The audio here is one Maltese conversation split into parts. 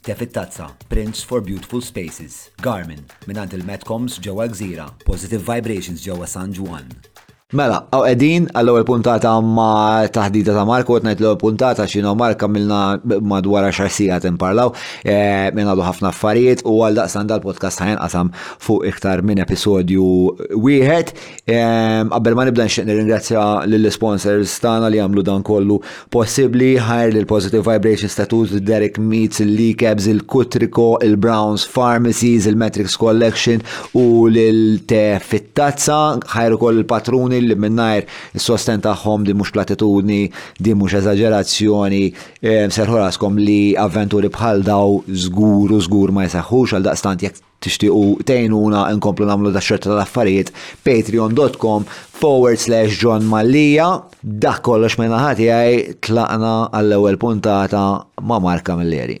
Te fit-tazza, Prints for Beautiful Spaces, Garmin, mingħand il-Metcoms ġewwa l-Gżira, Positive Vibrations ġewwa San Ġwann. Mela, hawn qegħdin għall-ewwel puntata ma' taħdita ta' Mark, u ngħid l-ewwel puntata x'inhu Mark għamilna madwar għaxar sigħat imparlaw eh, minn għadu ħafna affarijiet u għal daqsan dal-podcast ħajn qasam fuq iktar minn episodju wieħed. Eh, qabel ma nibda nixtieq nirringrazzja lill-sponsors tagħna li għamlu dan kollu Possibbli ħajr li l-Positive Vibrations Tattoos, Derek Meats, il-Kneecaps, il-Kutriko, il-Browns Pharmacies, il-Matrix Collection u l-Te fit-Tazza, ħajr ukoll il-patruni li minnajr is-sosten tagħhom di mhux platitudni, di mhux eżaġerazzjoni, eh, serħu raskom li avventuri bħal daw żgur u żgur ma jseħħux għal daqstant jekk Tixtiequ tgħinuna nkomplu nagħmlu da xorta tal-affarijiet patreon.com forward slash John Mallia dak kollox minn ħati għaj tlaqna għall-ewwel puntata ma' Marka Milleri.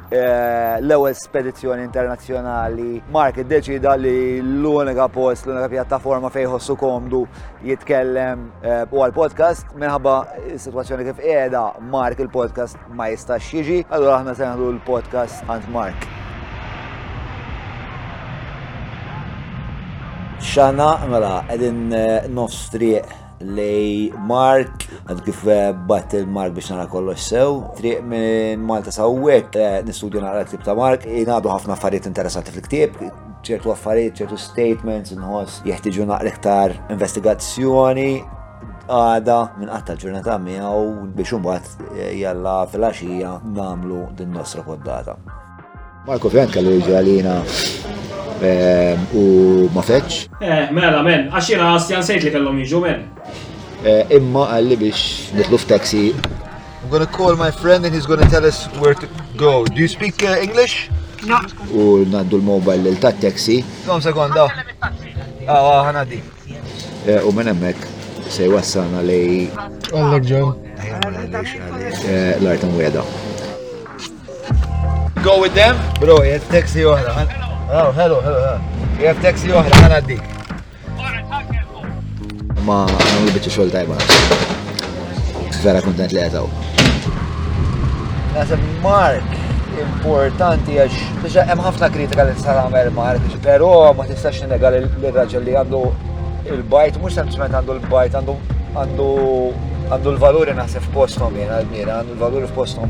l-ewwel spedizzjoni internazzjonali, Mark iddeċida li l-unika post, l-unika pjattaforma fejn ħossu komdu jitkellem eh, u għal podcast minħabba s-sitwazzjoni kif qiegħda Mark il-podcast ma jistax jiġi, allura aħna se l-podcast għand Mark. Xana, mela, edin eh, nofs triq lej Mark, għad kif eh, bat il-Mark biex nara kollox sew, triq minn Malta sawwek, eh, nistudju nara l-ktib ta' Mark, jingħadu ħafna affarijiet interessanti fil-ktib, ċertu affarijiet, ċertu statements, nħoss jeħtiġu naqra iktar investigazzjoni, għada minn qatta ġurnata miegħu biex imbagħad eh, jalla fil-għaxija nagħmlu din nostra poddata. Marko Frank kellu jiġi għalina ehm, u ma feċ. Eh, mela, men, għax jena għastjan sejt li kellhom jiġu, men. Eh, imma għalli biex nitlu f'taxi. I'm gonna call my friend and he's gonna tell us where to go. Do you speak uh, English? No. U naddu l-mobile l ta' taxi. Kom sekonda. Ah, ah, ħana di. Eh, u minn emmek se wassana li. Għallek ġon. Eh, l-artan weda. Go with them? Bro, jgħed taxi oħra. Oh, hello, hello, hello. Jgħed taxi oħra, għana d Ma, għan li bieċu xol tajba. Vera kontent li għetaw. Nasib Mark, importanti għax biex hemm ħafna kritika li sar għamel Mark, però ma tistax nega li l-raġel li għandu il-bajt, mhux sempliċement għandu l-bajt, għandu għandu l-valuri naħseb f'postom jena l-mira, għandu l-valuri f'postom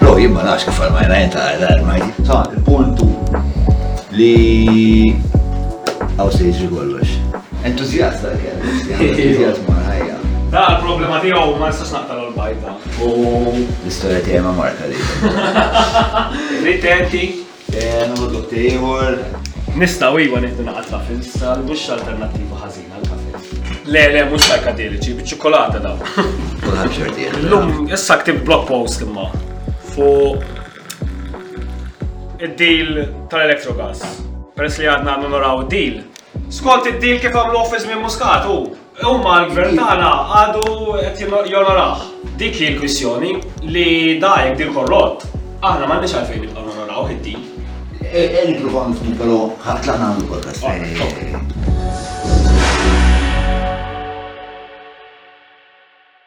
Bro, jien ma nafx kif għal-majna jenta għal-majna. Sa, il-puntu li għaw se jiġri kollox. Entuzjasta kien, entuzjazmu għal-ħajja. Da, il-problema tiegħu ma nistax naqta l-bajta. U l-istorja tiegħi ma marka li. Rittenti. Nħu dotti ieħor. Nistgħu iva nieħdu naqgħad muffins sal mhux alternattiva ħażina għal muffins. Le, le, mhux sajkadeliċi, biċ-ċokolata daw. Kulħadd ġordi. Illum issa ktib blog post imma fuq id-deal tal-Electrogas. Peress li għadna nonoraw id-deal. Skont id-deal kif għamlu office minn Muscat u Imma l-Gvern tagħna għadu qed jonorah. Dik hi l-kwistjoni, li da jekk din korrott, aħna m'għandniex għalfejn nibqgħu nonorawh id-dil. Ejja nippruvaw nifhmu però ħa tlaqna nagħmlu podcast.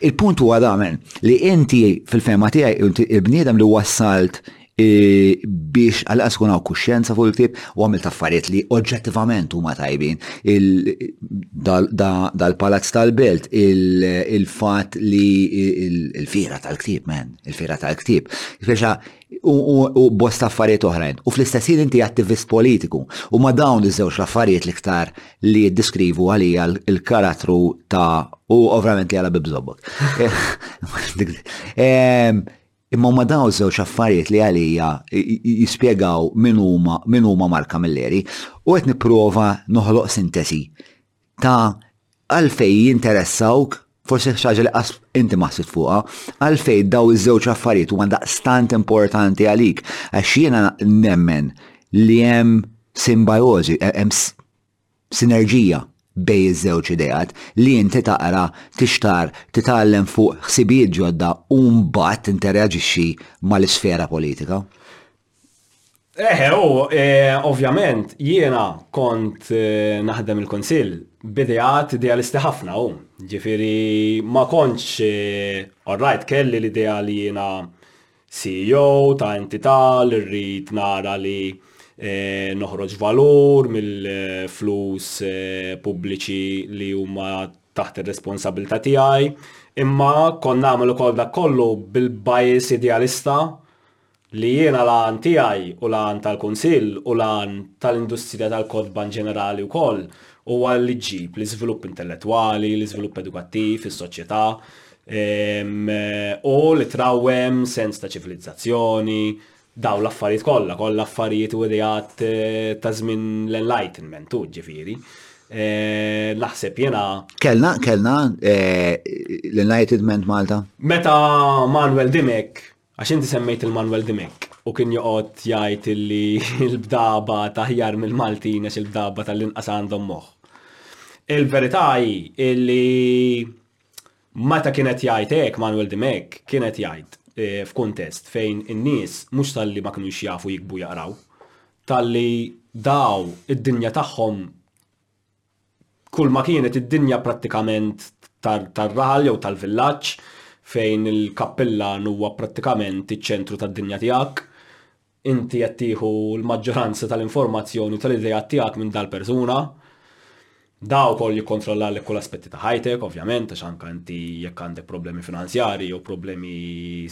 Il-punt huwa damen, li inti fil-fehma tiegħi inti il-bniedem li wassalt e, biex għal tkun hawn kuxjenza fuq il-ktieb u għamilt affarijiet li oġġettivament huma tajbin. Dal-palazz tal-belt, il-fatt li il-fira tal-ktieb, men, il-fira tal-ktieb. Speċa u bosta affarijiet oħrajn. U fl-istess ħin inti attivist politiku. U ma dawn iż-żewġ l-affarijiet l-iktar li jiddiskrivu għalija l-karattru ta' u ovvjament li għala bibżobbok. Imma ma daw żewġ affarijiet li għalija jispjegaw min huma min huma Marka Milleri u qed nipprova noħloq sintesi ta' għalfej jinteressawk, forsi xi ħaġa li qas inti ma ħsibt fuqha, għalfej daw iż-żewġ affarijiet huma daqstant importanti għalik għax jiena nemmen li hemm simbajożi, hemm sinerġija bej iż-żewġ ideat li inti taqra, tixtar, titgħallem fuq ħsibijiet ġodda u mbagħad tintereaġixxi mal-isfera politika. Eħe, u eh, ovvjament jiena kont eh, naħdem il-Kunsill b'idejat idealisti ħafna u ġifiri ma kontx eh, alright kelli l-idea li jiena CEO ta' entità li rrid nara li noħroġ valur mill-flus pubbliċi li huma taħt ir-responsabilità tiegħi, imma kont nagħmel ukoll dak kollu bil-bias idealista li jiena l-għan tiegħi u l-għan tal-Kunsill u l-għan tal-industrija tal-kotba inġenerali wkoll huwa li ġġib l-iżvilupp intellettwali, l-iżvilupp edukattiv fis-soċjetà u li trawwem sens ta' ċivilizzazzjoni, dawn l-affarijiet kollha, kollha affarijiet u ideat ta' żmien l-Enlightenment u ġifieri. Eh, naħseb jena. Kellna, kellna eh, l-Enlightenment Malta? Meta Manuel Dimek Għax inti semmejt il-Manwel Dimech u kien joqgħod jgħid li l-bdaba t'aħjar mill-Maltin għax il-bdaba tal-inqas għandhom moħħ. Il-verità hi li meta kien qed jgħid hekk Manwel Dimech kien qed jgħid eh, f'kuntest fejn in-nies mhux talli ma kinux jafu jikbu jaqraw, talli daw id-dinja tagħhom Kulma kienet id-dinja prattikament tar-raħal jew tal-villaġġ, fejn il-kappillan huwa prattikament iċ-ċentru tad-dinja tiegħek, inti qed tieħu l-maġġoranza tal-informazzjoni u tal-ideat tiegħek minn dal-persuna. Da wkoll jikkontrollalek kull aspetti ta' ħajtek, ovvjament, għax anke inti jekk għandek problemi finanzjarji jew problemi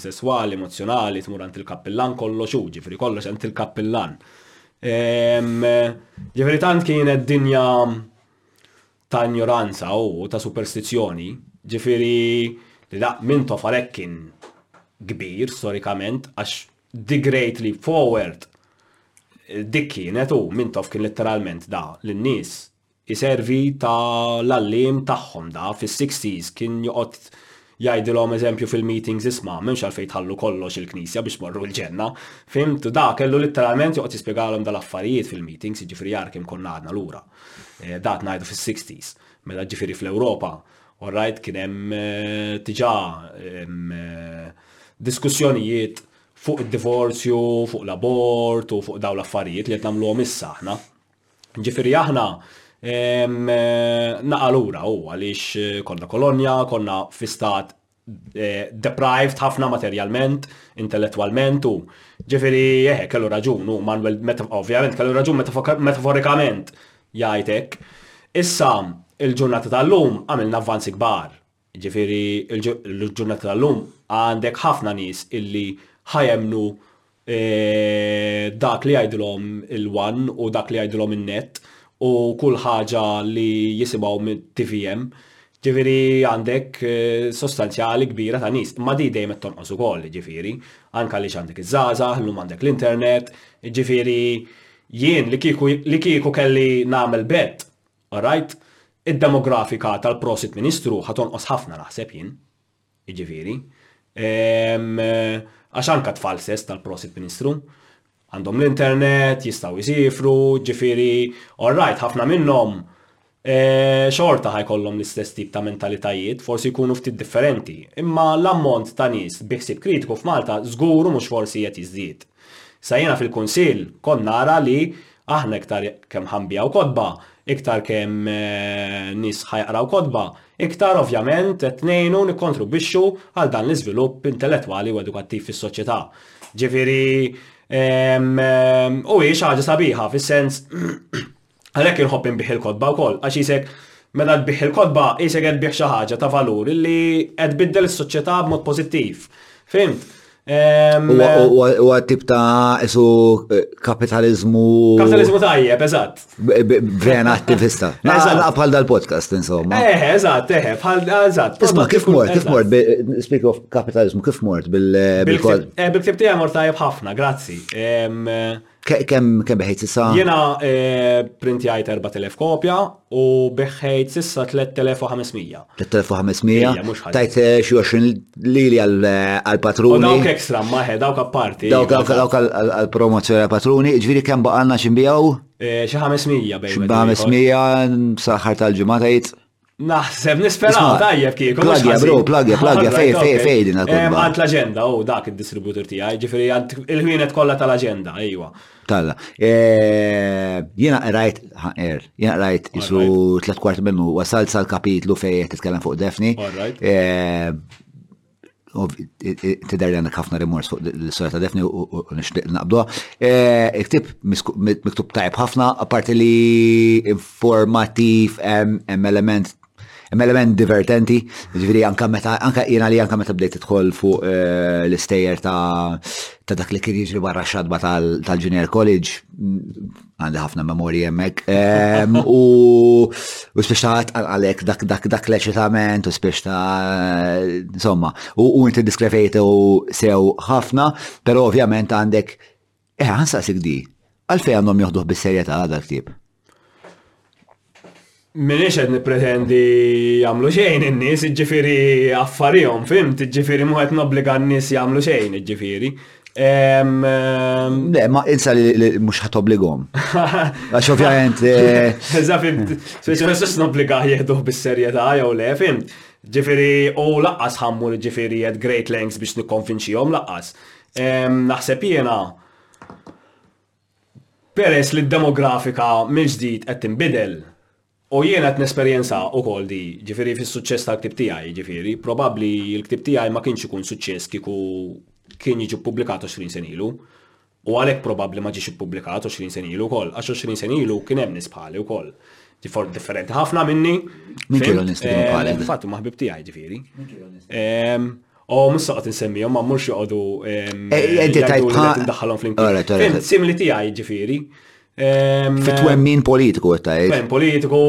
sesswali, emozzjonali, tmur għand il-kappillan kollox hu, ġifieri kollox għand il-kappillan. Ġifieri tant kienet dinja ta' ignoranza u ta' superstizzjoni, ġifieri li da minn tofalek kien kbir storikament għax the great leap forward dik kienet u Mintoff kien letteralment da l-nies iservi ta' l-għalliem tagħhom da fis-60s kien joqgħod jgħidilhom eżempju fil-meetings isma' m'hemmx għalfejn tħallu kollox il-knisja biex morru l-ġenna. Fhimt? U da kellu litteralment joqgħod jispjegalhom da l-affarijiet fil-meetings, jiġifieri jar kemm konna għadna lura. Eh, dat ngħidu fis-60s, meta ġifieri fl-Ewropa, orrajt kien hemm eh, diġà eh, diskussjonijiet fuq id-divorzju, fuq l-abort u fuq dawn l-affarijiet li qed nagħmluhom issa aħna. Ġifieri aħna naqa' lura hu għaliex konna kolonja, konna fi stat deprived ħafna materjalment, intellettwalment u ġifieri eħe kellu raġun u Manuel ovvjament kellu raġun metaforikament jgħid hekk. Issa il-ġurnata tal-lum għamilna avvanzi kbar. Jiġifieri l-ġurnata tal-lum għandek ħafna nies illi ħa jemmnu dak li jgħidilhom il-one u dak li jgħidilhom in-net u kull ħaġa li jisimgħu mit-TVM. Jiġifieri għandek sostanzjali kbira ta' nies. Imma din dejjem qed tonqos ukoll, jiġifieri, anke għaliex għandek iż-żgħażagħ, illum għandek l-internet, jiġifieri jien li kieku kelli nagħmel bett Alright, id-demografika tal-Prosit Ministru ħa tonqos ħafna naħseb jien. Jiġifieri. Għax anke tfal sess tal-Prosit Ministru għandhom l-internet, jistgħu jisifru, ġifieri, alright, ħafna minnhom E, xorta ħajkollhom l-istess tip ta' mentalitajiet, forsi jkunu ftit differenti, imma l-ammont ta' nies biħsib kritiku f'Malta żguru mhux forsi qed jiżdied. Sa jiena fil-Kunsill kont nara li aħna iktar kemm ħa nbigħu kotba, iktar kemm nies ħa jaqraw kotba, iktar ovvjament qed ngħinu nikkontribwixxu għal dan l-iżvilupp intellettwali u edukattiv fis-soċjetà. Ġifieri, u hi xi ħaġa sabiħa fis-sens Għalhekk inħobb inbih il-kotba wkoll, għax isek meta tbih il-kotba isek qed tbih xi ħaġa ta' valur li qed tbiddel is-soċjetà b'mod pożittiv. Fimt? Ehm, u għattib ta' isu eh, kapitalizmu. Kapitalizmu tajjeb, eżatt. Bren attivista. Bħal dal-podcast, insomma. Eħe, eh, eżatt, eħe, eh, bħal eżatt. Isma, kif mort, kif mort, speak of kapitalizmu, kif mort bil-kod? Bil-ktib tijam mort tajjeb ħafna, grazzi. Ehm, Kem kem beħejt sissa? Jena eh, printjajt 4000 kopja u beħejt sissa 3500. 3500? Tajt eh, xie 20 lili għal-patruni. Eh, dawk ekstra maħe, dawk apparti. Dawk għal-promozzjoni għal-patruni, ġviri kem baqanna ximbijaw? Xie 500 bejn. Xie 500 saħħar tal-ġimata jit? Naħseb, nisperaw, tajjeb kieku. Plagja, bro, plagja, plagja, fej, fej, fej, din għal Għant l-agenda, u oh, dak il-distributor tijaj, ġifiri għant il-ħwienet kolla tal-agenda, ejwa. Talla. Eh, jena rajt, er, jena rajt isu tlet kwart minnu, wasalt sal-kapitlu fej titkellem fuq Defni. Eh, tidher li għandek ħafna rimors fuq l-istoria ta' Defni u nixtieq naqbduha. Eh, iktib miktub tajb ħafna, apparti li informativ hemm element hemm element divertenti, ġifieri anke meta anke jiena li anke meta bdejt tidħol fuq eh, l-istejjer ta' dak li kien jiġri barra xadba tal-Junior College, għandi ħafna memorji jemmek. U spiex ta' għalek dak dak dak l-eċitament, u spiex ta' insomma, u inti diskrefejtu sew ħafna, pero ovvjament għandek, eħe, eh, għansaqsik di, għalfej għandhom joħduħ bis-serjetà dak tip. Minix qed nippretendi jagħmlu xejn in-nies, jiġifieri affarihom, fimt, jiġifieri mhu qed nobbliga n-nies jagħmlu xejn, jiġifieri. Le, ma insa li mhux ħadd obbligom. Għax ovvjament. Eżatt, fimt, speċjalment s nobbliga jieħduh bis-serjetà jew le, fimt. Ġifieri u laqqas ħammu ġifieri qed great lengths biex nikkonvinċihom laqqas. Naħseb jiena peress li d-demografika mill-ġdid qed tinbidel, u jien qed nesperjenza ukoll di, ġifieri fis-suċċess tal-ktieb tiegħi, jiġifieri, probabbli l-ktieb tiegħi ma kienx ikun suċċess kieku kien jiġi ppubblikat għoxrin sena ilu, u għalhekk probabbli ma ġiex ippubblikat għoxrin sena ilu wkoll, għax għoxrin sena ilu kien hemm nies bħali wkoll. Ġifier differenti ħafna minni. Min kienu nies li kienu bħalek? Fatt huma ħbieb tiegħi, ġifieri. O, oh, missa għat nsemmijom, ma mux joqodu. Enti tajt bħal. Ndaħħalom fl-imkien. Simli tijaj ġifiri. Fit-twemmin politiku għettajt. Twemmin politiku,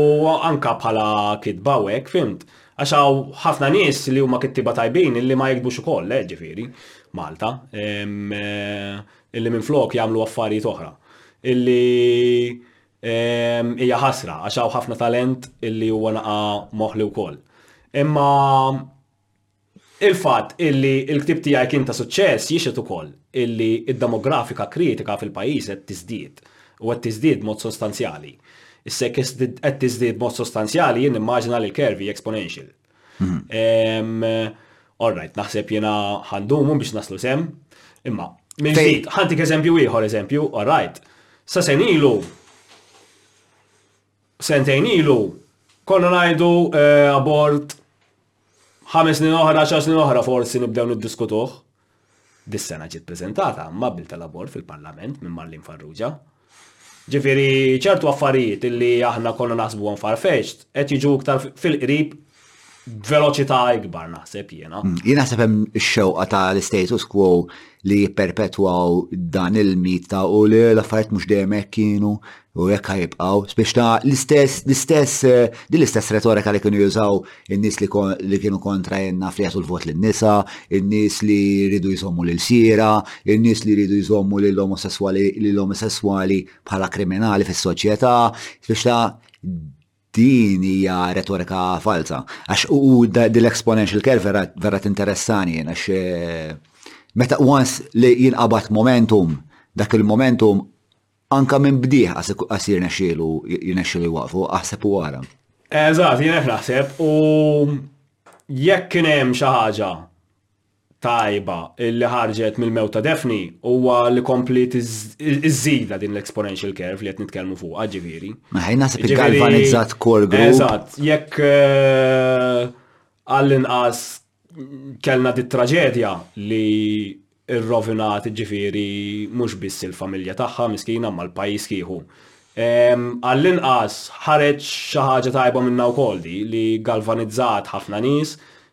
anka bħala kitba u għek, fimt. Għaxaw ħafna nis li huma kittiba tajbin illi ma jikbux ukoll, eh, ġifiri, Malta. Eh, illi minn flok jamlu affarijiet oħra. Illi hija ħasra, għaxaw ħafna talent illi huwa naqa moħli wkoll. Imma Il-fatt illi l-ktieb tiegħi kien ta' suċċess jixhed ukoll illi d-demografika kritika fil-pajjiż qed tiżdied, u qed tiżdied b'mod sostanzjali. Issa jekk qed tiżdied b'mod sostanzjali jien nimmaġina li l-kerv hi exponential. All right, naħseb jiena ħandumu biex naslu sehem, imma minn ġdid, ħantik eżempju ieħor eżempju, all right, sa senilu Sentejn ilu konna ngħidu abort, ħames snin oħra, għaxar snin oħra forsi nibdew niddiskutuh. Dis-sena ġiet preżentata ma' bil tal-abort fil-Parlament minn Marlin Farrugia. Ġifieri ċertu affarijiet li aħna konna naħsbuhom farfetched qed jiġu iktar fil-qrib veloċità ikbar naħseb jiena. Mm, jien naħseb hemm ix-xewqa ta' l-status quo li jipperpetwaw dan il-mit ta' u li l-affarijiet mhux dejjem hekk kienu u jekk ħajibqaw. Spiex ta' l-istess, l-istess, eh, din l-istess retorika li kienu jużaw in-nies li kienu kontra jenna fli jasu l-vot l-nisa, in-nies li jridu jżommu l-sira, in-nies li jridu jżommu l-omosessuali bħala kriminali fis-soċjetà, spiex ta' Din hija retorika falza. Għax u din l-exponential curve vera tinteressani jien għax meta once li jinqabad momentum, dak il-momentum anka minn bdieħ qas jirnexxielu jirnexxielu jwaqqfu, aħseb u ara. Eżatt, jien hekk naħseb u jekk kien hemm xi ħaġa tajba li ħarġet mill-mewt ta' Daphne huwa li kompliet iżżidha din l-exponential curve li qed nitkellmu fuqha ġifieri. Ħaj naħseb galvanizzat core group. Eżatt, jekk eh, għall-inqas kellna dit traġedja li rrovinat ġifieri mhux biss il-familja tagħha miskina ma l-pajjiż kieħu. Għall-inqas ħareġ xi ħaġa tajba minna wkoll di li galvanizzat ħafna nies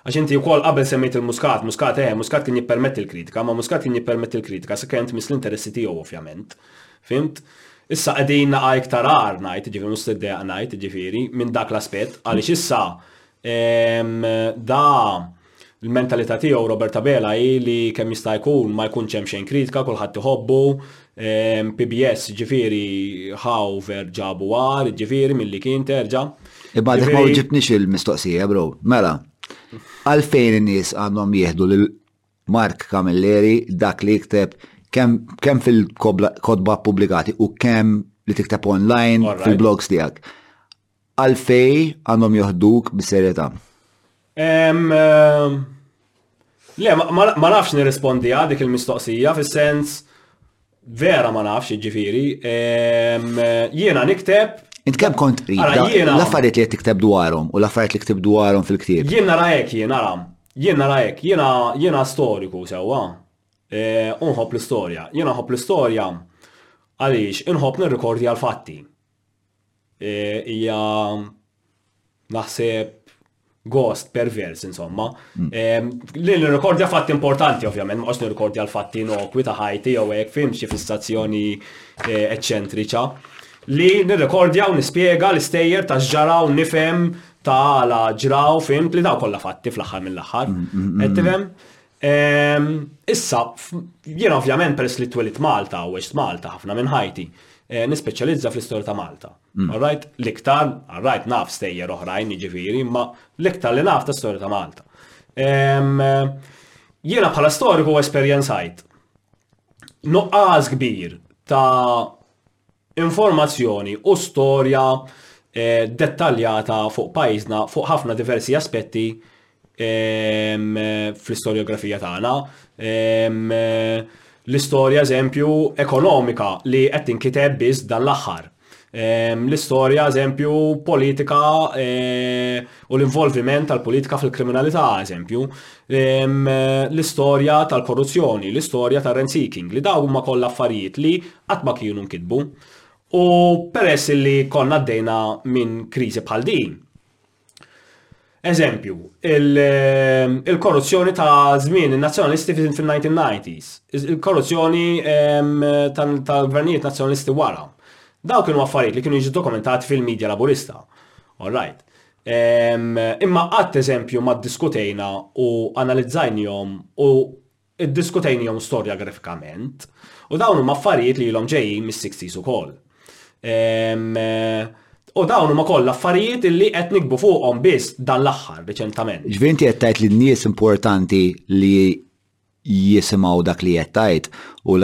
Għax inti wkoll qabel semmejt il-Muscat, Muscat eh, Muscat kien jippermetti l-kritika, ma Muscat kien jippermetti l-kritika sakemm tmiss l-interessi tiegħu ovvjament. Fimt? Issa qegħdin naqa' iktar għar ngħid, jiġifieri mhux siddeq ngħid, jiġifieri minn dak l-aspett għaliex issa ehm, da l-mentalità tiegħu Robert Abela hi li kemm jista' jkun ma jkunx hemm xejn kritika, kulħadd iħobbu, PBS ġifieri ħaw verb ġabu għar, ġifieri milli kien terġa'. Imma dik ma ġibniex il-mistoqsija, bro. Mela, għalfejn in-nies għandhom jieħdu lil Mark Camilleri dak li jikteb kemm fil-kodba pubblikati u kemm li tikteb online fil-blogs tiegħek. Għalfejn għandhom joħduk bis-serjetà? Le, ma nafx nirrispondi għal dik il-mistoqsija, fis-sens vera ma nafx ġifiri. Jiena nikteb. Int kemm kont l-affarijiet li qed tikteb dwarhom u l-affarijiet li ktib dwarhom fil-ktieb. Jien nara hekk jien nara. Jien nara hekk, jiena storiku sewwa. E, unħobb l-istorja. Jiena nħobb l-istorja għaliex inħobb nirrikordja l-fatti. hija naħseb gost pervers, insomma. Mm. Li nirrekordja fatti importanti, ovvjament, maqos nirrekordja l-fatti inokwi ta' ħajti jew hekk fim xi fissazzjoni eh, eċċentriċa. Li nirrekordja u nispjega l-istejjer ta' ġara u nifhem ta' la ġraw fimt li daw kollha fatti fl-aħħar mill-aħħar. Mm, mm, Qed tifhem? Ehm, issa, jien ovvjament peress li twelidt Malta u għext Malta ħafna minn ħajti, eh, nispeċjalizza fl-istorja ta' Malta. Mm. Alright, l-iktar, alright, naf stejjer oħrajn, jiġifieri, imma l-iktar li naf ta' storja ta' Malta. Ehm, jiena bħala storiku esperjenzajt nuqqas kbir ta' informazzjoni u storja dettaljata fuq pajjiżna fuq ħafna diversi aspetti fl-istorjografija tagħna. L-istorja eżempju ekonomika li qed tinkiteb biss dan l-aħħar. L-istorja eżempju politika u l-involviment tal-politika fil-kriminalità eżempju. L-istorja tal-korruzzjoni, l-istorja tar-rent seeking li dawn huma kollha affarijiet li qatt ma kienu nkitbu u peress li konna għaddejna minn kriżi bħal din. Eżempju, il-korruzzjoni ta' żmien in-nazzjonalisti fin-1990s, il-korruzzjoni tal-gvernijiet nazzjonalisti wara. Daw kienu affarijiet li kienu jiġu dokumentati fil-medja laburista. All right. Imma qatt eżempju ma diskutejna u analizzajnihom u Iddiskutejnihom storjagrafikament u dawn huma affarijiet li ilhom ġejjin mis-60s ukoll. U dawn huma kollha affarijiet li qed nikbu fuqhom biss dan l-aħħar riċentament. Ġifieri inti qed tgħid li n-nies importanti li jisimgħu dak li qed tgħid u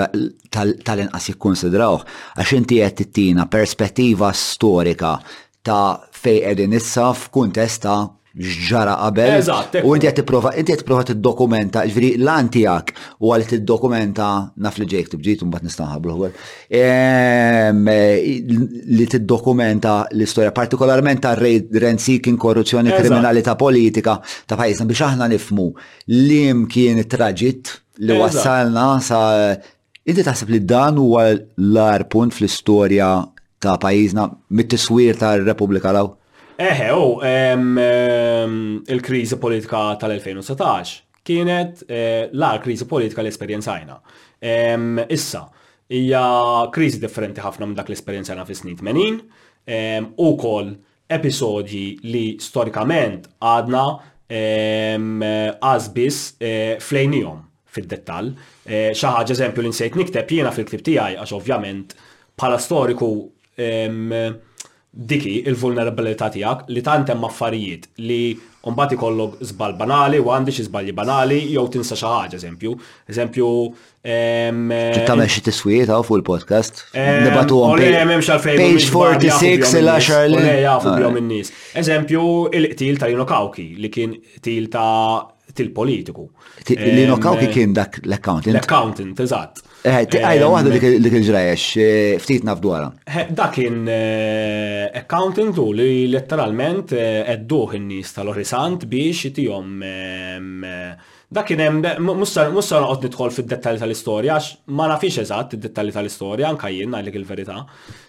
tal-inqas jikkunsidrawh għax inti qed tittina perspettiva storika ta' fej qegħdin issa f'kuntest ta' x'ġara qabel. Eżatt. U inti qed tipprova inti qed tipprova tiddokumenta, ġifieri l-għan tiegħek u għal tiddokumenta naf li ġejk tibġid u mbagħad nista' nħabbru ukoll. Ehm, li tiddokumenta l-istorja partikolarment ta' rent seeking, korruzzjoni, kriminalità politika ta' pajjiżna biex aħna nifmu li kien it-traġit li wassalna sa Inti taħseb li dan huwa l-ar punt fl-istorja ta' pajjiżna mit-tiswir tar-Repubblika law? Eħe, u il-kriżi politika tal-2019 kienet eh, l-ar kriżi politika li esperjenzajna. Issa, hija kriżi differenti ħafna minn dak li esperjenzajna fis-snin 80, u kol episodji li storikament għadna qas biss flejnihom fid-dettall. Xi ħaġa, eżempju, li nsejt nikteb jiena fil-ktieb tiegħi għax ovvjament bħala storiku dik hi l-vulnerabilità tiegħek li tant hemm affarijiet li mbagħad ikollok żball banali u għandi xi żbalji banali jew tinsa xi ħaġa, eżempju. Eżempju, Trid tagħmel xi tiswijiet hawn fuq il-podcast. Nibatu għom. Le, m'hemmx għalfejn. Page 46 il-10 li. Le, jafu bihom in-nies. Eżempju, il-qtil ta' Lino Kawki li kien qtil ta' til-politiku. Lino Kawki kien dak l-accountant. L-accountant, eżatt. Eh, Għajda waħda dik il-ġrajex, eh, ftit naf dwarha. Eh, dak kien accountant u li letteralment għedduħ in-nies tal-orisant biex jitihom Dak kien hemm, mhux se noqgħod nidħol fid-dettalji tal-istorja għax ma nafix eżatt id-dettalji tal-istorja anke jien ngħidlek il-verità.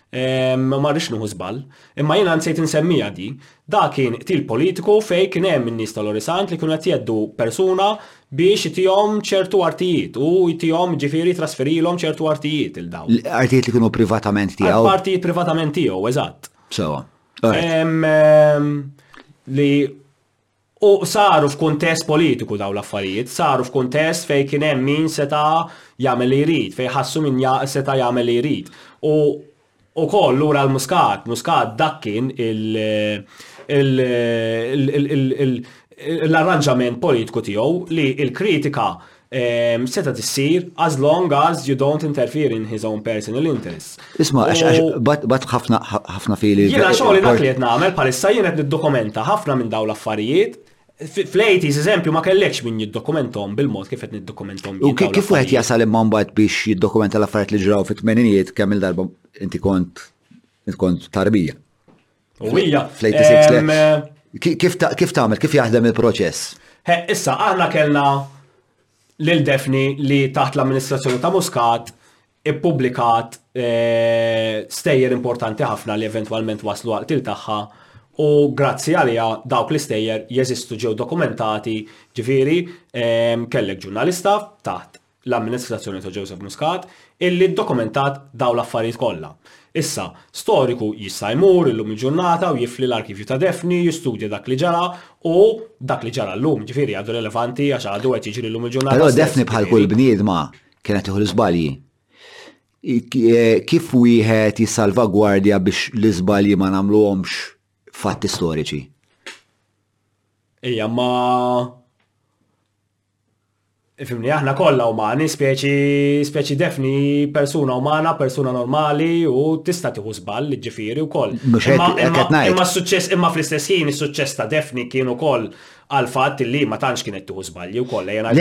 Ehm, ma rridx nieħu żball. Imma jiena nsejt insemmija di. Da kien til politiku fejn kien hemm in-nies tal-Orisant li kienu qed jeddu persuna biex itihom ċertu artijiet u jtihom ġifieri trasferilhom ċertu artijiet il daw. Artijiet li kienu privatament tiegħu. Artijiet privatament tiegħu, eżatt. Sewa. Ehm, ehm, li U saru f'kuntest politiku dawn l-affarijiet, saru f'kuntest fejn kien hemm min seta' jagħmel li jrid, fejn ħassu min seta' jagħmel li jrid. U ukoll lura għal Muscat, Muscat dak kien l-arranġament politiku tiegħu li l-kritika setgħet issir as long as you don't interfere in his own personal interests. Isma' għax bat ħafna ħafna fili. Jiena xogħol dak li qed nagħmel bħalissa jien qed niddokumenta ħafna minn dawn l-affarijiet. Fl-80s eżempju ma kellekx min jiddokumentom bil-mod kif qed niddokumentom. U kif wieħed jasal imma mbagħad biex jiddokumenta l-affarijiet li ġraw fit-tmeninijiet kemm il-darba inti kont kont tarbija. U hija. Fl-86 le. Em, Kif ta- kif tagħmel, kif jaħdem il-proċess? He, issa, aħna kellna lil Defni li taħt l-amministrazzjoni ta' Muscat ippubblikat eh, stejjer importanti ħafna li eventwalment waslu għal-qtil tagħha u grazzi għalija dawk l-istejjer jeżistu ġew dokumentati ġifiri em, kellek ġurnalista taħt l-amministrazzjoni ta' Joseph Muscat illi ddokumentat dawn l-affarijiet kollha. Issa, storiku jista' jmur illum il-ġurnata u jifli l-arkivju ta' Daphne, jistudja dak li ġara u dak li ġara llum, ġifieri għadu relevanti għax għadu qed jiġri llum il-ġurnata stess. Però Daphne bħal kull bniedma kienet tieħu l-iżbalji. Kif wieħed jissalvagwardja biex l-iżbalji ma nagħmluhomx fatti storiċi? Ejja ma Fimni, aħna kollha umani, speċi speċi defni persuna umana, persuna normali u tista' tieħu żball li ġifieri wkoll. Imma s-suċċess imma fl-istess ħin is-suċċess ta' defni kien ukoll għal fatt li ma tantx kienet tieħu żbalji wkoll lejn għal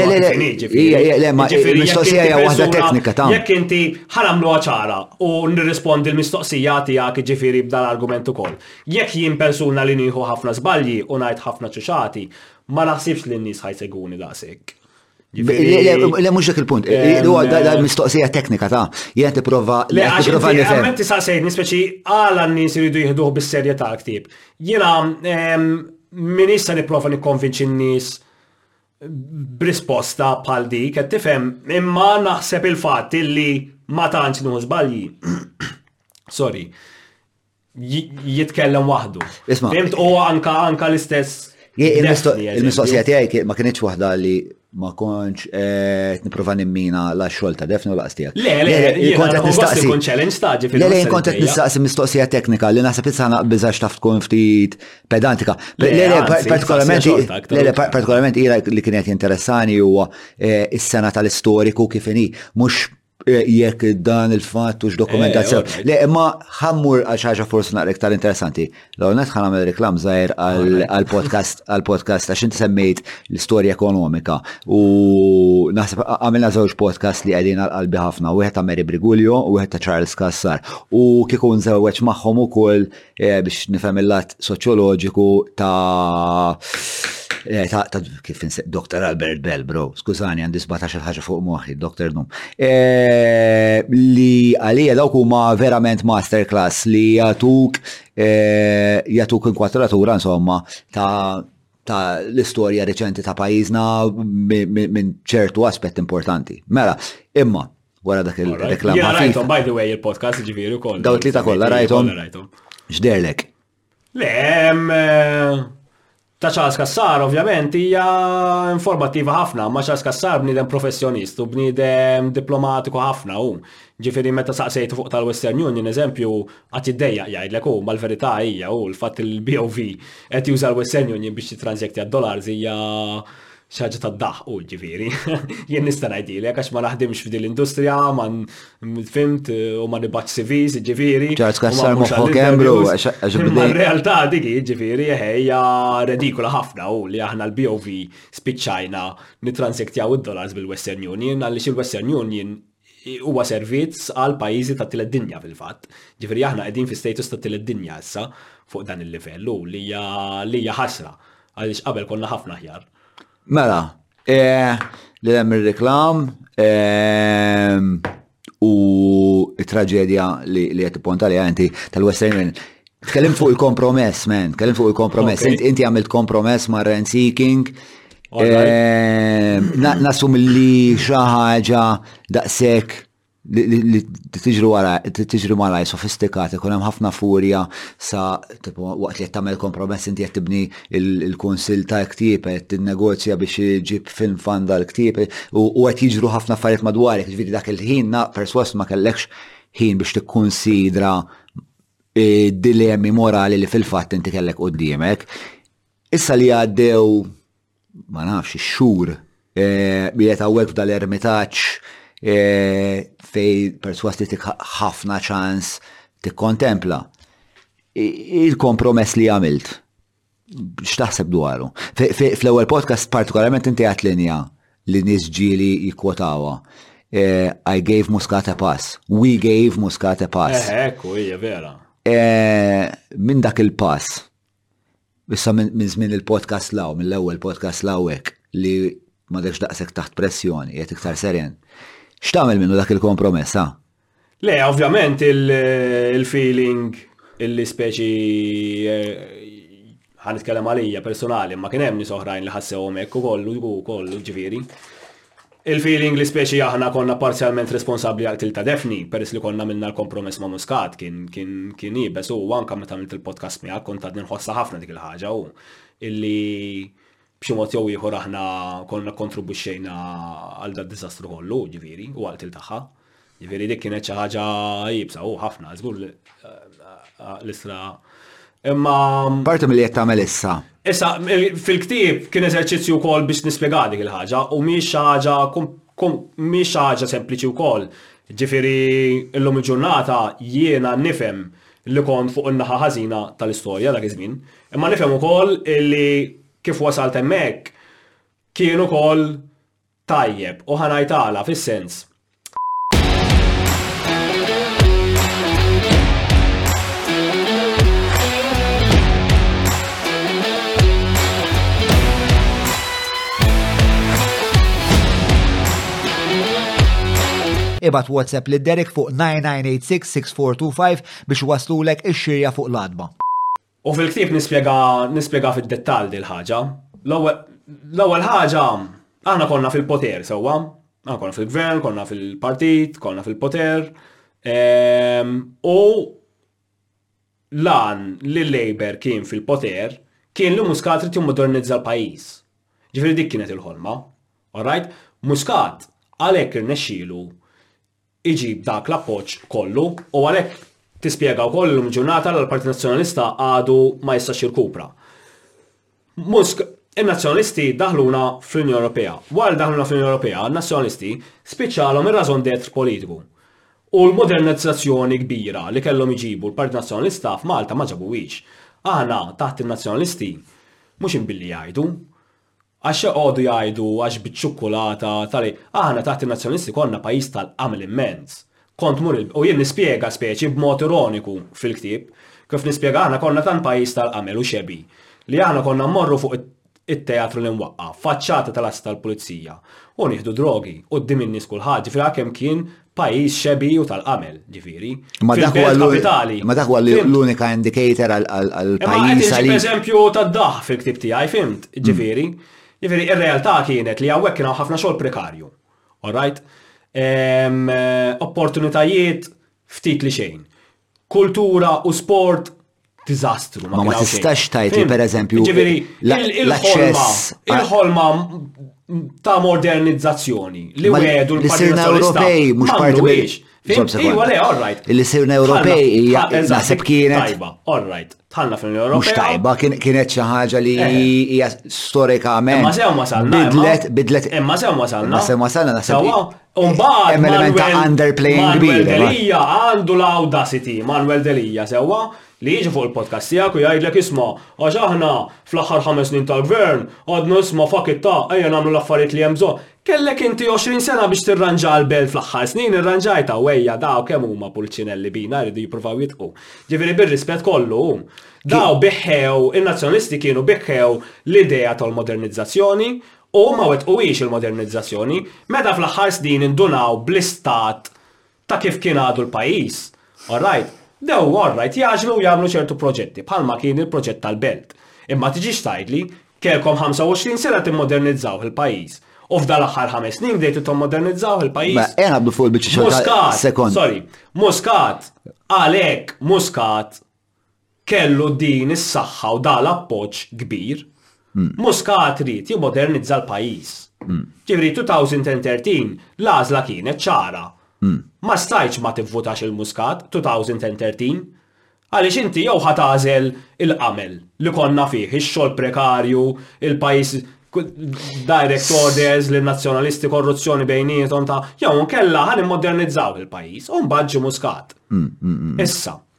mistoqsija hija waħda teknika ta' jekk inti ħaramlu ċara u nirrispondi l-mistoqsija tiegħek ġifieri b'dan argument ukoll. Jekk jien persuna li nieħu ħafna żbalji u ngħid ħafna ċuċati, Ma naħsibx li n-nies ħajseguni daqshekk. Le mhux dak il-punt. Huwa mistoqsija teknika ta' jien tipprova li tipprova li fejn. Meta saqsejt nispeċi għala n-nies iridu jieħduh bis-serjetà l-ktieb. Jiena min issa nipprova nikkonvinċi n-nies b'risposta bħal dik qed tifhem imma naħseb il-fatt illi ma tantx nieħu żbalji. Sorry. jitkellem waħdu. Isma. Fimt u anka anka l-istess. Il-mistoqsija tiegħi ma kienx waħda li ma konċ eh, niprofa nimmina la xol ta' defni u la' stijak. Le, le, le, kontet nistaqsi. Kun challenge ta' ġifi. Le, le, kontet nistaqsi mistoqsija teknika li nasab jitsana bizax taf tkun ftit pedantika. Le, le, partikolarment, le, le, partikolarment ira li kienet interessani huwa eh, is-sena tal-istoriku kifini, mux Eh, jekk dan il-fatt u x-dokumentazzjoni. Eh, Le, imma ħammur għal xaġa forsi naqra iktar interessanti. L-għonet ħan għamil reklam zaħir għal-podcast għal-podcast għax inti semmejt l-istoria ekonomika u naħseb għamilna żewġ podcast li għedin għal-qalbi ħafna, u għed ta' Mary Brigulio u għed ta' Charles Kassar. U kikun zewġ maħħom u koll Eh, biex nifhem il-lat soċjoloġiku ta' eh, ta' ta' kif inse Dr. Albert Bell, bro, skużani għandi 17 ħaġa fuq moħħi, Dr. Num. Eh, Li għalija dawk huma verament masterclass li jatuk eh, jatuk inkwadratura insomma ta' ta' l-istorja reċenti ta' pajjiżna mi- mi- minn ċertu aspett importanti. Mela, imma wara dak il-reklama. Jena rajtom, by the way, il-podcast ġiviri kol. Daw li ta' kolla rajtom. Xderlek. Le, eh, ta' Charles Kassar, ovvjament, hija informattiva ħafna, ma Charles Kassar bnidem professjonist u bnidem diplomatiku ħafna u ġifiri meta saqsejtu fuq tal-Western Union, eżempju, għat id-dejja jgħidlek u mal-verità hija u l-fat il-BOV qed juża l-Western Union biex titranżekti għad-dollars hija ħaġa ta' daħqu ġifiri. Jien nista' ngħidilek għax ma naħdimx f'din l-industrija, ma fimt u ma nibat CVs ġifiri. Ġaġ kassar moħħok għemlu għax bdej. Realtà dik ġifiri ħejja redikola ħafna u li aħna l-BOV spiċċajna nitransektjaw id-dollars bil-Western Union għaliex il-Western Union huwa servizz għal pajjiżi tat-tielet dinja fil-fatt. Ġifieri aħna qegħdin fi status tat-tielet dinja issa fuq dan il-livell u li hija li hija ħasra għaliex qabel konna ħafna aħjar. Mela, eh, li hemm ir-reklam ehm, u t-traġedja li qed tipponta li inti tal-Western Union Tkellim fuq il-kompromess, man, tkellim fuq il-kompromess. Okay. Inti għamilt kompromess ma' rent seeking. Eh, Nasum li xaħġa daqsek li tiġri wara, tiġri malaj sofistikati, kun hemm ħafna furja sa waqt li tagħmel kompromess inti qed tibni il-kunsil ta' ktieb qed tinnegozja biex iġib film fan dal-ktieb u qed jiġru ħafna affarijiet madwarek, ġifieri dak il-ħin perswas ma kellekx ħin biex tikkunsidra dilemmi morali li fil-fatt inti kellek quddiemek. Issa li għaddew ma nafx ix-xhur bijet eh, hawnhekk f'dal-ermitaġġ eh, fej perswas li tik ħafna ċans tikkontempla. Il-kompromess li għamilt X'taħseb dwaru? Fl-ewwel podcast partikolarment inti għat linja li nies ġieli jikkwotawa. Eh, I gave Muscat a pass. We gave Muscat a pass. Eh, ekku, hija vera. Eh, minn dak il-pass, issa minn żmien il-podcast law, mill-ewwel podcast law hekk li ma daqsek taħt pressjoni, qed iktar seren. X'tagħmel minnu dak il-kompromessa? Le, ovvjament il-feeling illi speċi ħan nitkellem għalija personali, ma kien hemm nies oħrajn li ħassewhom hekk ukoll ukoll ġifieri. Il-feeling li speċi aħna konna parzjalment responsabbli għal tilta defni, peress li konna minna l-kompromess ma' Muscat, kien kien kien ibes u anka meta għamilt il-podcast miegħek kont għadni nħossha ħafna dik il-ħaġa u illi b'xi mod jew ieħor aħna konna kontribwixxejna għal da diżastru kollu, ġifieri, u għal til tagħha. Ġifieri dik kienet xi ħaġa jibsa u ħafna, żgur eh, eh, l-istra. Imma. Parti mill-li qed tagħmel issa. Issa, fil-ktib kien eżerċizzju wkoll biex nispjega dik il-ħaġa u mhix ħaġa mhix ħaġa sempliċi wkoll. Ġifieri illum il-ġurnata jiena nifhem li kont fuq in-naħa ħażina tal-istorja dak iż-żmien, imma nifhem ukoll li kif wasalt hemmhekk kien ukoll tajjeb u ħa ngħid għala fis-sens ibat WhatsApp li Derek fuq 9986 425 biex iwasslulek ix-xirja fuq l-għatba. U fil-ktieb nispjega nispjega fid-dettall dil-ħaġa. L-ewwel l-ewwel ħaġa aħna konna fil-poter sewwa, aħna konna fil-gvern, konna fil-partit, konna fil-poter. Ehm, u lan li l-Labor kien fil-poter kien li Muscat trid jimmodernizza l-pajjiż. Ġifieri dik kienet il-ħolma. Alright? Muscat għalhekk irnexxielu iġib dak l-appoġġ kollu u għalhekk tispjega wkoll illum il-ġurnata li l-Partit Nazzjonalista għadu ma jistax jirkupra. Musk In-Nazzjonalisti daħluna fl-Unjoni Ewropea. Wara li daħluna fl-Unjoni Ewropea, n-Nazzjonalisti spiċċalhom ir-raison d'être politiku. U l-modernizzazzjoni kbira li kellhom iġibu l-Partit Nazzjonalista f'Malta ma ġabuhiex. Aħna taħt in-Nazzjonalisti mhux inbilli jgħidu, Għax joqogħdu jgħidu għax biċ-ċukkulata tal-. Aħna taħt in-Nazzjonisti konna pajjiż tal-qamel immens. Kont tmur il-. U jien nispjega speċi b'mod ironiku fil-ktieb, kif nispjega aħna konna tant pajjiż tal-qamel u xebgħi, li aħna konna mmorru fuq it-teatru li nwaqqaf, faċċata tal-assi tal-pulizija, u nieħdu drogi, quddiem in-nies kulħadd, ġifieri għalkemm kien pajjiż xebiju tal-qamel, ġifieri. Ma dak huwa l-kapitali. Ma dak huwa l-unika indicator għal-pajjiż għal. eżempju tad-daħ fil-ktib tiegħi, fimt, mm. ġifieri. Ġifieri, ir-realtà kienet li hawnhekk kien ħafna xogħol prekarju. All right? Opportunitajiet ftit li xejn. kultura u sport diżastru. Ma ma tistax tajt li pereżempju ġifieri l-aċċess il-ħolma ta' modernizzazzjoni li wedu l-Partit Ewropej mhux parti mhux. Iwa le, all right. Li sirna Ewropej hija naħseb kienet. Tajba, all right. Tħalla fl-Unjoni Ewropea. Mhux tajba, kienet xi ħaġa li eh. hija storikament. Imma sew wasalna. Bidlet, bidlet. Imma sew wasalna. Imma sew wasalna naħseb. Umbagħad element ta' underplaying kbir. Delija għandu l-audacity, Manuel Delija sewwa li jiġi fuq il-podcast tiegħek u jgħidlek isma' għax aħna fl-aħħar ħames snin tal-gvern għadna isma' fakit ta' ejja nagħmlu l-affarijiet li hemm bżonn. Kellek inti 20 sena biex tirranġa l-belt fl-aħħar snin irranġajta u ejja daw kemm huma pulċinelli bina jridu jippruvaw jitqu. Ġifieri bir-rispett kollu daw biħħew in-nazzjonalisti kienu biħħew l-idea tal-modernizzazzjoni u ma wettquhiex il-modernizzazzjoni, meta fl-aħħar snin indunaw bl-istat ta' kif kien għadu l-pajjiż, orrajt, bdew orrajt jagħġlu u jagħmlu ċertu proġetti bħalma kien il-proġett tal-belt. Imma tiġix tgħidli, kelkom 25 sena timmodernizzawh il-pajjiż u f'dal-aħħar ħames snin bdejtu timmodernizzawh il-pajjiż? Ma qiegħed naqblu fuq il-biċċa xogħol ta' Muscat, sorry, Muscat, għalhekk Muscat kellu din is-saħħa u da l-appoġġ kbir, Muscat ried jimmodernizza l-pajjiż. Ġifieri 2013 l-għażla kienet ċara. Ma stajtx ma tivvutax lil Muscat 2013. Għaliex inti jew ħa tagħżel il-qamel li konna fih, ix-xogħol prekarju, il-pajjiż direct orders lin-Nazzjonalisti, korruzzjoni bejniethom ta' jew inkella ħa nimmodernizzaw il-pajjiż. U mbagħad ġie Muscat. Issa,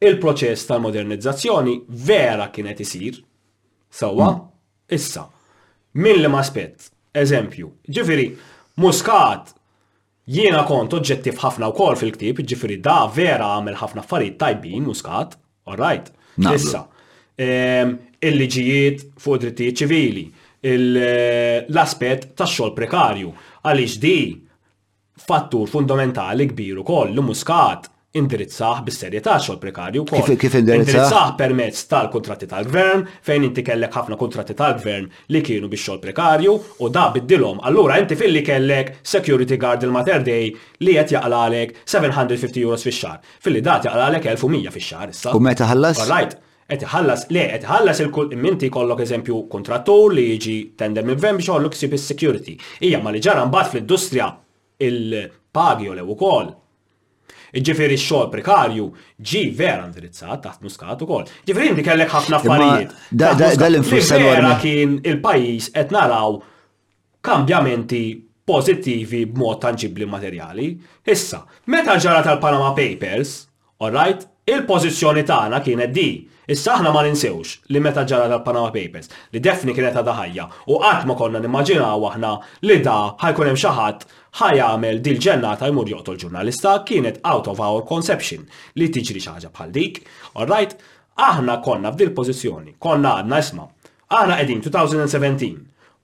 il-proċess tal-modernizzazzjoni vera kien qed isir sewwa issa. Minn li aspett, eżempju, ġifieri Muscat jiena kont oġġettiv ħafna wkoll fil-ktieb, ġifieri da vera għamel ħafna affarijiet tajbin Muscat, all right. Issa, ehm, il-liġijiet fuq drittijiet ċivili, l-aspett tax-xogħol prekarju, għaliex di fattur fundamentali kbir ukoll li Muscat indirizzah bis-serjetà x-xogħol prekarju wkoll. Kif kif indirizzah? Indirizzah permezz tal-kuntratti tal-gvern fejn inti kellek ħafna kuntratti tal-gvern li kienu bix-xogħol prekarju u da biddilhom allura inti filli kellek security guard il-Mater Dei li qed jaqlagħlek €750 fix-xahar filli da qed jaqlagħlek 1100 fix-xahar issa. U meta ħallas? All right. Qed iħallas, le, qed iħallas il-kull, inti jkollok eżempju kuntrattur li jiġi tender minn gvern biex joħollu ksib is-security. Hija ma li ġara mbagħad fl-industrija il-pagi jolew ukoll. Ġifieri x-xogħol prekarju ġi vera indirizzat taħt Muscat ukoll. Ġifieri inti kellek ħafna affarijiet. Da l-influss tal-għorma. kien il-pajjiż qed naraw kambjamenti pożittivi b'mod tanġibbli materjali. Issa, meta ġara tal-Panama Papers, alright, il-pożizzjoni tagħna kienet di. Issa aħna ma ninsewx li meta ġara tal-Panama Papers, li Daphne kienet għadha ħajja u qatt ma konna nimmaġinaw aħna li da ħa jkun hemm xi ħadd ħa jagħmel di l-ġennata jmur joqtol ġurnalista, kienet out of our conception li tiġri xi ħaġa bħal dik. Alright, aħna konna f'dil-pożizzjoni, konna għadna isma' Aħna qegħdin 2017.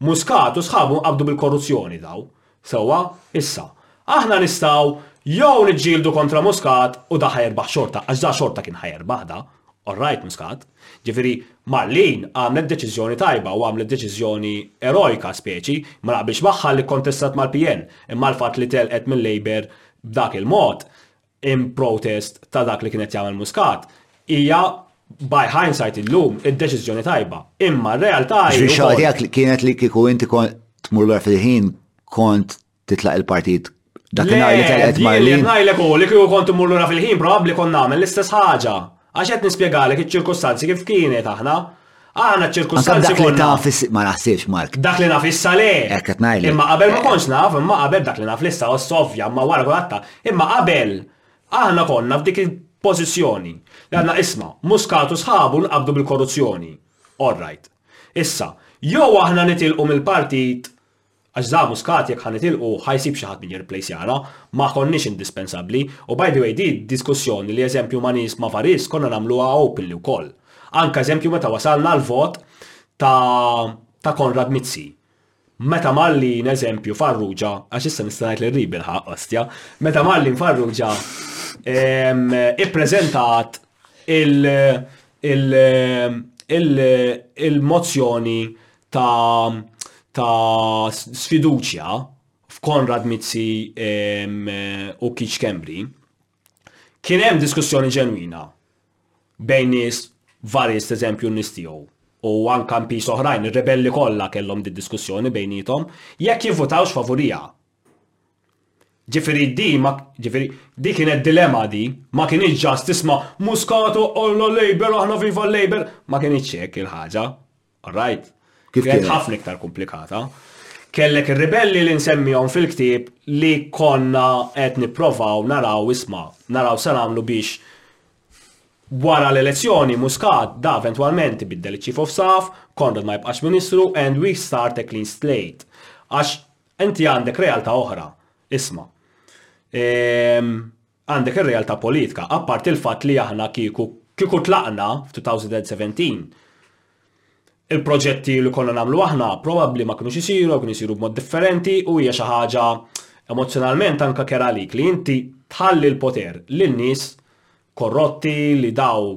Muscat u sħabu nqabdu bil-korruzzjoni daw. Sewwa, issa, aħna nistgħu jew niġġieldu kontra Muscat u da ħa jirbaħ xorta, għax da xorta kien ħa jirbaħ da. All right Muscat. Ġifieri, Marlene għamlet deċiżjoni tajba u għamlet deċiżjoni erojka speċi, ma naqbilx magħha li kkontestat mal-PN, imma l-fatt li telqet mil-Labour b'dak il-mod, in protest ta' dak li kien qed jagħmel Muscat, hija by hindsight illum id-deċiżjoni tajba. Imma r-realtà hi. Xi tiegħek kienet li kieku inti kont tmur lura fil-ħin kont titlaq il-partit dak nhar li telqet Marlin. Ngħidlek u li kieku kont imur lura fil-ħin probabbli kont nagħmel l-istess ħaġa. Għax qed nispjegalek iċ-ċirkustanzi kif kienet aħna. Aħna ċ-ċirkustanzi kollha. Dak li taf is ma naħsibx Mark. Dak li naf issa le. Hekk qed ngħidlek. Imma qabel ma kontx naf, imma qabel dak li naf lissa ossovja, imma wara kolatta, imma qabel aħna konna f'dik il-pożizzjoni. Għandna isma, Muskatu sħabu nqabdu bil-korruzzjoni. All right. Issa, jew aħna nitilqu mill-partit Għax Za Muscat jekk ħa nitilqu ħa jsib xi ħadd min jirrplejsjana, ma konniex indispensabbli, u by the way di diskussjoni li eżempju ma nies ma Varis konna nagħmluha openly wkoll. Anke eżempju meta wasalna għal vot ta' ta' Konrad Mizzi. Meta Mallin eżempju Farrugia, għax issa nista' ngħid li rrid bilħaqq, ostja, meta Mallin Farrugia ippreżentat il il il il-mozzjoni ta' ta' sfiduċja f'Konrad Mizzi u Keith Schembri, kien hemm diskussjoni ġenwina bejn nies Varist eżempju n-nies tiegħu u anke MPs oħrajn, ir-rebelli kollha kellhom din diskussjoni bejniethom, jekk jivvutawx favuriha. Ġifieri di ma ġifieri di kienet dilemma di, ma kienx ġast tisma' Muscat oqgħolna Labour aħna viva l-Labour, ma kienx hekk il-ħaġa. All right? Kif kienet ħafna iktar komplikata. Kellek ir-ribelli li nsemmihom fil-ktieb li konna qed nipprovaw naraw isma, naraw se nagħmlu biex wara l-elezzjoni Muscat da eventwalment ibiddel iċ-Chief of Staff, Konrad ma jibqax Ministru and we start a clean slate. Għax inti għandek realtà oħra, isma. Ehm, Għandek ir-realtà politika, apparti l-fatt li aħna kieku, kieku tlaqna f'2017, il-proġetti li konna nagħmlu aħna probabbli ma kinux isiru jew kienu jsiru b'mod differenti u hija xi ħaġa emozzjonalment anke kerha għalik li inti tħalli l-poter lil nies korrotti li daw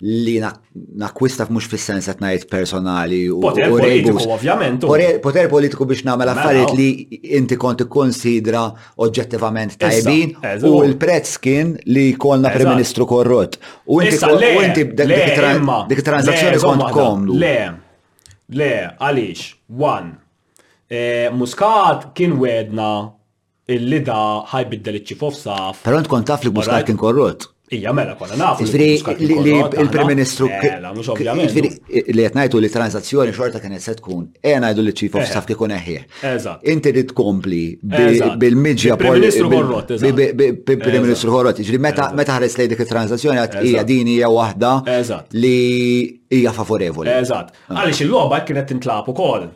li nakwista mhux fis-sens qed ngħid personali u poter politiku ovvjament. Poter politiku biex nagħmel mela, affarijiet li inti kont ikkonsidra oġġettivament tajbin u l-prezz kien li jkollna Prim Ministru korrott. U inti inti dik transazzjoni kont komdu. Le, le, għaliex, one, eh, Muscat kien wedna Illi da ħa jbiddel iċ-Chief of Staff. Però int kont taf li Muscat kien korrott. Ija mela konna nafu li Jiġifieri Muscat kien li li korrott. aħna. l-Prim Ministru kien- Mela, mhux ovvjament. Jiġifieri li qed ngħidu li transazzjoni xorta kienet se tkun. Ejja ngħidu li Chief of Eh. Staff kieku neħħieh. Eżatt. Inti trid tkompli bi- Eżatt. bil-miġja Bi Prim poli- Ministru bil- korrott, eżatt. bi- bi- bi- Prim Eżatt. Ministru korrott. Jiġifieri meta Eżatt. meta ħares lejn dik it-transazzjoni għad hija Eżatt. din hija waħda Eżatt. li hija favorevoli. Eżatt. Għaliex il-logħba kienet tintlab ukoll.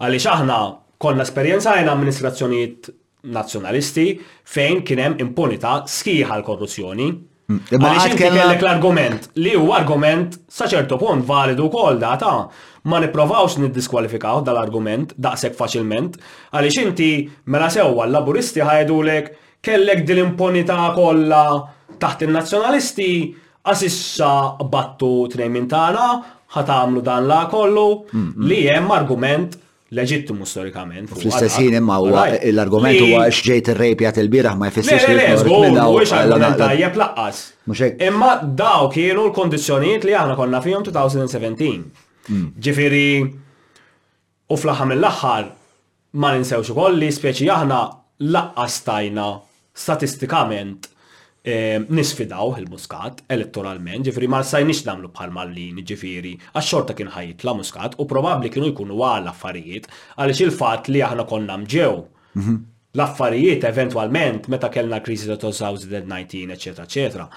Għaliex aħna Kollha esperjenzajna amministrazzjonijiet Nazzjonalisti fejn kien hemm impunità sħiħa għal korruzzjoni. Imma Għaliex għad inti kellna- kellek l-argument li huwa argument sa ċertu punt validu wkoll da ta' ma nipprovawx niddiskwalifikaw dal-argument daqshekk faċilment għaliex inti mela sewwa l-Laburisti ħajgħidulek kellek din l-impunità kollha taħt in-Nazzjonalisti għax issa qbadtu tnejn minn tagħna ħa tagħmlu dan la kollu li hemm argument leġittimu storikament. Fl-istess ħin imma huwa l-argument huwa x'ġejt irrejpjat il-bieraħ ma jfissirx li mhux argument tajjeb laqqas. Imma daw kienu l-kondizzjonijiet li aħna konna fihom 2017. Hmm. Ġifieri u fl-aħħar mill-aħħar ma ninsewx ukoll li speċi aħna laqqas tajna Statistikament nisfidaw il-Muscat elettoralment, ġifieri ma stajniex nagħmlu bħal Malmin, jiġifieri għax xorta kien ħa jitla' Muscat u probabbli kienu jkunu agħar l-affarijiet għaliex il-fatt li aħna konna mġew l-affarijiet eventwalment meta kellna l-kriżi ta' 2019 eċċetera eċċetera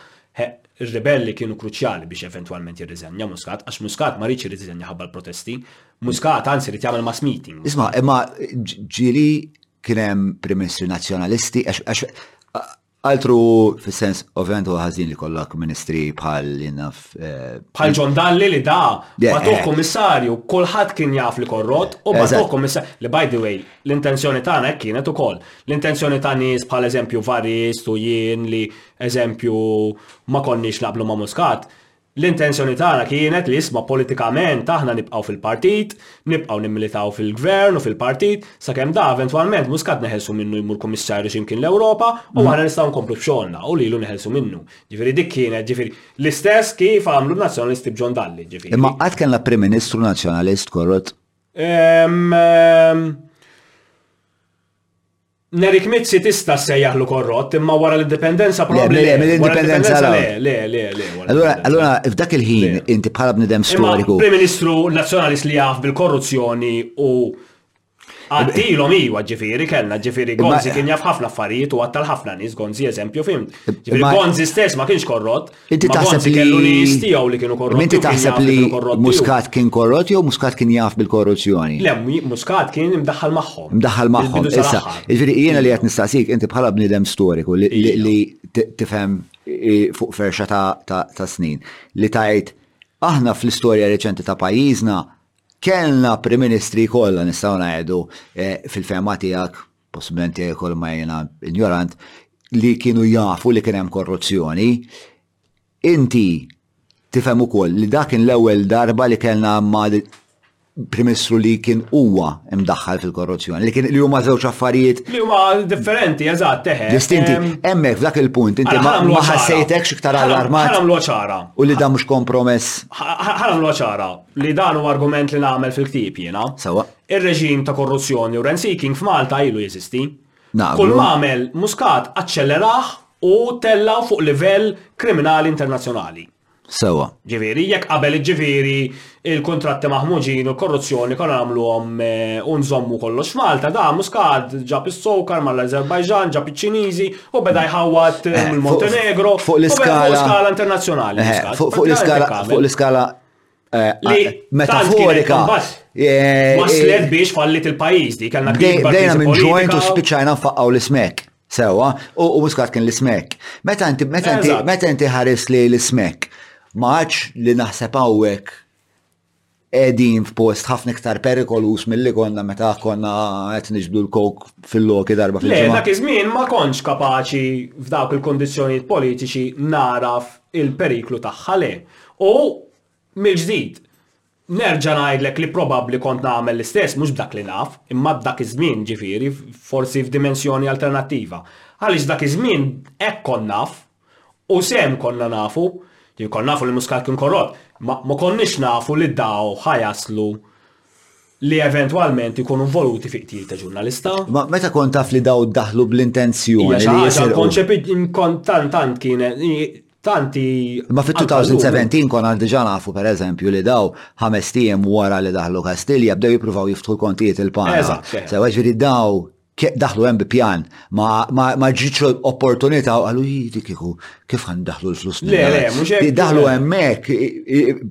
ir-ribelli kienu kruċjali biex eventwalment jirriżenja Muscat għax Muscat ma riedx jirriżenja ħabba l-protesti Muscat anzi li jagħmel mass meeting. Isma, imma ġili kien hemm Prim Ministri Nazzjonalisti għax Altru fis-sens ovvjament u ħażin li kollok ministri bħal jinnaf. Eh, bħal John Dalli li da, batuħ eh. komissarju, kulħadd kien jaf li korrot, u batuħ komissarju. Li by the way, l-intenzjoni tagħna hekk kienet ukoll. L-intenzjoni ta' nies bħal eżempju Varist u jien li eżempju ma konniex naqblu ma' Muscat, L-intenzjoni tagħna kienet li isma' politikament aħna nibqgħu fil-partit, nibqgħu nimmilitaw fil-Gvern u fil-partit, sakemm da eventwalment Muscat neħelsu minnu jmur Kummissarju xi mkien l-Ewropa u aħna nistgħu nkomplu b'xogħolna u lilu neħelsu minnu. Ġifieri dik kienet, ġifieri, l-istess kif għamlu n-Nazzjonalisti b'John Dalli, ġifieri. Imma qatt kellna Prim Ministru Nazzjonalist korrott? Ehm. Nerik Mizzi tista' ssejjaħlu korrott, imma wara l-indipendenza probabbli. Le, mill-indipendenza le. Le, le, le. Allura, allura f'dak il-ħin inti bħala bnidem storiku. Prim Ministru Nazzjonalist li jaf bil-korruzzjoni u Għaddilom iju ġifiri, kellna ġifiri Gonzi kien jaf ħafna affarijiet u għattal ħafna nis Gonzi eżempju fim. Gonzi stess ma kienx korrot. Inti taħseb li kellu nies tiegħu li kienu korrotti. Inti taħseb li Muscat kien korrotti jew Muscat kien jaf bil-korruzzjoni? Le, Muscat kien imdaħħal magħhom. Imdaħħal magħhom. Issa, jiġri jiena li qed nistaqsik inti bħala bniedem storiku li tifhem fuq ferxa ta' snin li tajt aħna fl-istorja reċenti ta' pajjiżna kellna prim ministri kollha nistgħu ngħidu eh, fil-fema tiegħek possibilment jgħid ukoll ma jiena injorant, li kienu jafu li kien hemm korruzzjoni, inti tifhem ukoll li dak kien l-ewwel darba li kellna ma' primissru li kien huwa imdaħħal fil-korruzzjoni, li kien li huma żewġ affarijiet. Li huma differenti, eżatt, teħe. Distinti, hemmhekk f'dak il-punt inti ma ħassejtekx iktar allarmat. Ħanamlu ċara. U li dan mhux kompromess. Ħanamlu ċara li dan huwa argument li nagħmel fil-ktieb jiena. Sawa. Ir-reġim ta' korruzzjoni u rent-seeking f'Malta ilu jeżisti. Kull m'għamel Muscat aċċellerah u tellgħu fuq livell kriminali internazzjonali. Sewwa. Ġifieri, jekk qabel iġġifieri l-kuntratti maħmuġin u l-korruzzjoni konna nagħmluhom u nżommu kollox f'Malta, da Muscat ġab is-sokar mal-Ażerbajġan, ġab iċ-Ċiniżi u beda jħawwad mill-Montenegro. Fuq l-iskala internazzjonali. Fuq l-iskala metaforika. Waslet biex fallit il-pajis di, kellna Bdejna minn ġojn u spiċajna nfaqqaw l-ismek. Sewa, u muskat kien l-ismek. Meta inti meta inti ħares li l-ismek, ma li naħseb hawnhekk edin f'post ħafna iktar perikolus mill-li konna meta konna qed niġdu l-kok fil-loki darba fil Le, dak iż-żmien ma kontx kapaċi f'dawk il-kondizzjonijiet politiċi naraf il-periklu tagħha le. U, mill-ġdid, nerġa' ngħidlek li probabbli kont nagħmel l-istess, mhux b'dak li naf, imma dak iż-żmien, ġifieri, forsi f'dimensjoni alternattiva. Għaliex dak iż-żmien hekk kont naf, u sehem konna nafu, konna nafu li Muscat kien korrott, imma ma konniex nafu li daw ħa jaslu li eventwalment ikunu involuti fi qtil ta' ġurnalista. Ma meta kont taf li daw daħlu bl-intenzjoni li jisir. Konċepit kont tant tant kien tanti. Ma fit-2017 kon għal diġa nafu per eżempju li daw ħames tijem wara li daħlu Kastilja bdew jippruvaw jiftħu kontijiet il-pana. Sewa ġiri daw daħlu hemm bi pjan, ma ġietx opportunità u qalu jidi kieku kif għan daħlu l-flus Le, le, mhux hekk. Daħlu hemmhekk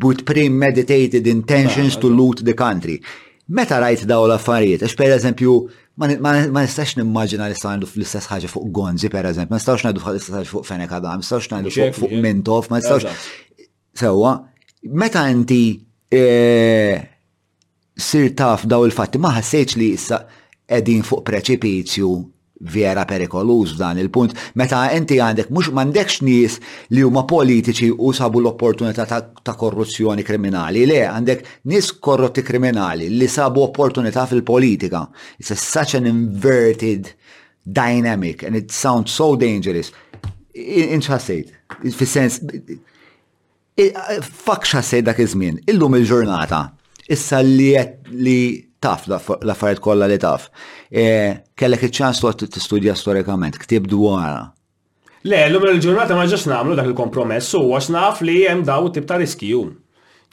with premeditated intentions to loot the country. Meta rajt daw l-affarijiet, għax per eżempju, ma nistax nimmaġina li sta' għandu fl-istess ħaġa fuq Gonzi, per eżempju, ma nistax ngħidu fl-istess ħaġa fuq Fenek Adam, ma nistax ngħidu fuq Mintof, ma nistax. Sewa, meta inti eh, sirt taf dawn il-fatti ma ħassejtx li issa qegħdin fuq preċipizju vera perikoluż f'dan il-punt meta inti għandek mhux m'għandekx nies li huma politiċi u sabu l-opportunità ta', ta korruzzjoni kriminali, le għandek nies korrotti kriminali li sabu opportunità fil-politika. It's a such an inverted dynamic and it sounds so dangerous. Inċħassejt, fis-sens Fakx ħassej dak iż-żmien, illum il-ġurnata, issa li li taf l-affarijiet kollha li taf. E, kellek iċ-ċans toqgħod tistudja storikament, ktib dwarha. Le, l-lum il-ġurnata ma ġax nagħmlu dak il-kompromess u għax naf li hemm daw tip ta' riskju.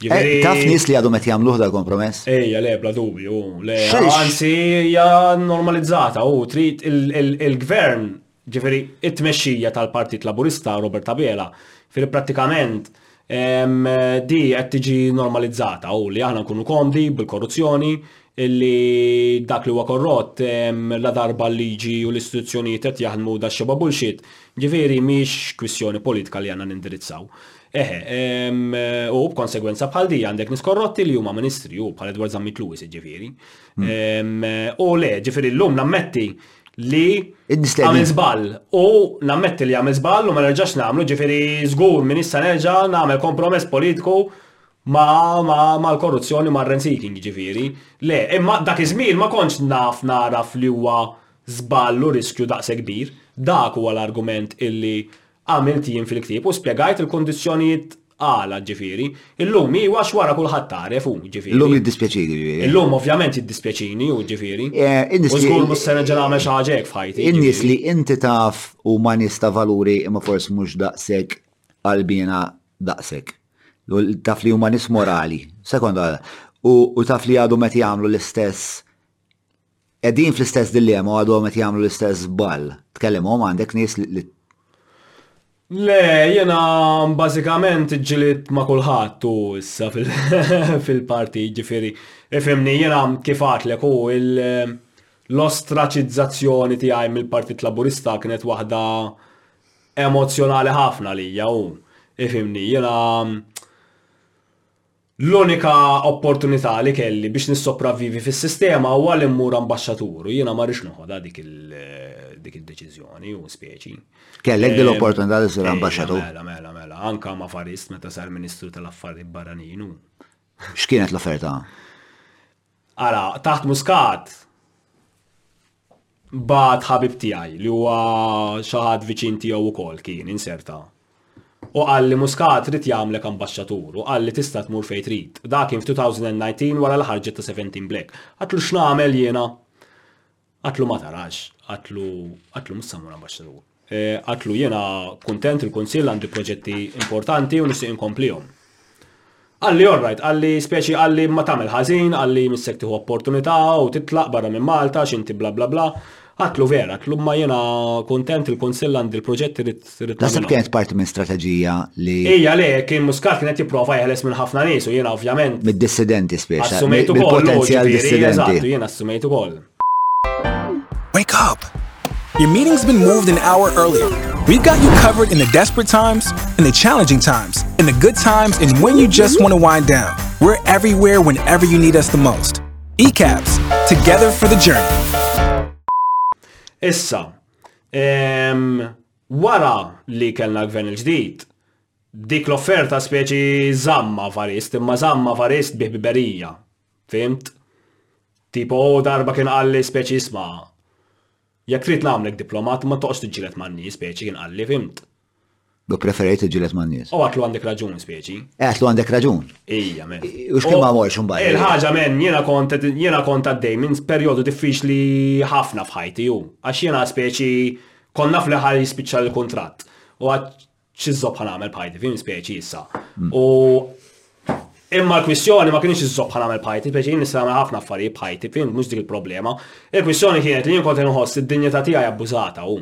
Eh, taf nis li għadhom qed jagħmluh dal kompromess? Ejja, le, bla dubju, le. Anzi, hija normalizzata u trid il-gvern Jiġifieri t-tmexxija tal-Partit Laburista, Robert Abela, jiġifieri prattikament di qed tiġi normalizzata u li aħna nkunu komdi bil-korruzzjoni, illi dak li huwa korrott la darba l-liġi u l-istituzzjonijiet qed jaħdmu da xebgħa bullshit, jiġifieri mhix kwistjoni politika li għandna nindirizzaw. Eħe, u b'konsegwenza bħal di għandek nies korrotti li huma ministri u bħal Edward Zammit Lewis jiġifieri. U le, jiġifieri llum nammetti li għamil zbal u nammetti li għamil zbal u ma nerġax namlu ġifiri zgur minn issa nerġa namel kompromess politiku ma, ma, ma l-korruzzjoni ma rent seeking ġifiri. Le, imma dak iż-żmien ma kontx naf naraf li huwa zbal u riskju daqse kbir. Dak huwa l-argument illi għamilt jien fil-ktieb u spjegajt il-kondizzjonijiet Għala, ġifieri? Illum, iwa għax wara kulħadd għaref, hu, ġifieri. Illum jiddispjaċini, ġifieri. Illum ovvjament jiddispjaċini, hu, ġifieri. U żgur mhux se nerġa' nagħmel xi ħaġa hekk f'ħajti. In-nies li inti taf huma nies ta' valuri imma forsi mhux daqshekk qalbiena daqshekk. Taf li huma nies morali, sekonda, u taf li għadhom qed jagħmlu l-istess Qegħdin fl-istess dilemma u għadhom qed jagħmlu l-istess żball. Tkellimhom għandek nies li Le, jiena bażikament ġiliet ma' kulħadd u issa fil-parti, ġifieri, ifhimni jiena kif għadlek u l-ostraċizzazzjoni tiegħi mill-Partit Laburista kienet waħda emozzjonali ħafna għalija u ifhimni, jiena L-unika opportunità li kelli biex nissopravvivi fis-sistema huwa li mmur ambaxxatur u jiena ma rridx noħodha dik id-deċiżjoni u speċi. Kellek din l-opportunità li ssir ambaxxatur? Mela, mela, mela. Anka ma' Farist meta sar Ministru tal-Affarijiet Barranin u. X'kienet l-offerta? Ara, taħt Muscat, bagħat ħabib tiegħi li huwa xi ħadd viċin tiegħu wkoll kien inserta. U qal li Muscat trid jagħmlek ambaxxatur u qal li tista' tmur fejn trid. Dak kien f'2019 wara li ħarġet ta' 17 Black. Għatlu x'nagħmel jiena? Għatlu ma tarax, għatlu għatlu mhux se mmur ambaxxatur. Għatlu, Jiena kuntent il-Kunsill għandi proġetti importanti u nixtieq inkomplihom. Qalli orrajt, qalli speċi qalli ma tagħmel ħażin, qalli missek tieħu opportunità u titlaq barra minn Malta x'inti bla bla bla. Għatlu vera, għatlu ma jiena kuntent il-Kunsill għandi l-proġetti rrid nagħmilhom. Naħseb kienet parti minn strateġija li. Ejja le, kien Muscat kien qed jipprova jeħles minn ħafna nies u jiena ovvjament. Mid-dissidenti speċi. Assumejt ukoll. Mid-potenzjal dissidenti. Eżatt, jiena assumejt ukoll. Wake up! Your meeting's been moved an hour earlier. We've got you covered in the desperate times, in the challenging times, in the good times, and when you just want to wind down. We're everywhere whenever you need us the most. ECAPS, together for the journey. Issa, wara li kellna gvern il-ġdid, dik l-offerta speċi zamma farist, imma zamma farist biberija. Fimt? Tipo oh, darba kien qalli speċi isma' jekk trid nagħmlek diplomat ma toqgħodx tiġġieled man-nies speċi kien qalli, fimt? Do preferejt iġilet man nies. U għatlu għandek raġun, speċi. Eh, għatlu għandek raġun. Ija, men. U xkim ma morx un bajja. Il-ħagġa, men, jena kont, jena kont għaddej minn periodu diffiċli ħafna fħajti, ju. Għax jena speċi, konna fl-ħar jispiċċa l-kontrat. U għat Xizzobħa nagħmel pajti, fim speċi issa. Mm. U Imma l-kwistjoni ma kienx iżżob bħal għamel pajti, biex jien nista' nagħmel ħafna affarijiet bħajti, fin mhux dik il-problema. Il-kwistjoni kienet li jien kont inħoss id-dinjità tiegħi abbużata hu.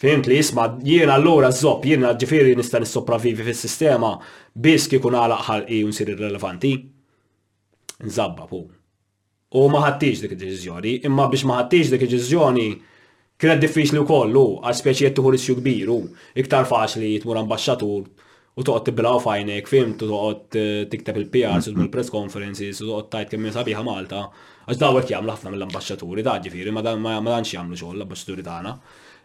Fint li jisma' jien allura żopp jien ġifieri nista' nissopravivi fis-sistema biss kieku nagħlaq ħalqi u nsir irrelevanti. Nżabba pu. U ma ħadtiex dik id-deċiżjoni. Imma biex ma ħadtiex dik id-deċiżjoni kienet diffiċli wkoll u għal speċi qed tieħu riskju kbir u iktar faċli tmur ambaxxatur u toqgħod tibbilgħu f'għajnek, fim toqgħod eh, tikteb il-PRs, mm-hmm. il-press conferences, u toqgħod tajt kemm sabiħa Malta, għax daw hekk jagħmlu ħafna mill-ambaxxaturi, da ġifieri ma danx jagħmlu xogħol l-ambaxxaturi tagħna.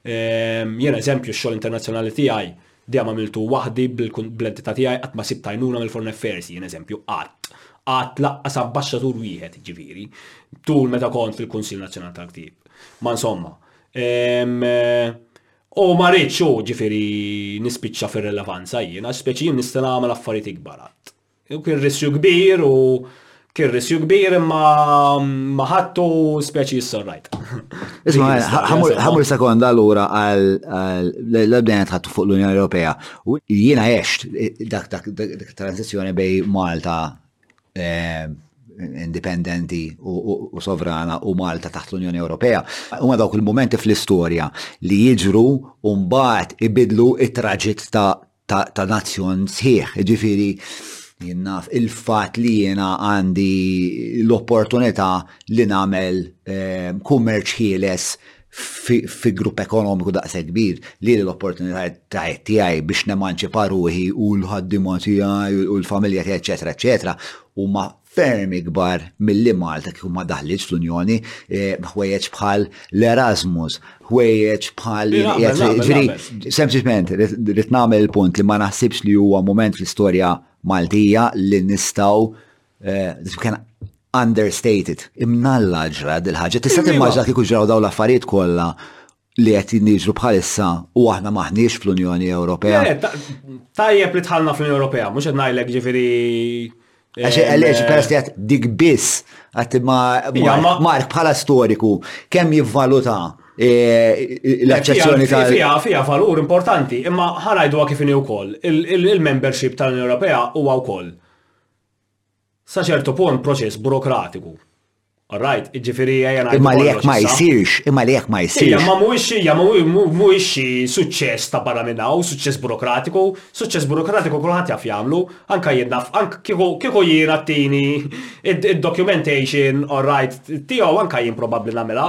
Ehm, Jien eżempju x-xogħol internazzjonali tiegħi Dejjem għamiltu waħdi bl-entità tiegħi qatt ma sibt għajnuna mill-Foreign Affairs jien eżempju qatt. Qatt lanqas abbaxxatur wieħed jiġifieri tul meta kont fil-Kunsill Nazzjonali tal-Ktieb. Ma insomma. U ma ridtx hu jiġifieri nispiċċa fir-relevanza jien għax speċi jien nista' nagħmel affarijiet ikbar qatt. Jew kien riskju kbir u kien riskju kbir imma ma ħattu speċi jissorrajt. Isma, ħamur sekonda allura għal l-bdejna tħattu fuq l-Unjoni Ewropea. U jiena għext dak dak transizjoni bej Malta eh, indipendenti u sovrana u Malta taħt l-Unjoni Ewropea. Huma dawk il-momenti fl-istorja li jiġru u mbagħad ibidlu it-traġit ta' ta', ta nazzjon sħiħ, ġifiri jinnaf il-fat li jena għandi l-opportunità li namel eh, kummerċ ħieles fi grupp ekonomiku daqse kbir li l-opportunità ta' tiegħi biex nemanċipa ruħi u l-ħaddima tiegħi u l-familja tiegħi eċetera eċetera huma ferm ikbar milli Malta kieku ma daħlitx fl-Unjoni, eh, ħwejjeġ bħal l-Erasmus, ħwejjeġ bħal sempliċement rrid nagħmel il-punt li ma naħsibx li huwa moment fl-istorja Maltija li nistgħu eh, kien understated, imnalla ġrad il-ħaġa. Tista' timmaġna kieku ġraw daw l-affarijiet kollha li qed jinniżlu bħalissa u aħna maħniex fl-Unjoni Ewropea. Eh, tajjeb li tħallna fl-Unjoni Ewropea, mhux qed ngħidlek ġifieri. Għax eh, għaliex eh, peress li qed dik biss għat ma Mark bħala storiku kemm jivvaluta l-aċċezzjoni tal Fija fija valur importanti, imma ħanajdu kif inhi wkoll. Il-membership tal-Unjoni Ewropea huwa wkoll Sa ċertu punt proċess burokratiku. Alright, jiġifieri ejja ngħidu kollox issa. Imma li hekk ma jsirx, imma li hekk ma jsirx. Ejja, imma mhuwiex hija mhuwiex xi suċċess ta' barra minn hawn, suċċess burokratiku, suċċess burokratiku kulħadd jaf jagħmlu, anke jien naf, anke kieku jiena ttini d-documentation, alright, tiegħu anke jien probabbli nagħmilha.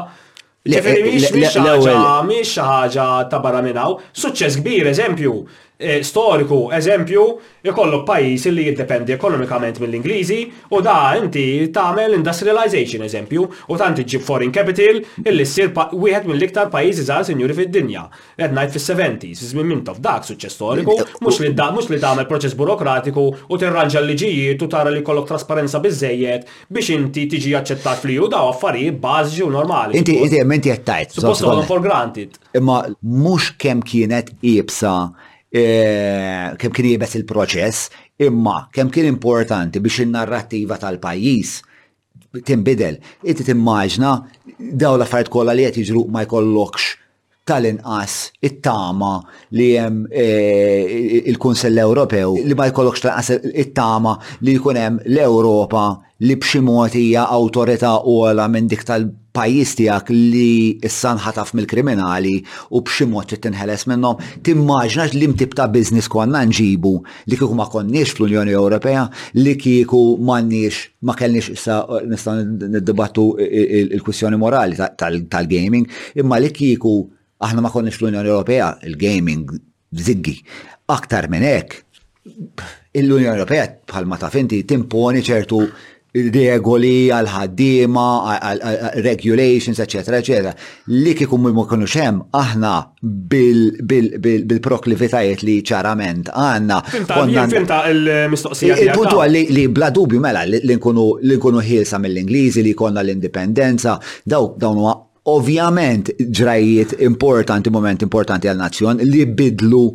Ġifieri mhix mhix ħaġa mhix xi ħaġa ta' barra minn hawn. Suċċess kbir, eżempju, eh, storiku, eżempju, ikollok pajjiż li jiddependi ekonomikament mill-Ingliżi u da inti tagħmel industrialization, eżempju, u tant iġġib foreign capital illi ssir wieħed mill-iktar pajjiżi żgħar sinjuri fid-dinja. Qed ngħid fis-70s, żmien Mintoff, dak suċċess storiku, mhux li mhux li tagħmel proċess burokratiku u tirranġa l-liġijiet u tara li jkollok trasparenza biżejjed Biex inti tiġi aċċettat fl-EU dawn affarijiet bażiċi u normali. Inti qed hemm inti qed tgħid. Suppost ikollhom for granted. Imma mhux kemm kienet iebsa eh, kemm kien iebes il-proċess, imma kemm kien importanti biex in-narrattiva tal-pajjiż timbidel. Inti timmaġna daw l-affarijiet kollha li qed jiġru ma jkollokx tal-inqas it-tama li hemm eh, il-Kunsell Ewropew li ma jkollokx tal-inqas it-tama li jkun hemm l-Ewropa li b'xi mod hija awtorità ogħla minn dik tal-pajjiż tiegħek li issa nħataf mill-kriminali u b'xi mod trid tinħeles minnhom. Timmaġna li mtib ta' business konna nġibu Li kieku ma konniex fl-Unjoni Ewropea, li kieku m'għandniex ma kellniex issa eh, nistgħu niddibattu il-kwistjoni morali tal-gaming, imma li kieku aħna ma konniex fl-Unjoni Ewropea, il-gaming ziggi. Aktar minn hekk, l-Unjoni Ewropea bħalma taf inti timponi ċertu regoli għal ħaddiema, regulations, eċetera, eċetera, li kieku ma kienux hemm aħna bil-proklivitajiet li ċarament għandna. Finta il-mistoqsija. Il-puntu għalli li bla dubju mela li nkunu ħielsa mill-Ingliżi li konna l-indipendenza, daw dawn ovvjament ġrajiet importanti, moment importanti għal nazzjon li bidlu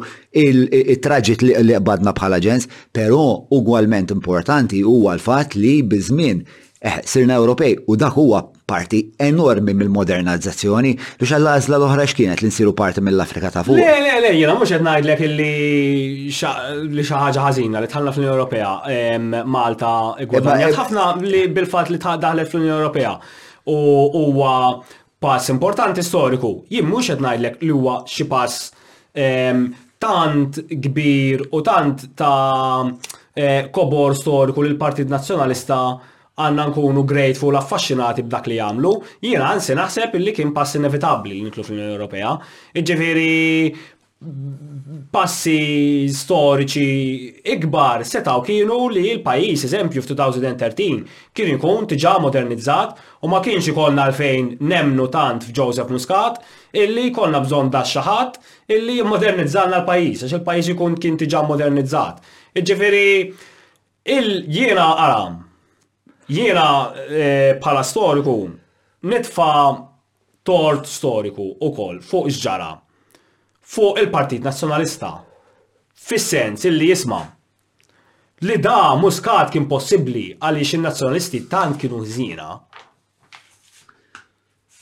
il-traġit li qbadna bħala ġens, pero ugwalment importanti huwa l-fat li bizmin eh, sirna Ewropej u dak huwa parti enormi mill-modernizzazzjoni biex għall għażla l-oħra x'kienet li nsiru parti mill-Afrika ta' fuq. Le, le, le, jiena mhux qed ngħidlek li li xi ħaġa ħażina li tħallna fl-Unjoni Ewropea Malta ħafna li bil-fatt li daħlet fl-Unjoni Ewropea U huwa pass importanti storiku. Jien mhux qed ngħidlek li huwa xi pass ehm, tant kbir u tant ta' eh, kobor storiku li l-Partit Nazzjonalista għandna nkunu grateful u affaxxinati b'dak li jagħmlu, jiena anzi naħseb li kien pass inevitabbli li nitlu fl-Unjoni Ewropea. Iġifieri passi storiċi ikbar setaw kienu li l-pajis, eżempju f'2013, kien ikun tiġa modernizzat u ma kienx ikollna għalfejn nemnu tant f'Joseph Muscat illi jkollna bżonn da xaħat illi jimmodernizzalna l-pajis, għax il-pajis ikun kien tiġa modernizzat. Iġifiri, il jiena ara, jiena eh, bħala storiku nitfa tort storiku wkoll fuq x'ġara fuq il-Partit Nazzjonalista fis-sens illi isma', li da Muscat kien possibbli għaliex in-Nazzjonalisti tant kienu ħżiena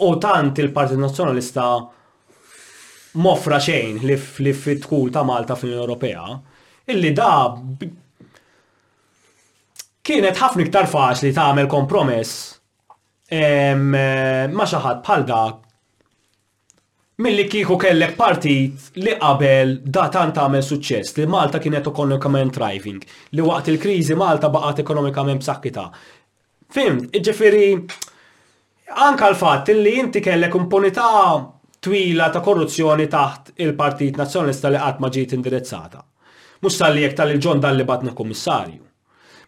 u tant il-Partit Nazzjonalista m'offra xejn ħlief ħlief id-dħul ta' Malta fl-Unjoni Ewropea, illi da kienet ħafna iktar faċli tagħmel kompromess ma' xi ħadd bħal dak milli kieku kellek partit li qabel da tant għamel suċċess li Malta kienet ekonomikament thriving, li waqt il-kriżi Malta baqgħet ekonomikament b'saħħitha. Fimt, ġifieri anka l-fatt li inti kellek impunità twila ta' korruzzjoni taħt il-Partit Nazzjonalista li qatt ma ġiet indirizzata. Mhux talli jekk tal-il-John Dalli bagħatna kummissarju.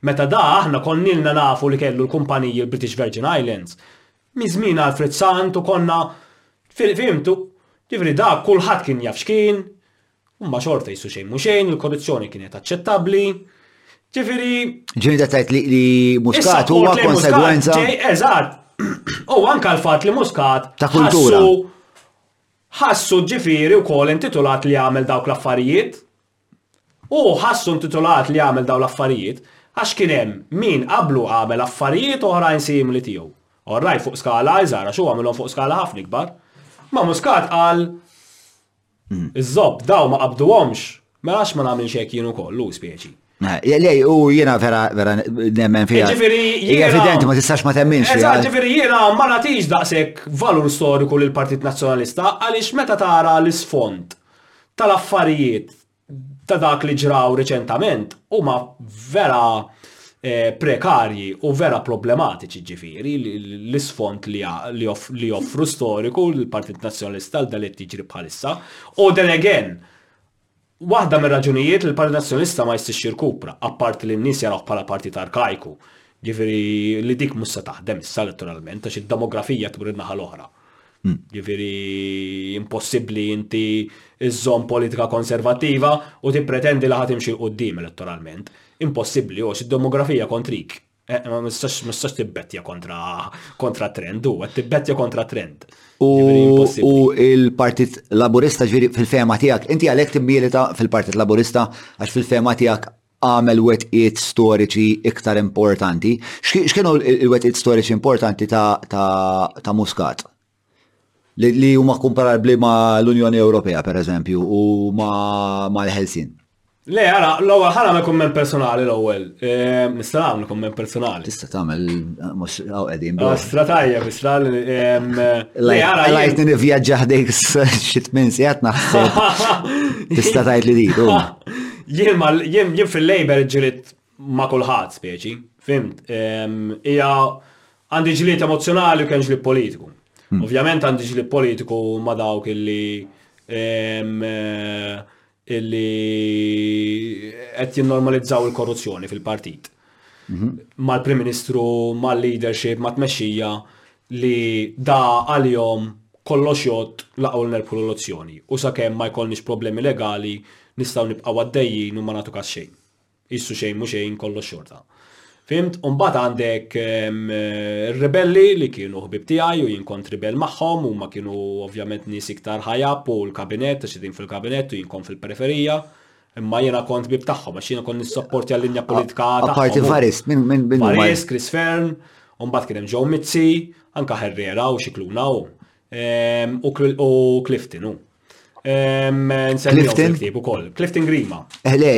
Meta da aħna konnilna nafu li kellu l-kumpaniji l-British Virgin Islands, miż-żmien Alfred Sant u konna, fimtu, jiġifieri da kulħadd kien jaf x'kien, huma xorta jsu xejn mhu xejn, il-korruzzjoni kienet aċċettabbli, jiġifieri. Ġifieri inta tgħid li Muscat huwa konsegwenza. Eżatt. U anke l-fatt li Muscat ta' kultura. Ħassu ġifieri wkoll intitolat li jagħmel dawk l-affarijiet. Hu ħassu intitolat li jagħmel dawn l-affarijiet għax kien hemm min qablu għamel affarijiet oħrajn simili tiegħu. Orrajt fuq skala iżgħar għax hu għamilhom fuq skala ħafna ikbar. Imma Muscat qal, Iżżopp, dawn ma qabduhomx, mela għax ma nagħmilx hekk jien ukoll, hu speċi. Lej, u jiena vera, vera, nemmen fija. Ġifiri, jiena. Evidenti, ma tistax ma temminx fija. Eżatt, ġifiri, jiena ma natix daqsek valur storiku l-Partit Nazjonalista, għalix meta tara l-sfond tal-affarijiet ta' dak li ġraw riċentament huma vera eh, prekarji u vera problematiċi ġifiri l-isfond li joffru storiku l-Partit Nazzjonalista għal dalet jiġri bħalissa. U then again, waħda mir raġunijiet li l-Partit Nazzjonalista ma jistix jirkupra, apparti li n-nies jaraw bħala partit arkajku, ġifiri li dik mussa taħdem issa elettoralment, għax id-demografija tmur in-naħa l-oħra. Jiġifieri impossibbli inti żżomm politika konservattiva u tippretendi li ħa timxi 'l quddiem elettoralment. Impossibbli għox id-demografija kontrik. Eh, ma tistax tibbettja kontra kontra trend, u qed tibbettja kontra trend. U il-Partit Laburista ġifieri fil-fema tiegħek, inti għalhekk timmielita fil-Partit Laburista għax fil-fema tiegħek għamel wetqiet storiċi iktar importanti. X'kienu l-wetqiet storiċi importanti ta' Muscat? Li huma komparabli ma' l-Unjoni Ewropea, per eżempju, u ma' l-Helsin. Le, għara, l-ewwel ħana ma' kumment personali l-ewwel. Ehm, nista' nagħmel kumment personali. Tista' tagħmel mhux hawn qegħdin. Ah, stra tajja, bisra ehm, Le, għara. Lajt nivvjaġġa ħdejk xi tmien sigħat naħseb. Tista' tgħid li dik. Jien fil-label ġiliet ma' kulħadd speċi, fimt. Hija għandi ġlied emozzjonali u kemm ġlied politiku. Hmm. Ovvjament għandi ġlied politiku ma' dawk illi eh, illi qed jinnormalizzaw il-korruzzjoni fil-partit. Mhm. Mal-Prim Ministru, mal-leadership, ma' tmexxija li da għalihom kollox jgħodd laqgħu li nerbħu l-elezzjoni u sakemm ma jkollniex problemi legali nistgħu nibqgħu għaddejjin u ma nagħtu każ xejn. Qissu xejn mhu xejn kollox xorta. Fhimt? U mbagħad għandek ir-ribelli li kienu ħbieb tiegħi u jien kont ribell magħhom, huma kienu ovvjament nies iktar high up u l-kabinett għax qegħdin fil-kabinett u jien kont fil-periferija. Imma jiena kont bib tagħhom għax jiena kont nissopportja l-linja politika tagħhom. Parti Varist, minn minn minn. Varist, Chris Fern, u mbagħad kien hemm Joe Mizzi, anka Herrera u Xikluna u ehm, u Clifton u. Ehm, Clifton? Ukoll. Clifton Grima. Eħle,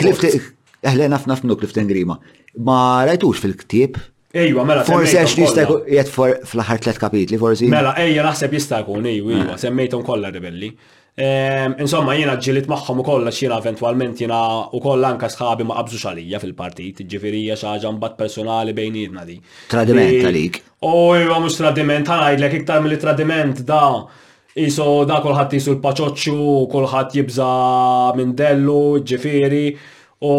Clifton. Eħle naf naf Clifton Grima. Ma rajtux fil-ktieb Ejwa, mela, forsi għax jista' jkun jgħid fl-aħħar tliet kapitli, forsi. Mela, ejja naħseb jista' jkun, ejwa, ejwa, mela. semmejthom kollha rebelli. Ehm, insomma, jiena ġilit magħhom ukoll għax jiena eventwalment jiena ukoll anka sħabi ma qabżu xalija fil-partit, ġifieri hija xi ħaġa mbagħad personali bejnietna di. Tradiment għalik. Oh, ejwa mhux tradiment, ngħidlek iktar mill tradiment da iso da kulħadd isu l-paċoċċu, kulħadd jibża minn dellu, ġifieri, u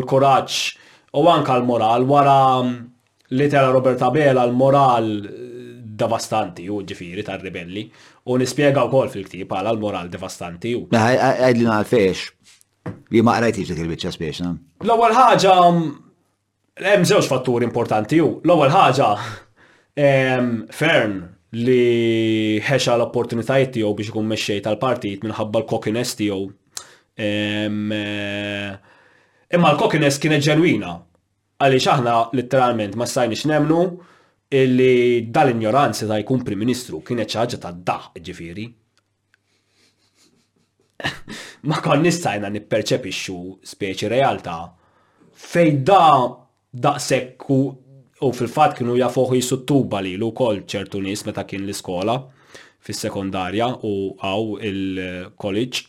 l-kuraġġ U anka l-moral wara li tela Robert Abela l-moral devastanti u ġifiri tar-ribelli u nispjega wkoll fil-ktieb għala l-moral devastanti u. Mela, għajdli għalfejx li ma qrajtix dik il-biċċa spiex, no? L-ewwel ħaġa hemm żewġ fatturi importanti u l-ewwel ħaġa Fern li ħexa l-opportunitajiet tiegħu biex ikun mexxej tal-partit minħabba l-kokiness tiegħu Imma l-cockiness kienet ġenwina għaliex aħna litteralment ma stajniex nemmnu illi dal-injoranz seta' jkun Prim Ministru, kienet xi ħaġa tad-daħq ġifieri. Ma konniex stajna nipperċepixxu speċi realtà fejn da daqshekk u u fil-fatt kienu jafuh jisu t-tuba lilu wkoll ċertu nies meta kien l-iskola fis-sekondarja u għaw il-college.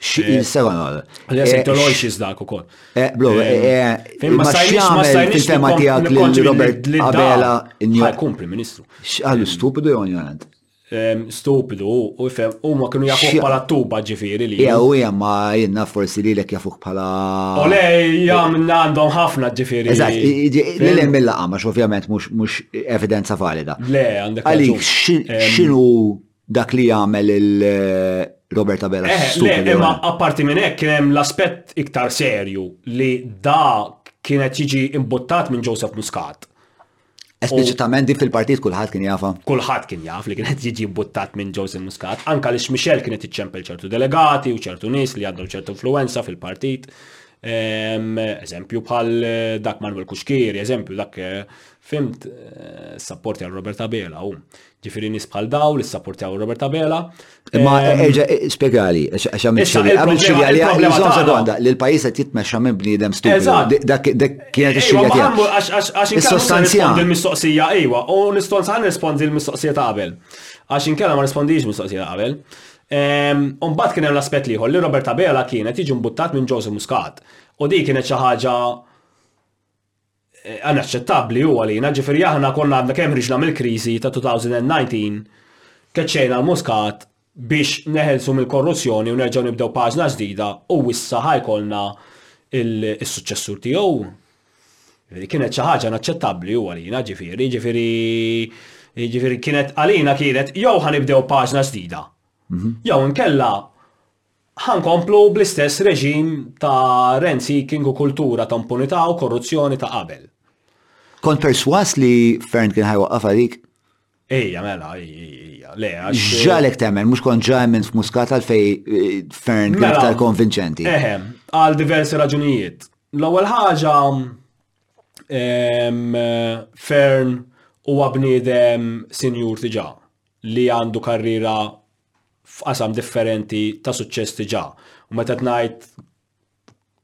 Xi eh, sewa għal. L-esek t-loixis dak u koll. Eh, bro, eh, ma sajnix ma sajnix tema tijak li Robert Abela. Għal-kum, Prim Ministru. Għallu stupidu jgħon jgħant. stupidu u jfem, u ma kienu jafuq bħala tuba ġifiri li. Ja, u ja, ma jenna forsi li l-ek jafuq bħala. U le, ja, minna għandhom ħafna ġifiri. Eżat, li l-em mill għamax ovvjament mux evidenza valida. Le, għandek. Għalik, xinu dak li għamel il- eh, Roberta Bella. Eh, le, imma apparti minn hekk kien hemm l-aspett iktar serju li da kienet jiġi imbuttat minn Joseph Muscat. Espliċitament din fil-partit kulħadd kien jafa. Kulħadd kien jaf li kien qed jiġi buttat minn Joseph Muscat, anka li Michel kien qed iċċempel ċertu delegati u ċertu nies li għandhom ċertu influenza fil-partit. Eżempju bħal eh, dak Manuel Kuxkiri, eżempju dak eh, fimt eh, sapporti għal Robert Abela u Ġifiri nis bħal daw li s-sapportaw Robert Abela. Ma ehm, eġa eh, spiegali, għax għamil xilja, għamil xilja li għamil sekonda li l-pajis għet jitmexxa minn bniedem stupidu. Dak kienet xilja tiegħek. Għax il-sostanzja. Il-mistoqsija, ejwa, u nistons għan rispondi l-mistoqsija ta' qabel. Għax inkella ma rispondix mistoqsija ta' qabel. Ehm, Umbat kien hemm l-aspett liħor li Robert Abela kienet jiġi mbuttat minn Joseph Muscat. U di kienet xi ħaġa inaċċettabbli hu għalina, ġifieri aħna konna għadna kemm ħriġna mill-kriżi ta' 2019, keċċejna l-Muscat biex neħelsu mill-korruzzjoni u nerġgħu nibdew paġna ġdida u issa ħa jkollna is-suċċessur tiegħu. Ġifieri kienet xi ħaġa inaċċettabbli hu għalina, ġifieri, ġifieri ġifieri kienet għalina kienet jew ħa nibdew paġna ġdida. Jew inkella Ħa nkomplu bl-istess reġim ta' rent seeking u kultura ta' mpunità u korruzzjoni ta' qabel. Kont persważ li Fern kien ħa jwaqqaf għalik? Ejja, mela, ejja, le, għax. X'ġalek temmen, mhux kont ġa minn f'Muscat għalfej eh, Fern kien mela, aktar konvinċenti. Eħe, għal diversi raġunijiet. L-ewwel ħaġa Fern huwa bniedem sinjur diġà li għandu karriera f'qasam differenti ta' suċċess diġà. U meta qed ngħid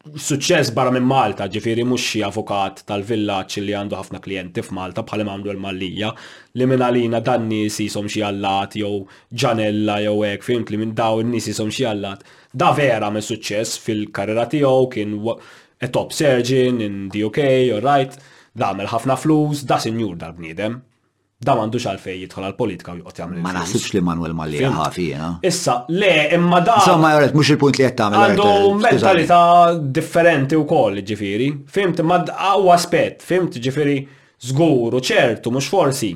suċċess barra minn Malta, ġifieri mhux xi avukat tal-villaġġ li għandu ħafna klijenti f'Malta bħal għamlu l-Mallia, li minn għalina dan nies ishom xi allat jew ġanella jew hekk, fimt li minn daw in-nies ishom xi allat. Da vera għamel suċċess fil-karriera tiegħu kien a top surgeon in the UK, all right, da għamel ħafna flus, da sinjur dal-bniedem. Dan m'għandux għalfejn jidħol għall-politika u joqgħod jagħmel il-flus. Ma naħsibx li Manwel Malli ħafi jiena. Issa, le, imma dan. Insomma, joret, mhux il-punt li qed tagħmel. Għandu mentalità differenti wkoll, ġifieri. Fimt, ma huwa aspett, fimt, ġifieri, żgur u ċertu, mhux forsi.